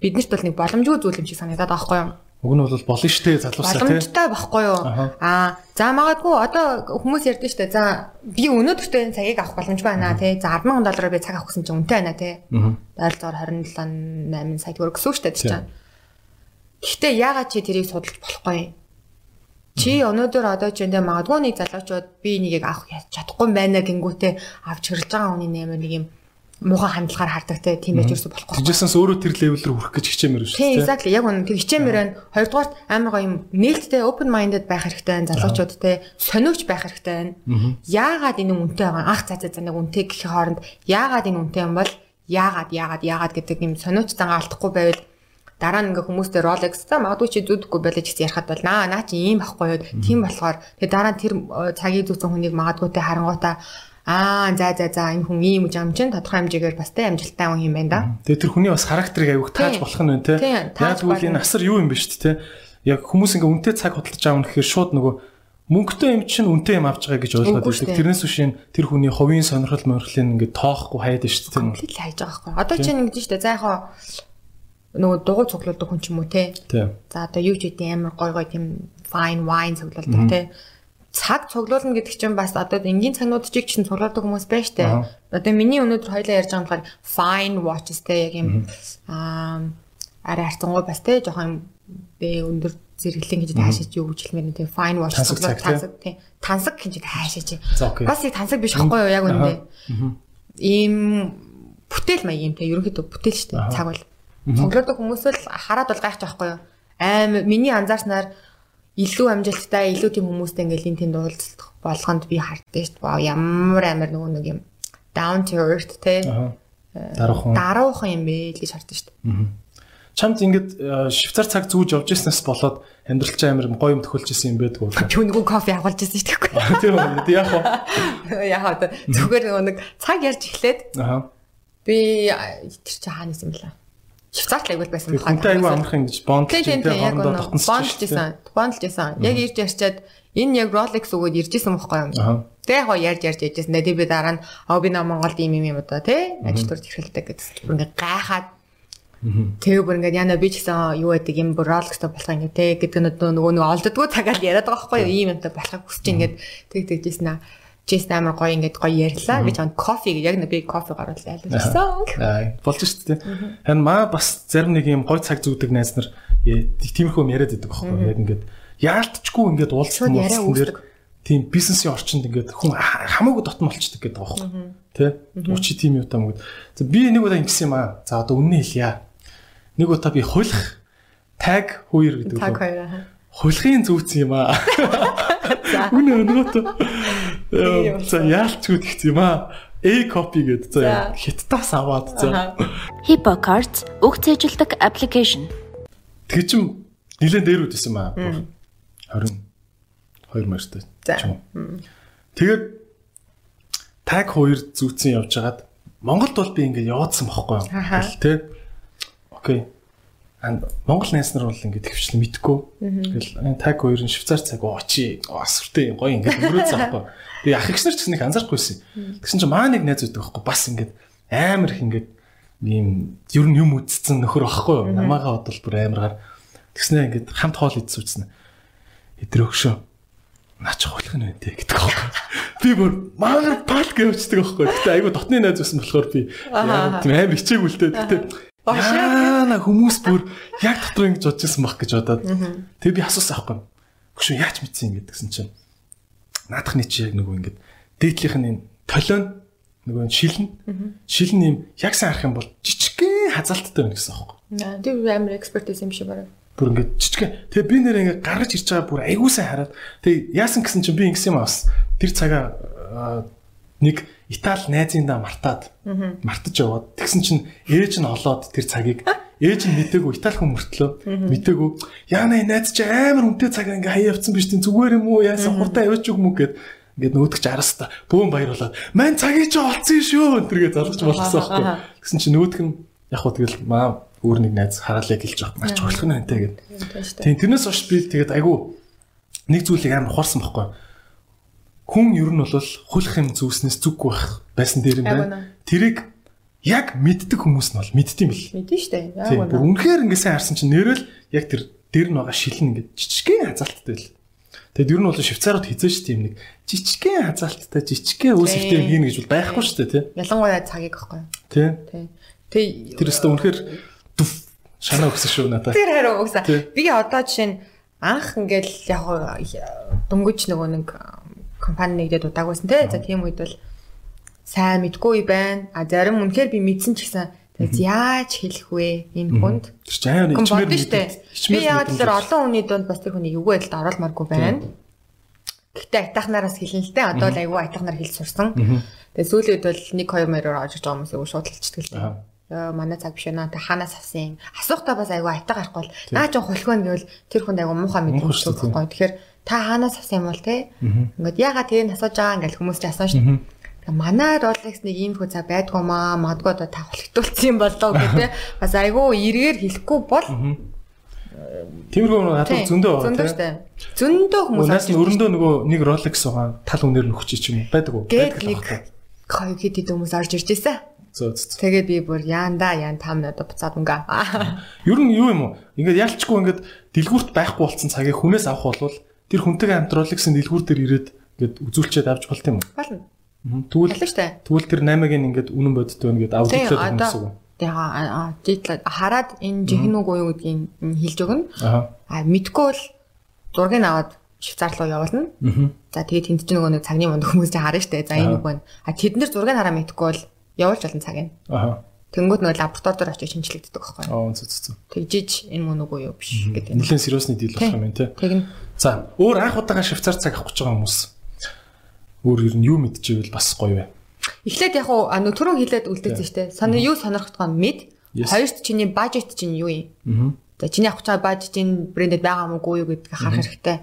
Speaker 2: биднэрт бол нэг боломжгүй зүйл юм шиг санагдаад байгаа байхгүй юу?
Speaker 1: Уг нь бол болно штэ залуусаа
Speaker 2: те. Боломжтой байхгүй юу? Аа за магадгүй одоо хүмүүс ярьдэн штэ за би өнөөдөртөө энэ цагийг авах боломж байна те. За 100000 доллараар би цаг авах гэсэн чинь үнэтэй байна те. Ойролцоогоор 27 8 сая төгрөг гэсэн штэ гэж байна. Гэхдээ яагаад чи тэрийг судалж болохгүй юм? Чи өнөөдөр одоо ч энэ магадгүй нэг залуучууд би нэгийг авах чадахгүй байна гингүүтээ авч хэрэлж байгаа хүний нэмэр нэг юм муухай хандлагаар хардаг те тийм байж ерөөсө болохгүй.
Speaker 1: Тэжээсээс өөрөө тэр левел рүү хүрэх гэж хичээмээр шүү
Speaker 2: дээ. Тийм exactly яг үнэ тэг хичээмээр байна. Хоёрдугаар амар гоё юм нээлттэй open minded байх хэрэгтэй байна залуучууд те сониуч байх хэрэгтэй байна. Яагаад энэ үнэтэй байгаа ах за за за нэг үнэтэй гэх хооронд яагаад энэ үнэтэй юм бол яагаад яагаад яагаад гэдэг юм сониуч зангаа алдахгүй байвал дараа нь ингээ хүмүүстэй Rolex та магадгүй чи зүудэггүй байлаа гэж ярихад бол наа наа чи ийм байхгүй юу тийм болохоор тэгээ дараа нь тэр э, цагийг зүүсэн хүнийг магадгүйтэй харангуйтаа Аа за за за энэ хүн ийм юм чин тодорхой хэмжээгээр бас тэ амжилттай хүн юм байна да.
Speaker 1: Тэгээ тэр хүний бас характерыг аяух тааж болох нь байна те. Яг үгүй энэ асар юу юм бэ шүү дээ те. Яг хүмүүс ингээ үнтэй цаг хөдөлж аав гэхээр шууд нөгөө мөнгөтэй юм чинь үнтэй юм авч байгаа гэж ойлгоод байдаг. Тэрнээс биш тэр хүний хувийн сонирхол морхлын ингээ тоохгүй хайд шүү дээ.
Speaker 2: Комплит хайж байгаа байхгүй. Одоо чинь ингэж шүү дээ. За яг нөгөө дугуй цуглуулдаг хүн ч юм уу те. За одоо юу ч үгүй амар гой гой тийм fine wine цуглуулдаг те. Цаг цуглуулна гэдэг чинь бас одоо энгийн цагнууд чиг чинь цуглуулдаг хүмүүс байна штэ. Одоо миний өнөөдөр хоёлаа ярьж байгаа болохоор fine watches те яг юм аа арай харцангуй бас те жоохон бэ өндөр зэрэглэн гэж таашаач юу гэж хэлмээр те fine watch
Speaker 1: цуглуулдаг
Speaker 2: тансаг те. Тансаг гэж таашаач. Бас яг тансаг биш байхгүй юу яг үндэ. Ийм бүтээл маяг юм те ерөнхийдөө бүтээл штэ цаг бол. Цуглуулдаг хүмүүс л хараад бол гайхаж байхгүй юу? Аим миний анзаарснаар илүү амжилттай, илүү тийм хүмүүстэй ингээл энэ тэнд уулзах болгонд би харддаг шүү дээ. Ямар амар нөгөө нэг юм down to earth те.
Speaker 1: Даруухан.
Speaker 2: Даруухан юм бэ гэж харддаг шүү дээ.
Speaker 1: Чамд ингээд швейцар цаг зүүж явж ирснээс болоод амьдрал чинь амар гоё юм төхөлж исэн юм байдаг уу?
Speaker 2: Нөгөө кофе авгалж исэн шүү дээ.
Speaker 1: Тийм үү. Яг уу.
Speaker 2: Яг уу. Зүгээр нөгөө нэг цаг ярьж эхлээд. Аа. Би тэр чи хаана исэн бэлээ? Швейцарт аягүй байсан
Speaker 1: байна. Хүнтэй аягүй амархан ингэж
Speaker 2: тийм хоорондоо дотносч байсан. Бондж байсан. Яг ирж ярьчаад энэ яг Rolex өгөөд ирж исэн байхгүй юм. Тэ яг ярьж ярьж яжсэн. Тэгээ би дараа нь аа би наа Монголд ийм юм юм удаа тий ажил төрж эхэлдэг гэсэн. Ингээ гайхаад Тэгээ бүр ингээд яна би ч гэсэн юу байдаг юм бүр Rolex-тэй болох юм те гэдэг нь нөгөө нөгөө олддгоо цагаал яриад байгаа байхгүй юу ийм юмтай болохыг хүсэж ингээд тэг тэгжсэн аа Джейс амар гоё ингээд гоё ярьлаа. Би чам кофе яг би кофе гаруул айлуулсан.
Speaker 1: Болж шүү дээ. Харин маа бас зарим нэг юм гоё цаг зүүдэг найз нар тиймэрхүү юм яриад байдаг байхгүй. Яг ингээд яалтчгүй ингээд уулзсан юм тийм бизнесийн орчинд ингээд хүн хамаагүй дотн болчдөг гэдэг байгаа байхгүй. Тэ? Учи тийм юу таа мөгд. За би нэг удаа ингэсэн юм аа. За одоо үнэн хэлье нэг удаа би хулих tag 2 гэдэг
Speaker 2: tag 2
Speaker 1: хулихын зүүц юм аа. <laughs> Үнэ өнөөдөр за яалчгүй гэх юм аа. A copy гэдэг за хиттаас аваад за.
Speaker 3: Hippo Cards үг цээжилдэг аппликейшн.
Speaker 1: Тэг чим нилэн дээр үдсэн маа. 20 2 мартаа. Тэгээд tag 2 зүүцэн явж хагаад Монголд бол би ингээд яваадсан бохгүй юу. Тэ Окей. And Монгол найз нар бол ингээд хөвчлэн мэдгүй. Тэгэл таг хоёр нь швейцар цаг очи. Асвартай гоё ингээд өрөөц аахгүй. Би ах ихс нар ч гэсэн их анзаарахгүйсэн. Тэгсэн чинь маа нэг найз үүдэг байхгүй. Бас ингээд амар их ингээд ийм ер нь юм үдцсэн нөхөр байхгүй юу? Намаагаа бодвол бүр амаргаар тэгснэ ингээд хамт хоол идсүүцнэ. Эдэр өгшөө. Наач хулах нь үнтэй гэдэг байхгүй. <laughs> Би бүр маагаар пал гэвчдэг байхгүй. Гэтэ айгу дотны найз байсан болохоор би тийм амар хичээгүүлтэй. Гэтэ Яана хүмүүс бүр яг дотор ингэж бодож исэн баг гэж бодоод. Тэгээ би асуусан аахгүй. Гүшүү яач мэдсэн юм гэдгсэн чинь. Наадахны чи яг нөгөө ингэж дээдлийнх нь энэ толион нөгөө шилэн шилэн юм яг сайн харах юм бол жижигхэн хазаалттай байна гэсэн аахгүй.
Speaker 2: Тэр амар экспертиз юм шиг байна.
Speaker 1: Бүр ингэж жижигхэн. Тэгээ би нэр ингэ гаргаж ирж байгаа бүр айгуу сайн хараад. Тэгээ яасан гэсэн чинь би ингэсэн юм бас. Тэр цагаа нэг Итали найзындаа мартаад мартаж яваад тэгсэн чинь ээж нь олоод тэр цагийг ээж нь мтээгүй Итали хүн мөртлөө мтээгүй яана найз чи амар үнэтэй цаг ингээ хаяа явцсан биш тийм зүгээр юм уу? Яасан хурдан явж мүү гэд ингээд нүүдгч араста бүүн баярлаад мань цагийг чи олцсон шүү! тэргээ залгаж болгосон байхгүй. Тэгсэн чинь нүүдг нь яг хөө тэгэл маа өөр нэг найз хараалаа гэлж байгаа маш чухал нь энтэй гэд. Тийм тэрнээс хойш би тэгээд айгу нэг зүйлийг амар ухаарсан байхгүй хүн ер нь бол хулах юм зүснээс зүггүй байх байсан дээр юм байна. Тэрийг яг мэддэг хүмүүс нь бол мэддэм бил.
Speaker 2: Мэдэн штэ.
Speaker 1: Яг үнэ. Үнэхээр ингэсэн харсан чинь нэрэл яг тэр дээр нь байгаа шилэн ингээд жижигхэн хазаалттай л. Тэгэд ер нь бол швейцарууд хизээш тийм нэг жижигхэн хазаалттай жижигхэн үүсэлтэй юм гэж бол байхгүй штэ тий.
Speaker 2: Ялангуяа цагийг аахгүй.
Speaker 1: Тий. Тий.
Speaker 2: Тий.
Speaker 1: Тэр өстө үнэхээр шанаа өгсөн шүү надад.
Speaker 2: Тэр хараа өгсөн. Би одоо жишээ нь анх ингээл яг дөнгөж нөгөө нэг компани нэгдээд удаагүйсэн те. За тийм үед бол сайн мэдгүй байна. А зарим үнэхээр би мэдсэн ч гэсэн тэгээд яаж хэлэх вэ энэ хүнд?
Speaker 1: Тэр чинь аяа ичмэр
Speaker 2: мэдээ. Би яг тэр олон хүний дунд бас тэр хүний эвгүй байдалд оруулмааргүй байна. Гэхдээ айтахнараас хэлэн л те. Одоо л аягүй айтахнаар хэл сурсан. Тэгээд сүүлийн үед бол 1 2 мөрөөр орж байгаа хүмүүс аягүй шууд л. Яа манай цаг биш наа та ханаас авсан юм. Асуухтаа бас аягүй айтаа гарахгүй бол наа ч хулхвэн гэвэл тэр хүнд аягүй муухай мэддэг байхгүй. Тэгэхээр та хаанаас авсан юм бол те ингээд ягаад тэрийг асууж байгаа ингээл хүмүүс ч асууж шүү дээ манай Rolex нэг ийм хөө цаг байдгүй маа мадгүй одоо та хулигдуулсан юм болоо гэдэг <laughs> бас айгүй эргээр хэлэхгүй бол
Speaker 1: Тиймэрхүү нэг хатуу зөндөө
Speaker 2: байгаа. Зөндөө штэ. Зөндөө хүмүүс.
Speaker 1: Наас нь өрөндөө нөгөө нэг Rolex байгаа тал үнээр нөхч ч юм байдаг уу?
Speaker 2: Байдаг нэг хоёр хэд хэд хүмүүс орж ирж байсан.
Speaker 1: Зөө зөө.
Speaker 2: Тэгээд би бүр яанда яан там надад буцаад унга.
Speaker 1: Ер нь юу юм уу? Ингээд ялчгүй ингээд дэлгүүрт байхгүй болсон цагийг хүнээс авах болвол тэр хүнтэйгээ хамтруулагсан дэлгүүр дээр ирээд ингээд үзүүлчихэд авч болт юм уу?
Speaker 2: Болно.
Speaker 1: Тэгвэл тэгвэл тэр 8-ыг ингээд үнэн бодит байна гэдээ авдагдлаад
Speaker 2: байна гэсэн үг. Тэгээ хараад энэ жихэн үг уу гэдгийг хэлж өгнө. Аа мэдгүй бол зургийг аваад Швейцар руу явуулна. За тэгээд тэнд чинь нөгөө нэг цагны мунд хүмүүс чинь харна штэ. За энэ үг байна. А тэд нар зургийг хараа мэдгүй бол явуулж болно цагийг. Аа. Тэнгүүд нөгөө лаборатори дээр очиж шинжилэгддэг байхгүй.
Speaker 1: Аа зү зү зү.
Speaker 2: Тэгжиж энэ мөн үгүй юу биш гэдэг.
Speaker 1: Нэлээд сериусны дийл болох юм тий.
Speaker 2: Тэгнь.
Speaker 1: За өөр анх удаага швейцар цаг авах гэж байгаа хүмүүс өөр ер нь юу мэдчихвэл бас гоё вэ?
Speaker 2: Эхлээд яг уу түрүү хэлээд үлдээсэн шүү дээ. Санаа юу сонирхтгоо мэд. Хоёрт чиний бажет чинь юу юм? За чиний авах цаа бажетын брендэд байгаа мó юу гэдгийг харах хэрэгтэй.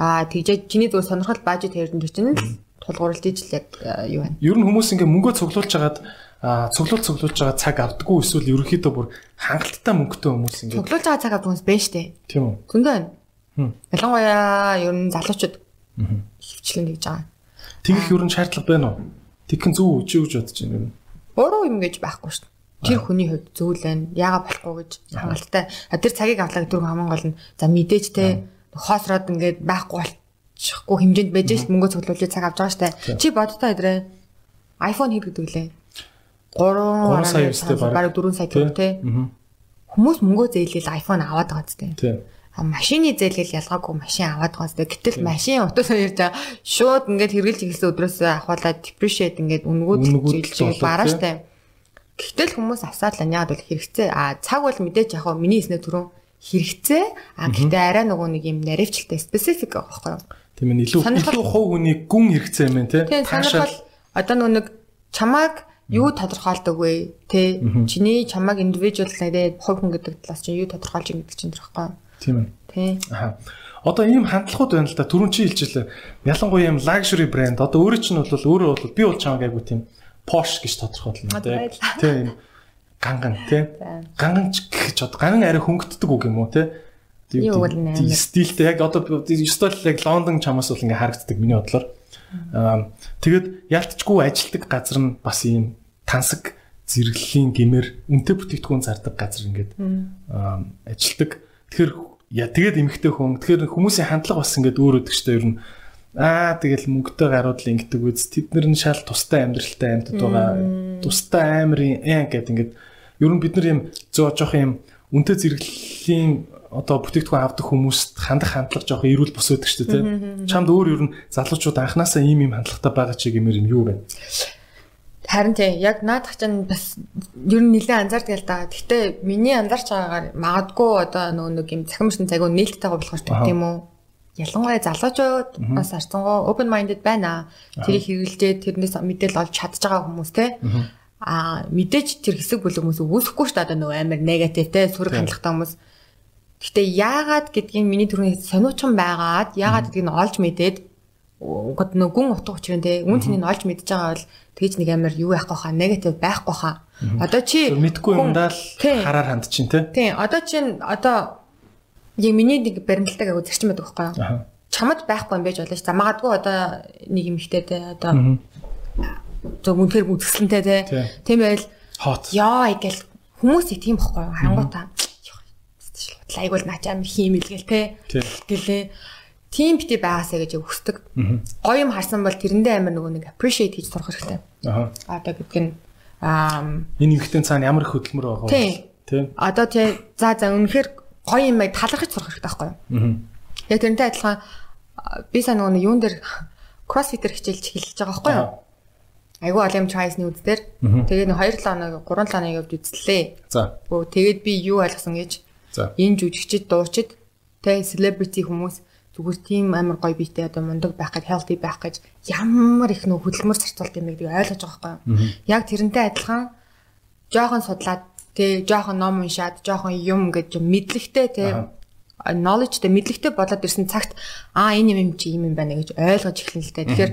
Speaker 2: Аа тэгжээ чиний зөв сонирхол бажет хэрдэн чинь тулгуурлаж ижил яг юу байна?
Speaker 1: Ер нь хүмүүс ингээ мөнгөө цуглуулж хагаад а цуглуул цуглуулж байгаа цаг авдаггүй эсвэл ерөнхийдөө бүр хангалттай мөнгөтэй хүмүүс ингээд
Speaker 2: цуглуулж байгаа цаг авдаг хүмүүс байна штэ.
Speaker 1: Тийм үү.
Speaker 2: Зөндөө байна. Ялангуяа ер нь залуучууд хөвчлэн гэж байгаа.
Speaker 1: Тэгэх ер нь шаардлага байна уу? Тэгхэн зөв үгүй гэж бодож байна юм.
Speaker 2: Буруу юм гэж байхгүй шүү дээ. Тэр хүний хувьд зүйл байна. Яага болохгүй гэж хангалттай. А тэр цагийг авлаа гэдэг хамгийн гол нь за мэдээж те хоосроод ингээд байхгүй болчихгүй хэмжээнд байж ш мөнгө цуглуулж цаг авч байгаа штэ. Чи бодтой өдрөө iPhone хэд гэдэг лээ? 3
Speaker 1: сая өстэй
Speaker 2: бараг 4 сая гэх те. Хүмүүс мөнгөө зээлэл iPhone аваад байгаа зү.
Speaker 1: Тийм
Speaker 2: машины зээлгэл ялгаагүй машин аваад байгаа зү. Гэтэл машин утасаа ярьж байгаа шууд ингээд хэрглэж ихсэн өдрөөс ахуулаад depreciate ингээд үнгүүд жилж бараа штэ. Гэтэл хүмүүс асаал нь яагаад бол хэрэгцээ. А цаг бол мэдээж яг миний хэлснээр түрүүн хэрэгцээ. А гэхдээ арай нөгөө нэг юм наривчлалтай specific байхгүй юу?
Speaker 1: Тийм ээ илүү илүү хувь хүний гүн хэрэгцээ юм байна
Speaker 2: те. Таашаал одоо нөгөө нэг чамааг юу тодорхойлдог вэ? Тэ чиний чамааг индивидуал нэрээ хувь хүн гэдэг талаас чинь юу тодорхойлж байгаа гэдэг чинь тэр юу?
Speaker 1: Тийм ээ.
Speaker 2: Тий.
Speaker 1: Аа. Одоо ийм хандлагууд байна л да. Түрүүн чи хэлчихлээ. Ялангуяа ийм luxury brand. Одоо өөрөө чинь бол өөрөө бол би бол чамаг айгу тийм Porsche гэж тодорхойлно тий. Тийм. Ганган тий. Ганган гэж бод. Ганган арай хөнгөддөг үг юм уу тий.
Speaker 2: Тийм
Speaker 1: стилтэй яг одоо стил яг Лондон чамаас бол ингээ харагддаг миний бодлоор. Тэгэд ялтчгүй ажилтдаг газар нь бас ийм тансаг зэрэглэлийн гимээр үнэтэй бүтээгдэхүүн зардаг газар ингээд ажилтдаг. Тэгэхээр яа тэгээд эмхтэй хүн тэгэхээр хүмүүсийн хандлага бас ингээд өөр өдөг штэ. Ер нь аа тэгэл мөнгөтэй гарууд л ингэдэг үз тэд нар нь шал тустай амьдралтай амьдад байгаа. Тустай амирын ээ гэд ингээд ер нь бид нар юм зөө жоох юм үнтэй зэрэглэлийн одоо бүтээгдэхүүн авдаг хүмүүст хандах хандлага жоох эрүүл бус өдөг штэ тий чамд өөр ер нь залуучууд анханасаа ийм ийм хандлагатай байгаа чи гэмээр юм юу вэ
Speaker 2: Харин тийм яг наадах чинь бас ер нь нэлээд анзаардаг л да. Гэхдээ миний анзаарч байгаагаар магадгүй одоо нөгөө нэг юм цахимшин цагуу нээлттэйгээ болох шүү дээ тийм үү? Ялангуяа залуучууд бас арцсангоо open minded байна. Тэрийг хэрэгжилжээ тэрнээс мэдээлэл олж чадж байгаа хүмүүс те. Аа мэдээж тэр хэсэг бүлэг хүмүүс үүсэхгүй шүү дээ одоо нөгөө амар негатив те сөрөг хандлагатай хүмүүс. Гэхдээ яагаад гэдгийг миний түрүүний сониучхан байгаад яагаад гэдгийг нь олж мэдээд гот нөгөө гүн утга учрын те үн цэнийг олж мэдж байгаа бол тэгж нэг амар юу яахгүй хаа негатив байхгүй хаа. Одоо чи
Speaker 1: мэдгүй юмдаа л хараар ханд чинь те.
Speaker 2: Тийм. Одоо чинь одоо яг миний нэг баримталтайг агуу зарчим байдаг байхгүй юу? Чамд байхгүй юм байж болно ш. За магадгүй одоо нэг юм ихтэй те одоо зөв үнээр үзэсгэлэнтэй те. Тийм байл
Speaker 1: хот.
Speaker 2: Яа гэл хүмүүс их тийм байхгүй юу? Хангуутаа. Айгуул наачаам хиймэлгээл те. Гэлээ тийм бити байгаасаа гэж өгсдөг. Гоё юм харсан бол тэрэндээ амар нөгөө нэг appreciate хийж сурах хэрэгтэй.
Speaker 1: Аа.
Speaker 2: Одоо гэдэг нь аа
Speaker 1: энэ эмхтэн цаана ямар их хөдөлмөр байгаа
Speaker 2: вэ? Тийм. Одоо тий за за үнэхээр гоё юм яг талархаж сурах хэрэгтэй байхгүй юу? Аа. Яг тэрнтэй адилхан би сая нөгөө юун дээр CrossFit-ээр хичээлж эхэлж байгаа байхгүй юу? Айгу алим choice-ны үз дээр. Тэгээд 2 7 хоног 3 7 хоног явж үзлээ.
Speaker 1: За.
Speaker 2: Өө тэгээд би юу ойлгосон гэж. Энэ жүжигчд дуучид тэ celebrity хүмүүс зүгээр тийм амар гоё биетэй одоо мундаг байх гэж healthy байх гэж ямар их нөх хөдөлмөр зарцуулт юм гэдгийг ойлгож байгаа байхгүй юу. Яг тэрнтэй адилхан жоохон судлаад тий жоохон ном уншаад жоохон юм гэж мэдлэгтэй тий knowledgeтэй мэдлэгтэй болоод ирсэн цагт аа энэ юм чи юм юм байна гэж ойлгож эхэлнэ л дээ. Тэгэхээр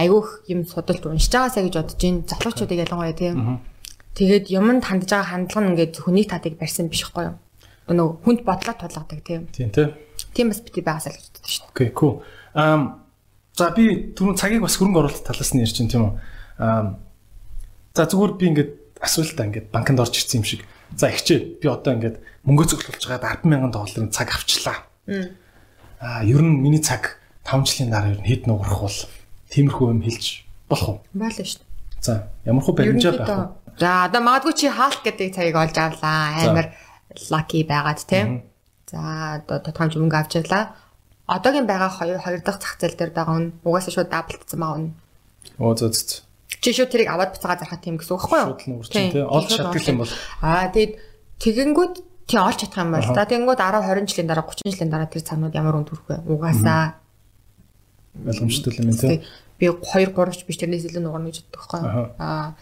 Speaker 2: айгүйх юм судалж уншиж байгаасаа гэж бодож ин залуучуудыг ялангуяа тий. Тэгээд юмд хандж байгаа хандлага нь ингээд хүнийг татыг барьсан биш байхгүй юу. Нөгөө хүнд бодлоо тулгадаг тий.
Speaker 1: Тийм тий.
Speaker 2: Тийм бас бити байгаасаа л боддог шүү дээ.
Speaker 1: Окей, cool. Um за би түрүүн цагийг бас хөрөнгө оруулалт талаас нь ярьж байна тийм үү. Um за зүгээр би ингээд асуултаа ингээд банкнд орж ирсэн юм шиг. За ихчээ би одоо ингээд мөнгө цуглуулж байгаа 100000 долларын цаг авчлаа. Аа ер нь миний цаг 5 жилийн дараа ер нь хэд нуурах бол тиймэрхүү юм хэлж болох уу?
Speaker 2: Болно шүү дээ.
Speaker 1: За ямар хөө баримжаа байх вэ?
Speaker 2: За одоо магадгүй чи хаалт гэдэг цагийг олж авлаа. Амар lucky байгаад тийм. За одоо тодгоомж мөнгө авчлаа одоогийн байгаа хоёр хоёр дахь зах зээл дээр байгаа нь угаасаа шууд даблдсан байгаа нь.
Speaker 1: Оо зөө зөө.
Speaker 2: Чи шууд тэрийг аваад буцаага зархах тийм гэсэн үг байхгүй юу?
Speaker 1: Шууд нуурч тийм. Олж чаддаг юм бол.
Speaker 2: Аа тэгээд тэгэнгүүт тий олж чадах юм бол. За тэгэнгүүт 10 20 жилийн дараа 30 жилийн дараа тэр цаанууд ямар үн төрөх вэ? Угаасаа
Speaker 1: ойлгомжтой юм тийм.
Speaker 2: Би 2 3 ч биш тэрнээс илүү нугарна гэж боддог байхгүй юу? Аа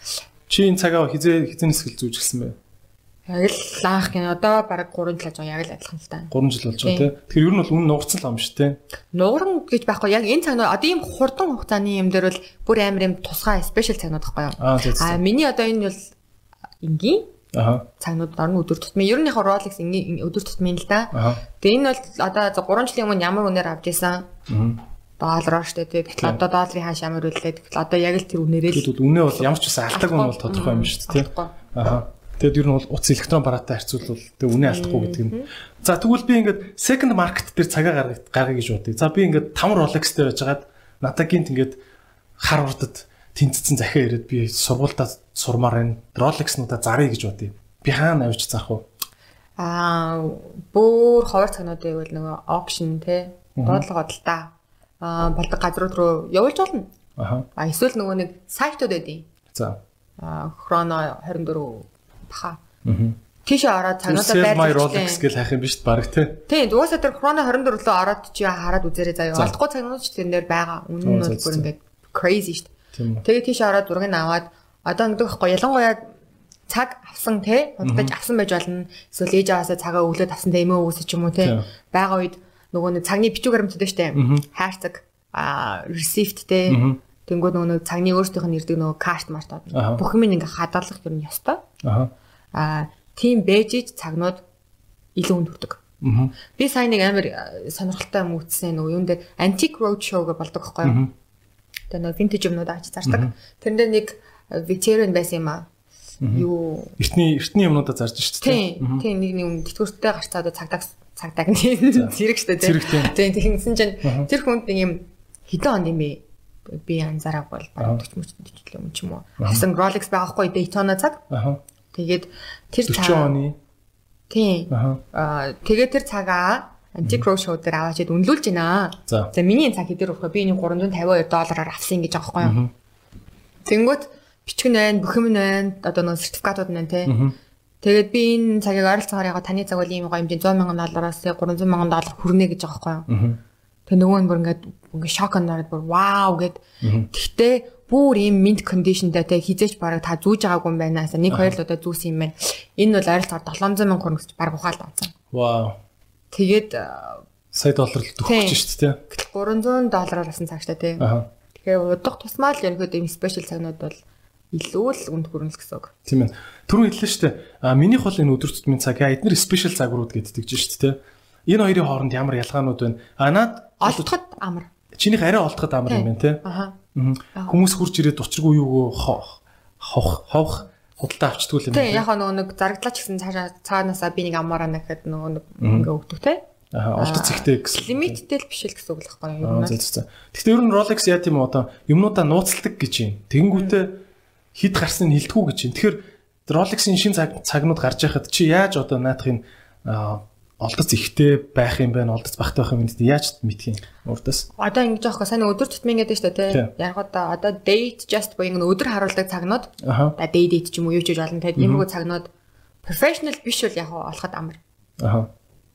Speaker 1: чи энэ цагаа хизээ хизэнэс хэл зүүж гисэн бэ?
Speaker 2: Яг л лаах гин одоо баг 3 жил байгаа яг л адилхан л та.
Speaker 1: 3 жил болж байгаа тий. Тэгэхээр ер нь бол үнэн нуурсан л юм шүү тий.
Speaker 2: Нууран гэж байхгүй яг энэ цагнууд одоо ийм хурдан хугацааны юм дээр бол бүр амар юм тусгай спешиал цагнууд байхгүй юу? Аа миний одоо энэ бол энгийн Аа. Цагнууд орно өдөр тутмын. Ер нь яг Rolex энгийн өдөр тутмын л да. Тэгээ энэ бол одоо 3 жилийн өмнө ямар үнээр авч исэн? Аа доллараар штэ тий. Гэтэл одоо долларын хааш ямар үлээ. Гэтэл одоо яг л тэр үнээрээ л
Speaker 1: үнэ бол ямар ч үсэн алдаг үнэ бол тодорхой юм шүү дээ тий. Аа. Тэгэд ер нь бол утас электрон бараатай харьцуулбал тэг үнэ алдахгүй гэдэг нь. За тэгвэл би ингээд second market дээр цагаа гаргах гаргая гэж бодъё. За би ингээд 5 Rolex дээр байжгаад надад гинт ингээд хар урдад тэнцсэн захиа ирээд би сургуультаа сурмаар байна. Rolex-нуудаа заръя гэж бодъё. Би хаана авч зарах вэ?
Speaker 2: Аа, бүр ховор цагнуудыг бол нөгөө auction те доотлого бодолтой аа болдог газрууд руу явуулж болно. Аха. А эсвэл нөгөө нэг сайтууд байдیں۔ За. Аа хроно 24 баха. Аа. Тийш ороод цагаатаа
Speaker 1: байрлаж My Rolex гэж хайх юм биш баг тий.
Speaker 2: Тийм угаасаа тэр хроно 24 лөө ороод чи хараад үзээрэй заяа. Олдохгүй цагнууд ч тэр дээр байгаа. Үнэн нь бүр ингээд crazy шүү дээ. Тэгээ тийш ороод зургийг аваад одоо ингэдэг байхгүй ялангуяа цаг авсан те худалдаж авсан байж болно. Эсвэл ээж аваасаа цагаа өглөөд авсан те эмээ өвөөсөж юм уу те. Бага үед нөгөө нэг цагны бичиг баримтууд штэ. Хайрцаг а receipt те. Тэнгүүд нөгөө цагны өөрсдийнх нь ирдэг нөгөө карт март бүх юм ингээ хадгалах юм ёстой. Аа тийм бэжиж цагнууд илүү өндөрдөг. Би сайн нэг амар сонирхолтой юм үтсэн нөгөө юун дээр antique road show гэж болдог байхгүй юу? Тэгээ нөгөө vintage юмнууд авч зардаг. Тэрэн дээр нэг Victorian байсан юм аа. Юу
Speaker 1: эртний эртний юмнуудаа зарж шүү
Speaker 2: дээ. Тийм. Тийм нэг нэг тэтгэвртэй гарцаа одоо цагдаа цагдаа гэх зэрэг шүү дээ. Тийм тэгсэн чинь тэр хүнд нэг юм хэдэн он юм бэ? Би анзаараг бол баруун 40 40 юм ч юм уу. Хасан Rolex байгаахгүй Daytona цаг. Аа Тэгээд тэр цаг
Speaker 1: 40 оны.
Speaker 2: Тийм. Аа тэгээд тэр цагаа Anti-Crow show дээр аваачаад үнэлүүлж байна. За миний цаг хэдэр өгөх би энийг 352 доллараар авсан гэж байхгүй юу? Тэнгүүт бичгэн байна, бүхэм нь байна, одоо нөө сертификатууд нь байна те. Тэгээд би энэ цагийг ойролцоогоор яг таны цаг бол ийм гоё хэмжээ 100 сая доллараас 300 сая доллар хүрнэ гэж байгаа байхгүй юу? Тэгээ нөгөө нь бүр ингээд ингээд шок анаад бүр вау гэд. Тэгтээ бүр ийм mint conditionтай те хизээч бараг та зүүж байгаагүй юм байна. Нэг хоёр л удаа зүүсэн юм байна. Энэ бол ойролцоогоор 700 мянга төгрөг гэж бараг ухаал онцсон.
Speaker 1: Вау.
Speaker 2: Тэгээд
Speaker 1: сая доллар л төгсөж шүү дээ.
Speaker 2: Гэтэл 300 доллараар авсан цагтай те. Тэгэхээр удах тусмаа л ерөөд ийм special цагнууд бол илүү л үнд хүрнэ л гэсэн үг.
Speaker 1: Тийм ээ. Түрүү хэллээ шүү дээ. А минийх бол энэ өдөр тутмын цаг эдгээр special загварууд гэдэг чинь шүү дээ. Энэ хоёрын хооронд ямар ялгаанууд байна? А наад
Speaker 2: олдоход амар.
Speaker 1: Чинийх арай олдоход амар юм байна те. Аха. Хүмүүс хурж ирээд учиргүй юу ховх ховх худалдаа авчдгүй юм.
Speaker 2: Тийм яг нөгөө нэг зарагдлаач гэсэн цаашаа цаанаасаа би нэг амаараа нэхэд нөгөө нэг ингээ өгдөг те.
Speaker 1: Аа олдоц ихтэй гэсэн.
Speaker 2: Лимиттэй л биш л гэсэн үг л байхгүй юу?
Speaker 1: Аа зөв зөв. Гэхдээ ер нь Rolex яа тийм одоо юмнуудаа нууцлдаг гэж юм. Тэгэнгүүтээ хид гарсныг хилдэггүй гэж юм. Тэгэхээр Rolex-ийн шин цагнууд гарч байхад чи яаж одоо наадахын олдоц ихтэй байх юм байна, олдоц багтай байх юм гэдэг яаж мэдхийн урдаас.
Speaker 2: Одоо ингэж аахгүй сайн өдөр тутмын гэдэг шүү дээ, тий. Яг одоо одоо date just буюу өдөр харуулдаг цагнууд. Аа. Day date ч юм уу юу ч гэж болно. Тэгээд иймэрхүү цагнууд professional биш бол яг олоход амар. Аа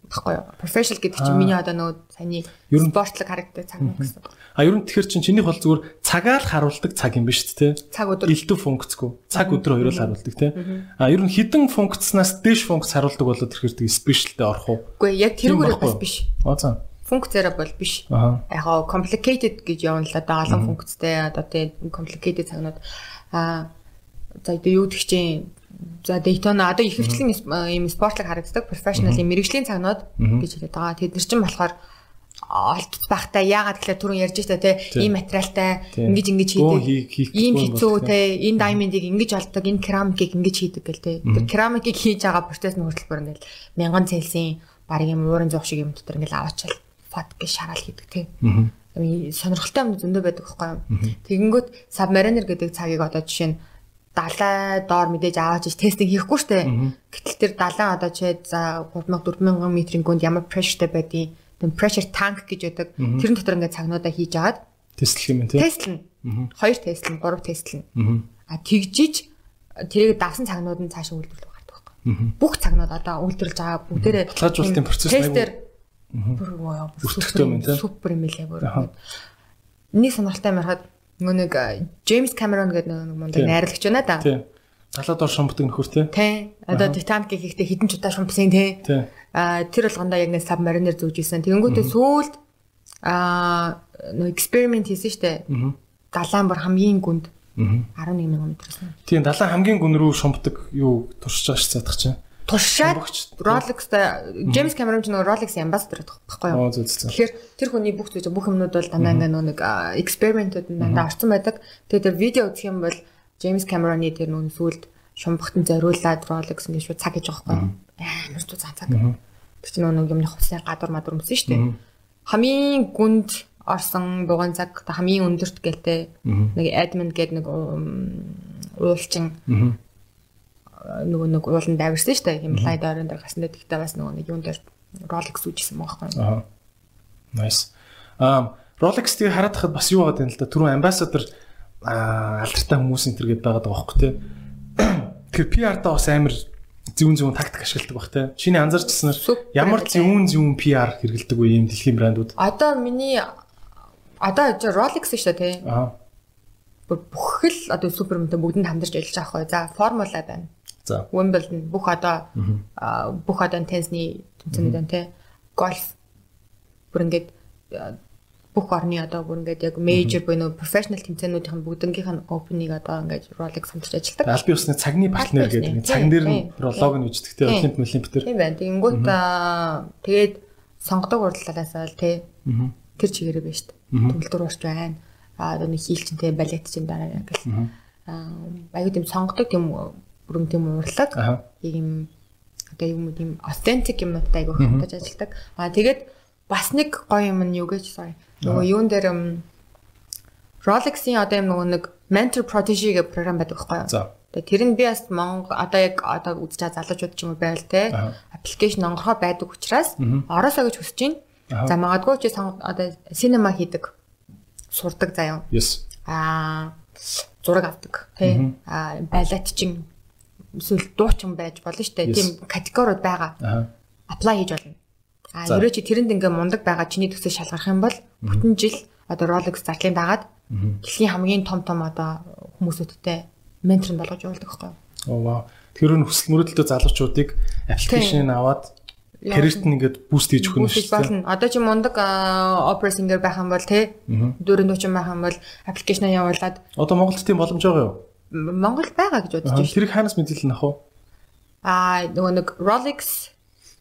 Speaker 2: баггүй юу. Professional гэдэг чинь миний одоо нөгөө саний спортлог харагддаг цаг гэсэн.
Speaker 1: А ер нь тэгэхээр чинь чинийх бол зүгээр цагаал харуулдаг цаг юм биш үү те?
Speaker 2: Цаг өдөр.
Speaker 1: Илтв функцгүй. Цаг өдөр хоёроо харуулдаг те. А ер нь хідэн функцнаас дээш функц харуулдаг болоод тэг specialтэй орох уу?
Speaker 2: Үгүй яг тэрүүгээр бас биш.
Speaker 1: Аа за.
Speaker 2: Функцээрээ бол биш. Яг гоо complicated гэж л да олон функцтэй одоо тий complicated цагнууд а за юу чинь За Daytona одоо их хвчлэн ийм спортлог харагддаг professional мэрэгжлийн цагнууд гэж хэлээд байгаа. Тэд нар чинь болохоор олдц байхтай яагаад гэхээр түрүүн ярьж та те ийм материалтай ингэж ингэж хийдэг. ийм хэцүү те энэ diamond-ыг ингэж олдог энэ керамикийг ингэж хийдэг гэл те. Тэр керамикийг хийж байгаа процесс нь хөтөлбөр ингээл мянган цельсийн баг юм уурын зуух шиг юм дотор ингээл аваачаал фат гэж шараал хийдэг те. Сонирхолтой юм зөндөө байдаг байхгүй юу? Тэгэнгүүт submariner гэдэг цагийг одоо жишээ нь далай доор мэдээж аваач тестинг хийхгүй штэ. Гэтэл тэр далайн одоо чи за 3000 4000 метрийн гүнд ямар прешертэй байдгийг тэр pressure tank гэж байдаг. Тэрэн дотор ингээд цагнуудаа хийж агаад
Speaker 1: тестлэх юм тий.
Speaker 2: Тестлэн. Хоёр тестлэн, гурав тестлэн. А тэгжиж тэрийг давсан цагнууд нь цаашаа үйлдвэрлэх гардаг байхгүй. Бүх цагнууд одоо үйлдвэрлэж байгаа бүгдээрээ
Speaker 1: баталгаажуулалтын процесс
Speaker 2: нэг бүр
Speaker 1: тий.
Speaker 2: Супер юм лээ бүр. Нэг сонирхолтой юм ярахад Нөгөө нэг Джеймс Камерон гэдэг нэг мундаг найруулагч байна да.
Speaker 1: Талаад ор шумбдаг нөхөр тий.
Speaker 2: Тий. Одоо Titanic хийхдээ хідэн ч удаа шумбсан тий. Аа тэр болгондоо яг нэг submariner зүүж исэн. Тэгэнгүүтээ сүүлд аа нөө эксперимент хийсэн штэ.
Speaker 1: Аа.
Speaker 2: Далайн бүр хамгийн гүнд.
Speaker 1: Аа.
Speaker 2: 11 мянган метрсэн.
Speaker 1: Тийм далайн хамгийн гүн рүү шумбдаг юу туршиж байгаа ш цаадах чинь.
Speaker 2: Туршаад. Rolex-та James Cameron ч нөгөө Rolex ambassador байхгүй юу? Тэгэхээр тэр хүний бүх зүйл бүх юмнууд бол дандаа ингээ нөө нэг экспериментүүд дандаа орсон байдаг. Тэгээ тэр видео үзэх юм бол James Cameron-ы тэр нүүн сүлд шумбахтан зориулаад Rolex ингээ шууд цаг хийж байгаа байхгүй? Амар туу цаа цаг. Тэр чинь нөгөө юмны хувцсны гадуур мадуур өмсөн шүү дээ. Хамгийн гүнд орсон буган цаг хамгийн өндөрт гэлтэй нэг admin гэдэг нэг уулчин нөгөө нэг ууланд давирсан шүү дээ. Химлайд орон дээр гасан дээр тэгтээ бас нөгөө нэг юун дээр Rolex үүжсэн байгаа байхгүй?
Speaker 1: Аа. Nice. Аа Rolex тэгээ хараад хахад бас юу байгаа юм л да. Ambassador аа алдартай хүмүүс энэ төр гээд байгаа даа байхгүй тий. Тэгэхээр PR-да бас амар зүүн зүүн тактик ашигладаг бах тий. Чиний анзаарчсан ямар зүүн зүүн PR хэрэгэлдэг вэ ийм дэлхийн брэндүүд?
Speaker 2: Одоо миний одоо Rolex шүү дээ тий.
Speaker 1: Аа.
Speaker 2: Бүх л одоо супермэнтэй бүгдэнд хамдарч ажиллаж байгаа байхгүй. За Formula байна.
Speaker 1: За.
Speaker 2: Wimbledon бүх одоо бүх одоо теннисний тэмцээнүүд байна тий. Golf бүр ингээд бүх орны одоо бүр ингээд яг major буюу professional тэмцээнүүдийн бүгднгийнх нь open-ыг одоо ингээд Rolex хамтарч ажилладаг.
Speaker 1: Албан ёсны цагны партнер гэдэг нэг цагн дээр нь лог нь тий.
Speaker 2: Тийм.
Speaker 1: Олимп олимп төр.
Speaker 2: Тийм байна. Тэгэнгүүт тэгээд сонгодог уралдаалаас бол тий тэр чигээрээ байна шүү дээ. Төгөлдөр урч байна. Аа одоо нэг хийлчэнтэй балет чинь дараа яг л аа аюу тийм сонгодог тийм бүрэн тийм урлаг. Ийм одоо юм тийм authentic юмнуудтай айгу хамтаж ажилладаг. Аа тэгээд бас нэг гоё юм нь юу гэж sorry. Нөгөө юун дээр Rolex-ийн одоо юм нөгөө нэг mentor protege гэх програм байдаг байхгүй юу?
Speaker 1: За.
Speaker 2: Тэгээ тэр нь би бас Монгол одоо яг одоо үзэж байгаа залуучууд ч юм уу байл те. Аппликейшн онгорхоо байдаг учраас ороосоо гэж хүсэж байна. За магадгүй чи одоо синема хийдэг сурдаг заяа.
Speaker 1: Yes.
Speaker 2: Аа зураг авдаг тий. Аа балет чин эсвэл дуучин байж болно шүү дээ. Тийм категориуд байгаа.
Speaker 1: Аа.
Speaker 2: Apply хийж болно.
Speaker 1: За.
Speaker 2: ерөө чи тэрэнд ингээ мундаг байгаа чиний төсөө шалгарах юм бол бүтэн жил одоо Rolex зардлын дагаад дэлхийн хамгийн том том одоо хүмүүсүүдтэй ментор болгож явуулдаг юу?
Speaker 1: Оо вау. Тэр нь хүсэл мөрөдөлтөй залуучуудыг аппликейшн аваад карьерт нь ингээд буст хийж
Speaker 2: Үүсэж
Speaker 1: шүү дээ.
Speaker 2: Одоо чи мундаг опера сингер байх юм бол тий дөрөв дуучин байх юм бол аппликейшн явуулаад
Speaker 1: Одоо Монголд тийм боломж байгаа юу?
Speaker 2: Монгол байгаа гэж бодож байна шүү.
Speaker 1: Тэрийг хаанаас мэдээлэл авах вэ?
Speaker 2: Аа нөгөө нэг Rolex а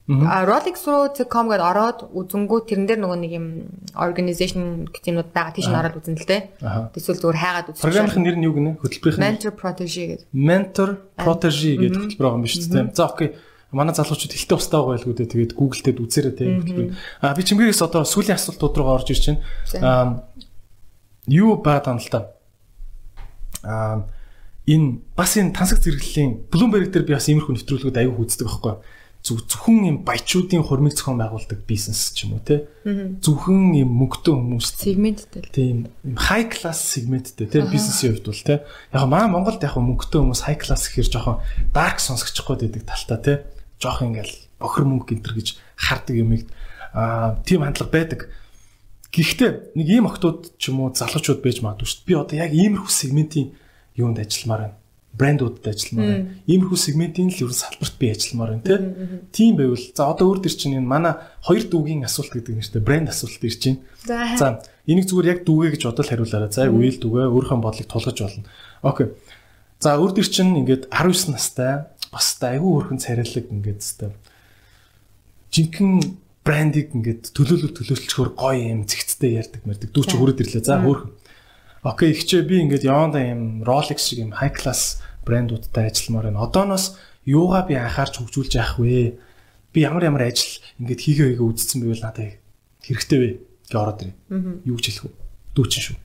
Speaker 2: Rolex руу com гэдээ ороод үзэнгүү тэрэн дээр нөгөө нэг юм organization гэх юмуд байгаа тийш нь ороод үзэн л дээ.
Speaker 1: Аха.
Speaker 2: Эсвэл зүгээр хайгаад үзэх.
Speaker 1: Програмын нэр нь юу гинэ? Хөтөлбөрийн.
Speaker 2: Mentor protege гэдэг.
Speaker 1: Mentor Protege гэдэг хөтөлбөр байгаа юм биш үү? За окей. Манай залуучууд ихтэй устаа байгаа байлгүй дээ. Тэгээд Google дээр үзээрэй тийм хөтөлбөр. Аа би чимгээс одоо сүүлийн асуултууд руу орж ирж байна. Аа юу баад юм л та. Аа энэ бас энэ тансаг зэрэглэлийн Bloomberg дээр би бас иймэрхүү нэвтрүүлгүүд аягүй үздэг байхгүй юу? Зөвхөн юм баячуудын хурмыг зохион байгуулдаг бизнес ч юм уу те. Зөвхөн юм мөнгөтэй хүмүүс
Speaker 2: Сегменттэй
Speaker 1: тийм high class сегменттэй тийм бизнесийн хувьд бол тийм яг маа Монголд яг мөнгөтэй хүмүүс high class гэхэр жоохон dark сонсогчгүй байдаг талтай тийм жоох ингээл бохор мөнгө гинтер гэж хардаг юмыг аа тийм хандлага байдаг. Гэхдээ нэг ийм охтууд ч юм уу залуучууд байж магадгүй шүү дээ. Би одоо яг иймэрхүү сегментийн юунд ажилламаар байна. Брэндуудад ажилламаар байна. Иймэрхүү сегментийн л ерөн салбарт би ажилламаар байна тийм. Тийм байвал за одоо өөр дөр чинь энэ манай хоёр дүүгийн асуулт гэдэг дээ. Брэнд асуулт ирж байна.
Speaker 2: За.
Speaker 1: Энийг зүгээр яг дүүгээ гэж бодол хариулаарай. За үйл дүүгээ өөрийнхөө бодлыг тулгаж болно. Окей. За өөр дөр чинь ингээд 19 настай бас айгүй өөрхөн царайлаг ингээд хэвээр жинхэнэ брендийг ингээд төлөөлөл төлөөлчхөр гоё юм зэгцтэй ярьдаг мэрдэг дүү чи хүрээд ирлээ. За хөөрхөн. Окей ихчээ би ингээд яванда юм Rolex шиг юм high class брэндуудтай ажилламаар байна. Одооноос юугаа би анхаарч хөгжүүлж яах вэ? Би ямар ямар ажил ингээд хийгээ хийгээ үзсэн байвал надад хэрэгтэй вэ? гэж ороод ирээ. Юу гэж хэлэх вэ? Дүүчин шүү.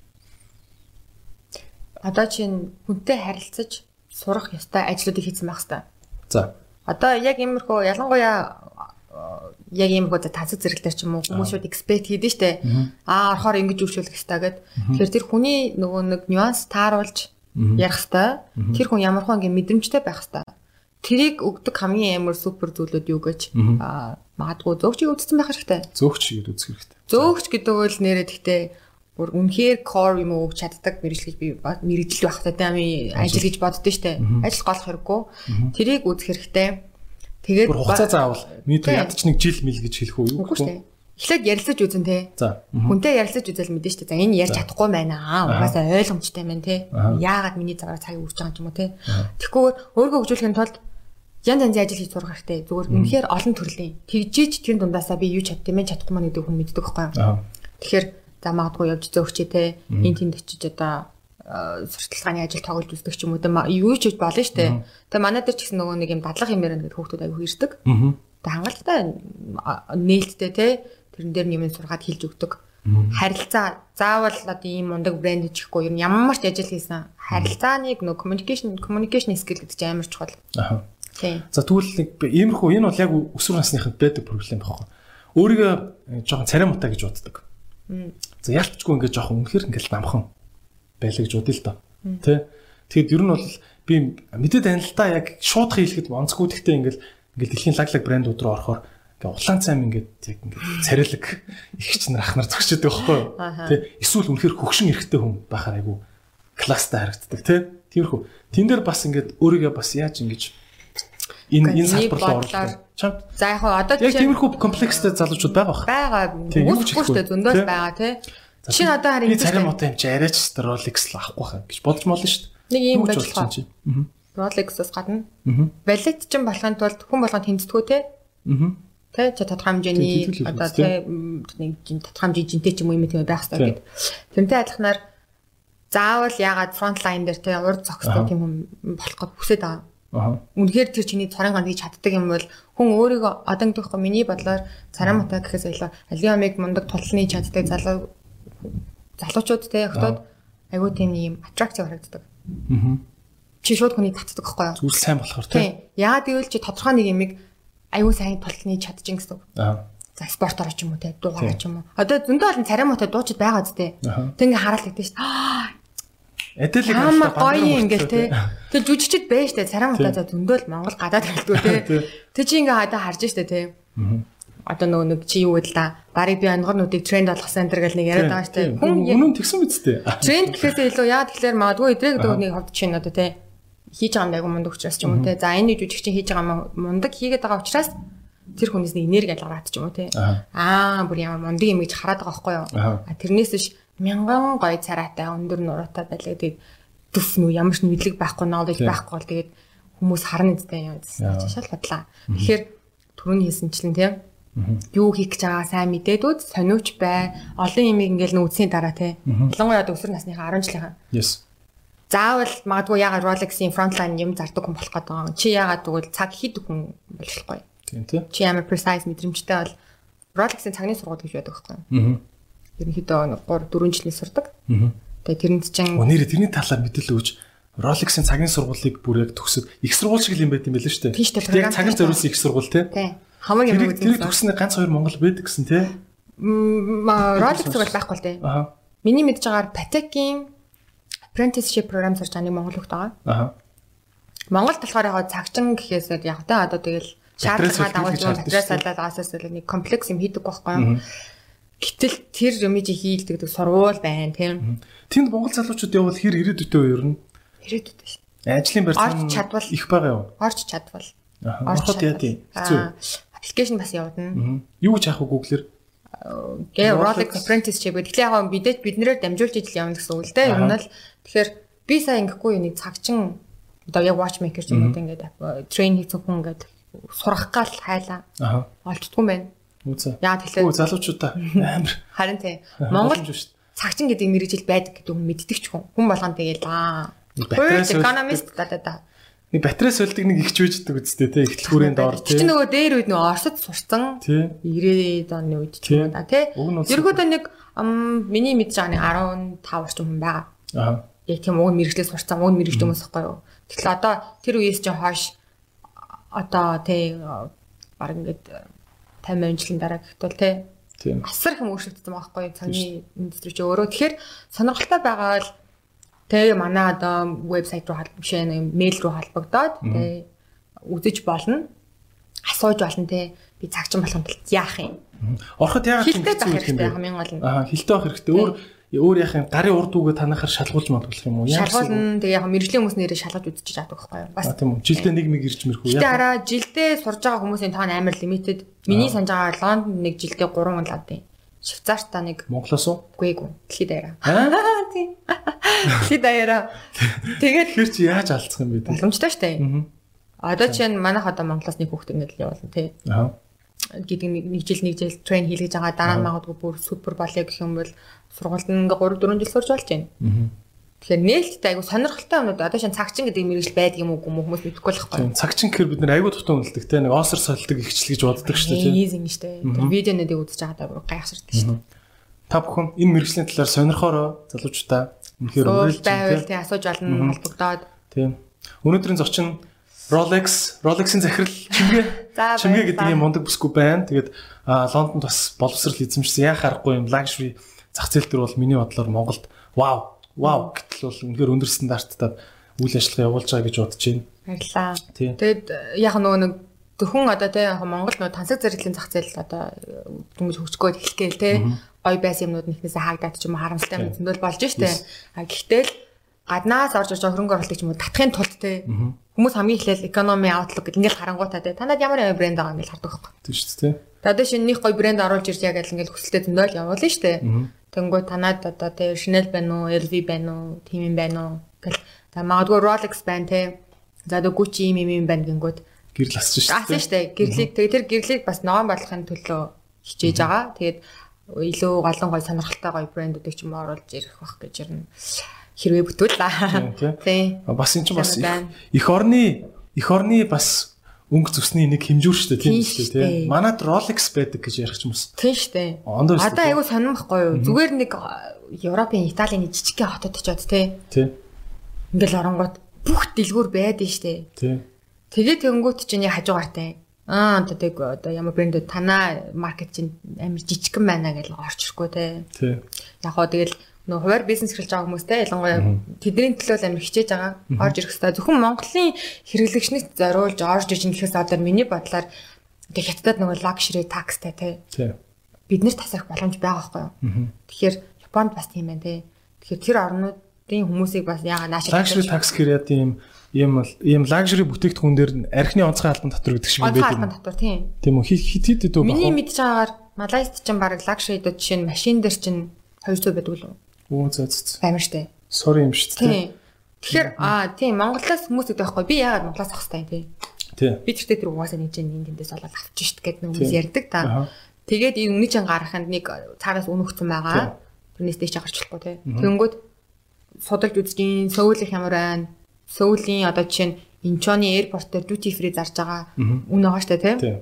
Speaker 2: Одоо чинь хүнтэй харилцаж сурах ёстой ажлуудыг хийсэн байх хэвээр.
Speaker 1: За.
Speaker 2: Одоо яг иймэрхүү ялангуяа а, яг иймэрхүү за тансаг зэрэгтэр ч юм уу хүмүүсүүд эксперт хийдэж штэ. Аа орохоор ингэж үйлчлүүлэх хэрэгтэй гэд. Тэгэхээр тэр хүний нөгөө нэг нюанс тааруулж ярих хэрэгтэй. Тэр хүн ямар хүн ингэ мэдрэмжтэй байх хэрэгтэй. Тэрийг өгдөг хамгийн амар супер зүйлүүд юу гэж аа магадгүй зөөгчийг үзсэн байх хэрэгтэй.
Speaker 1: Зөөгч игээд үзэх хэрэгтэй.
Speaker 2: Зөөгч гэдэг бол нэрээ гэхдээ бүр үнэхээр core юм уу чаддаг мэрэгжил би мэрэгжил байх таami ажил гэж боддөө штэ. Ажил голох хэрэггүй. Тэрийг үзэх хэрэгтэй. Тэгээд
Speaker 1: бүр хугацаа заавал мэдээ ядч нэг жил мэл гэж хэлэх үү?
Speaker 2: Үгүй штэ. Эхлээд ярилцаж үзэн те.
Speaker 1: За.
Speaker 2: Хүнтэй ярилцаж үзэл мэдэн штэ. За энэ ярьж чадахгүй байна аа. Угаасаа ойлгомжтой байна те. Яагаад миний цагаар цагийг үрж байгаа юм уу те. Тэгэхгүй өөрийгөө хөгжүүлэхийн тулд янз янзын ажил хийж сурах хэрэгтэй. Зүгээр үнэхээр олон төрлийн. Тэгжиж тэр дундаасаа би юу чаддсан бэ чадахгүй маа гэдэг хүн мэддэг байхгүй юу? Тэгэхээр за магадгүй явж зөөгчээ те. Энд тэнд очиж одоо сурталчилгааны ажил тоглож үздэг ч юм уу те. Юу ч хийж болно штэ. Тэгээ манай дээр ч гэсэн нөгөө нэг юм дадлага хэмээр ингээд хүүхдүүд аягүй ирдэг. Тэгээ хангалттай нээлттэй те тэрэн дээр юм сургаад хэлж өгдөг. Харилцаа заавал одоо ийм мундаг брэнд чихгүй ер нь ямар ч ажил хийсэн харилцааныг нөө communication communication skill гэдэг чинь амар чухал.
Speaker 1: Аа. Тийм. За тэгвэл нэг иймэрхүү энэ бол яг өсвөр насныханд байдаг проблем байхгүй. Өөрийгөө э, жоохон царай муутай гэж боддог. За ялчгүй ингээд жоохон үнэхэр ингээд намхан байлаа гэж бодъё л доо. Тэ. Тэгэд ер нь бол би мэдээд да яг шууд хийлгэхэд онцгүй гэхдээ ингээд ингээд дэлхийн лаглаг брэндүүд рүү орохоор ингээ улаан цайм ингээд яг ингээд царилэг их ч нар ах нар зогсчод байхгүй юу. Тэ эсвэл үнэхээр хөгшин эрэхтэй хүн байхаар айгу класстай харагддаг тий. Тиймэрхүү. Тэн дээр бас ингээд өөрийгөө бас яаж ингэж энэ энэ салбар руу орлоо.
Speaker 2: Чамд за яг одоо
Speaker 1: яг тиймэрхүү комплекстэй залуучууд байгаа бах.
Speaker 2: Байгаа. Дээ зөндөөс байгаа тий. Чинь одоо харин
Speaker 1: би царим мото юм чи арайч Rolex л авахгүй хаа гэж бодож молно шүү дээ.
Speaker 2: Нэг юм байж болох. Rolex-аас гадна. Валет чинь болохын тулд хүн болгон тэмцдэггүй тий. Аа Тэ чи тодорхой хэмжээний одоо тэ нэг тодорхой хэмжээний жинтэй ч юм уу юм тийм байх хэрэгтэй гэдэг. Тэрнтэй адилханаар заавал ягаад фронт лайн дээр тэ урд зогсдог тийм хүн болох гэж хүсэж байгаа. Аа. Үнэхээр тэр чиний царин ганд гэж чаддаг юм бол хүн өөрийгөө одоо гэдэгхгүй миний бодлоор царин мата гэхээс илүү алиомиг мундаг тулны чаддаг залуу залуучууд тэ охтууд айгүй тийм юм аттрактив харагддаг. Аа. Чи шууд хүний татдаг байхгүй юу?
Speaker 1: Зүйл сайн болохоор
Speaker 2: тийм. Яагаад гэвэл чи тодорхой нэг юмыг аюу сайн тултны чадчих гэсэн үг. Аа. За спортоор ч юм уу те дуугаар ч юм уу. Одоо зөндөө олон царай муутай дуучид байгаа зү те. Тэг ингээ хараад лэгдэж шүү дээ.
Speaker 1: Эдэлэг
Speaker 2: аа гоё ингээл те. Тэг жүжигчд байж штэ царай муутай за зөндөө л Монгол гадаад хэлдгүү те. Тэг чи ингээ хада харж штэ те. Одоо нөгөө нэг чи юу гэдэл та барыг би ангорнуудыг тренд болгосон энэ гэл нэг яриад байгаа штэ.
Speaker 1: Хүн үнэн тэгсэн биз дээ.
Speaker 2: Тренд гэхээсээ илүү яа тэгэхээр магадгүй эдрэг гэдэг нэг хавд чинь одоо те хийж байгаа юм айгу мундаг учраас ч юм уу те. За энэ жүжигч чинь хийж байгаа мундаг хийгээд байгаа учраас тэр хүнээс нэг энерги алгараад ч юм уу те. Аа бүр ямар мундаг юм гэж хараад байгаа байхгүй юу. А тэрнээс биш мянган гой царайтай өндөр нуруутай байлаа тэгээд төв нү ямар ч мэдлэг байхгүй knowledge байхгүй бол тэгээд хүмүүс харна гэдэг юм шал бодлаа. Тэгэхээр түрүүний хэлсэнчлэн те юу хийх гэж байгаа сайн мэдээдүүд сониуч бай. Олон юм ингээл нүүцсийн дараа те. Ялангуяа өсвөр насныхаа 10 жилийн. Заавал магадгүй ягаад Rolex-ийн frontline юм зардаг хүн болох гэдэг юм. Чи ягаад тэгвэл цаг хийдэг хүн болохгүй.
Speaker 1: Тийм тий.
Speaker 2: Чи ямар precise мэдрэмжтэй бол Rolex-ийн цагны сургууль гэж байдаг байхгүй. Аа. Ерөнхийдөө 3 4 жилийн сурдаг. Аа. Тэгээ тэрэнд чинь
Speaker 1: Өнөөдөр тэрний талаар мэдээлэл өгч Rolex-ийн цагны сургуулийг бүр яг төгсөд их сургууль шиг юм байт юм байл шүү дээ.
Speaker 2: Тийм шүү дээ.
Speaker 1: Яг цагны зориулсан их сургууль тий.
Speaker 2: Тийм. Хамаг юм
Speaker 1: үзсэн. Тэр төгснө ганц хоёр Монгол байдаг гэсэн тий.
Speaker 2: Rolex бол байхгүй л тий. Аа. Миний мэдж байгаагаар Patek-ийн apprenticeship program сурч байгаа нэг монгол хөлт байгаа. Аа. Монголд болохоор яг цагчин гэхээс яг та одоо тэгэл шаардлагаа дагуулж материал салаад аасаас нэг комплекс юм хийдэг байхгүй юу? Гэтэл тэр юмыг хийлдэг сурвал байна тийм.
Speaker 1: Тэнд монгол залуучууд явбал хэр ирээдүйтэй вэ ер нь?
Speaker 2: Ирээдүйтэй шүү.
Speaker 1: Ажлын барьсан их байгаа юу?
Speaker 2: Орч чадвал.
Speaker 1: Орч яа тийм. Хэцүү.
Speaker 2: Аппликейшн бас явуулна.
Speaker 1: Юу ч яах вэ Google-ээр?
Speaker 2: гээ Rolex apprenticeship гэдэг. Тэгэхээр яг бидэж биднэрээр дамжуулж ижил явна гэсэн үг л дээ. Ер нь л тэгэхээр би сая ингэхгүй нэг цагчин одоо яг watchmaker ч юм уу ингээд train хийх хүн ингээд сурах гал хайлаа. Аа. Олддгүй юм байна.
Speaker 1: Үзээ.
Speaker 2: Яа тэгэхээр
Speaker 1: Үгүй залуучуудаа амар.
Speaker 2: Харин тий. Монгол цагчин гэдэг мэрэгжил байдаг гэдэг хүн мэддэг ч хүн. Хүн болгон тэгээл аа. Economist да да да
Speaker 1: нэг батарей сольдог нэг ихч үйждэг үсттэй те ихтлгүүрийн доор
Speaker 2: те. Чи нөгөө дээр үед нөгөө Оросд сурцсан 90-ад оны үед ч юм уу да те. Ергөөдөө нэг миний мэдж байгаа нэг 15 орчим хүн байгаа. Аа. Яг тийм уг мэрэгчлээ сурцсан уг мэрэгч хүмүүс байхгүй юу. Тэгэхээр одоо тэр үеэс чи хойш одоо те баг ингээд 50 жилийн дараа гэхтэл те. Тийм. Асар их өөрчлөгдсөн байхгүй юу цагны индастри чи өөрөө. Тэгэхээр сонирхолтой байгаа бол Тэгээ манай одоо вебсайт руу биш ээ мэйл рүү холбогдоод тэгээ үзэж болно. Асууж болно те. Би цагчин болохын тулд яах юм?
Speaker 1: Ороход яагаад
Speaker 2: хэлтэй байх хэрэгтэй хамгийн гол нь.
Speaker 1: Аа хэлтэй байх хэрэгтэй. Өөр өөр юм гарын урд үгээ танахаар шалгуулж магадгүй юм уу?
Speaker 2: Шалгуулна. Тэгээ яг мэрэгжлийн хүмүүс нэрээ шалгаж үзчихэж чаддаг байхгүй юу?
Speaker 1: Бас тийм үү. Жилдээ нэг мэг ирж мэрхүү.
Speaker 2: Тэгээ араа жилдээ сурж байгаа хүмүүсийн тоон амар лимитэд. Миний санаж байгаа Лондонд нэг жилдээ 3 он лавдیں۔ Швейцарт та нэг
Speaker 1: Монголоос уу?
Speaker 2: Үгүй ээ. Дэлхийд даяараа. Аа <laughs> тийм. Дэлхийд даяараа. Тэгээд
Speaker 1: хэр чи яаж алдсан юм бэ?
Speaker 2: Боломжтой шүү дээ. Аа. Одоо чинь манайх одоо Монголоос нэг хүүхд ингэж явуулна тий. Аа гэдэг нэг жил нэг жил трейн хийлгэж байгаа дараа нь магадгүй бүр супер болё гэх юм бол сургуульд ингээ 3 4 жил сурч болж байна. Тэгэхээр нээлттэй айгу сонирхолтой юмнууд одоо шин цагчин гэдэг мэрэгжил байдаг юм уу хүмүүс мэдэхгүй л байхгүй.
Speaker 1: Цагчин гэхээр бид нэр айгу тутан үнэлдэг те нэг осор солидог ихчлэг гэж боддог шүү дээ.
Speaker 2: Ийз ингэ. Тэр видеонуудыг үзэж байгаадаа гайхширдаг шүү дээ.
Speaker 1: Та бүхэн энэ мэрэгжлийн талаар сонирхороо залуучуудаа үнэхээр
Speaker 2: өрөөлж байвал тий асууж олно холбогдоод.
Speaker 1: Тийм. Өнөөдрийн зочин Rolex, Rolex-ийн захирал чимгээ. Чимгээ гэдэг юм мундаг бүсгүй байна. Тэгээд Лондонд бас боловсрал эзэмшсэн. Яа харахгүй юм? Luxury зах зээл төр бол миний бодлоор Монголд вау, вау! Гэтэл бол үнэхээр өндөр стандартад үйл ажиллагаа явуулж байгаа гэж бодож байна.
Speaker 2: Баярлаа. Тэгээд яг нөгөө нэг зөвхөн одоо тий Монгол нөгөө тансаг зэрэглийн зах зээл одоо дөнгөж хөгжгөөд эхлэх гээл тий гой байсан юмнууд нэгнээсээ хаагдаад ч юм уу харамсалтай юм зөндөл болж штэ. А гэхдээ л гаднаас орж байгаа хөрөнгө оруулалтыг ч юм уу? Татахын тулд тий Хүмүүс хамгийн эхлээл economy outlook гэдэг ингээл харангуйтаа те танад ямар ямар брэнд байгаа ингээл хардаг байхгүй.
Speaker 1: Тийм шүү дээ.
Speaker 2: Шинэ нэг гоё брэнд оруулж ирж яг ингээл хүсэлтэд зөндөөл явуулна шүү дээ. Тэнгүү танад одоо те Chanel байна уу, LV байна уу, тийм юм байна уу гэл. За магадгүй Rolex байна те. За одоо Gucci юм юм байна гингүүд
Speaker 1: гэрэл асч шүү дээ.
Speaker 2: Асч шүү дээ. Гэрлийг тэгээ тэр гэрлийг бас ногоон болгохын төлөө хичээж байгаа. Тэгээд илүү голон гой сонирхолтой гоё брэндүүдийг ч юм оруулж ирэх бах гэж ирнэ хэрвээ бүтүүлээ.
Speaker 1: Тийм. Бас эн чинь бас их орны их орны бас өнгө зүсний нэг хэмжүүр шүү дээ тийм шүү дээ тийм. Манад Rolex байдаг гэж ярих ч юм уу.
Speaker 2: Тийм шүү дээ. Одоо айгүй сонирмохгүй юу? Зүгээр нэг Европын Италийн жижигхэн хотод очиод тийм. Тийм. Ингээл оронгууд бүх дэлгүүр байдэн шүү дээ. Тийм. Тэгээд тэнгуут чинь хажуугаартай. Аа одоо тэг одоо ямар брэнд танаа маркет чинь амар жижигхэн байна гэж орч ирэхгүй те. Тийм. Яг хоо тэгэл нөө хуваар бизнес эхэлж байгаа хүмүүстэй ялангуяа тэдний төлөө амар хичээж байгаа орж ирэх хэрэгтэй. Зөвхөн Монголын хэрэглэгчнээс зориулж орж иж ингэхээс одоо миний бодлоор тэг хятадд нөгөө luxury taxтай тий. Бид нэр тасрах боломж байгаа байхгүй юу? Тэгэхээр Японд бас тийм байна тий. Тэгэхээр тэр орнуудын хүмүүсийг бас яага наашаа
Speaker 1: luxury tax гэхээр тийм ийм ийм luxury бүтээгдэхүүн дээр архины онцгой албан татвар гэдэг шиг
Speaker 2: байдаг. Онцгой албан татвар тийм.
Speaker 1: Тийм үү хит хит дөө
Speaker 2: баг. Миний мэдж байгаагаар Малайзд ч баг luxury дөө жишээ нь машин дээр чинь 200 байдаг л үү?
Speaker 1: Оо зөө зөө.
Speaker 2: Амар штэ.
Speaker 1: Sorry юм дээ.
Speaker 2: Тэгэхээр аа тийм Монголоос хүмүүс гэдэг байхгүй би яагаад Монголоос авах хэрэгтэй тий.
Speaker 1: Тий.
Speaker 2: Би тэртээ тэр угаасаа нэг чинь энэ тэндээс олоод авчих шít гэдэг нэг хүмүүс ярьдаг та. Тэгээд энэ үнэ чин гараханд нэг цаагаас үн өгсөн байгаа. Тэрнээс дэч гарчлахгүй тий. Тэнгүүд судалж үзчихин Сөүлийнх ямар байна? Сөүлийн одоо жишээ нь Инчоны аэропорт дээр duty free зарж байгаа үн байгаа штэ тий.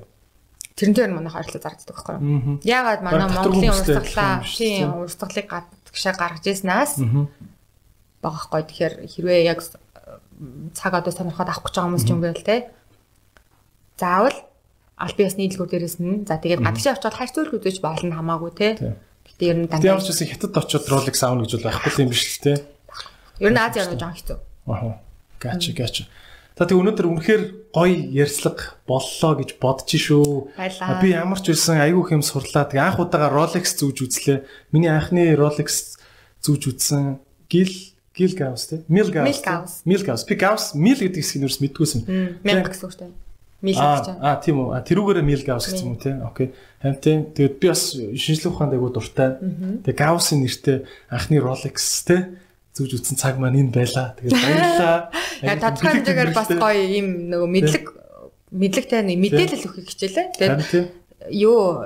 Speaker 2: Тэрнтэй манайх харилцаа зарддаг байхгүй юу? Яагаад манай Монголын урсгалаа тийм урсгалыг гадагшаа гаргаж ирснаас байгаа байхгүй. Тэгэхээр хэрвээ яг цаг одоо сонирхоод авах гэж байгаа хүмүүс ч юм байл те. Заавал аль биесны нийлгүүр дээрээс нь за тэгээд гадагшаа очиод хайр цөөлх үзэж болно хамаагүй те.
Speaker 1: Гэтэ ер нь дандаа. Тэгээд ч хятад очиод Rolex аавна гэж бол байхгүй юм биш л те.
Speaker 2: Ер нь Ази орно жоон хэцүү.
Speaker 1: Аа. Гачи гачи. За тэг өнөөдөр үнэхээр гоё ярьцлага боллоо гэж бодож шүү. Би ямар ч байсан айгүй хэм сурлаа. Тэг анх удаага Rolex зүүж үзлээ. Миний анхны Rolex зүүж үзсэн гил гил гаус те. Mil гаус. Mil гаус. Би гаус mil гэдэг хэсгийг нэрс мэдгүйсэн.
Speaker 2: Мянга гэсэн үг те. Мил гэж.
Speaker 1: Аа тийм үү. Тэрүүгээрээ mil гаус гэсэн юм те. Окей. Хамтын тэгээд би бас шинжлэх ухаанд айгүй дуртай. Тэг гаусын нэртэй анхны Rolex те зүүж үтсэн цаг маань энэ байла. Тэгээд баярлалаа. <laughs>
Speaker 2: Яг тодорхой хэмжээгээр бас гоё юм нөгөө мэдлэг мэдлэгтэй нэг мэдээлэл өгөх хичээлээ. Тэгээд юу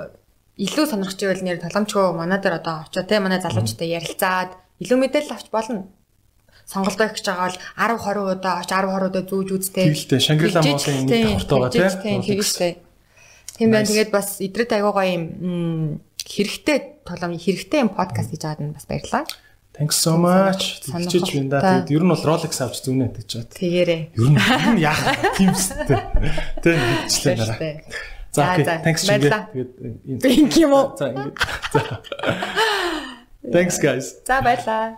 Speaker 2: илүү сонирхч байвал нэр толомчгүй манай дээр одоо очоо те манай залуучтай ярилцаад илүү мэдээлэл авч болно. Сонголтоо их гэж байгаа бол 10 20 удаа оч 10 20 удаа зүүж үзтээ.
Speaker 1: Тэгэлтэй Шангрила Монголын нэг давхартайгаа те.
Speaker 2: Тэгэлтэй. Тийм байна. Тэгээд бас идрээд аягаа гоё юм хэрэгтэй толом хэрэгтэй юм подкаст хийж байгаад нь бас баярлалаа.
Speaker 1: Thanks so much. Тэгчиж байна да. Тэгэд ер нь бол Rolex авч зүнэ гэж чад.
Speaker 2: Тэгээрээ.
Speaker 1: Ер нь яах тийм үстэй. Тэ мэдчихлээ нараа. За окей. Thanks чигээ.
Speaker 2: Тэгээд Thank you. <laughs>
Speaker 1: За ингээд. <laughs> За. Thanks guys.
Speaker 2: За баярлаа.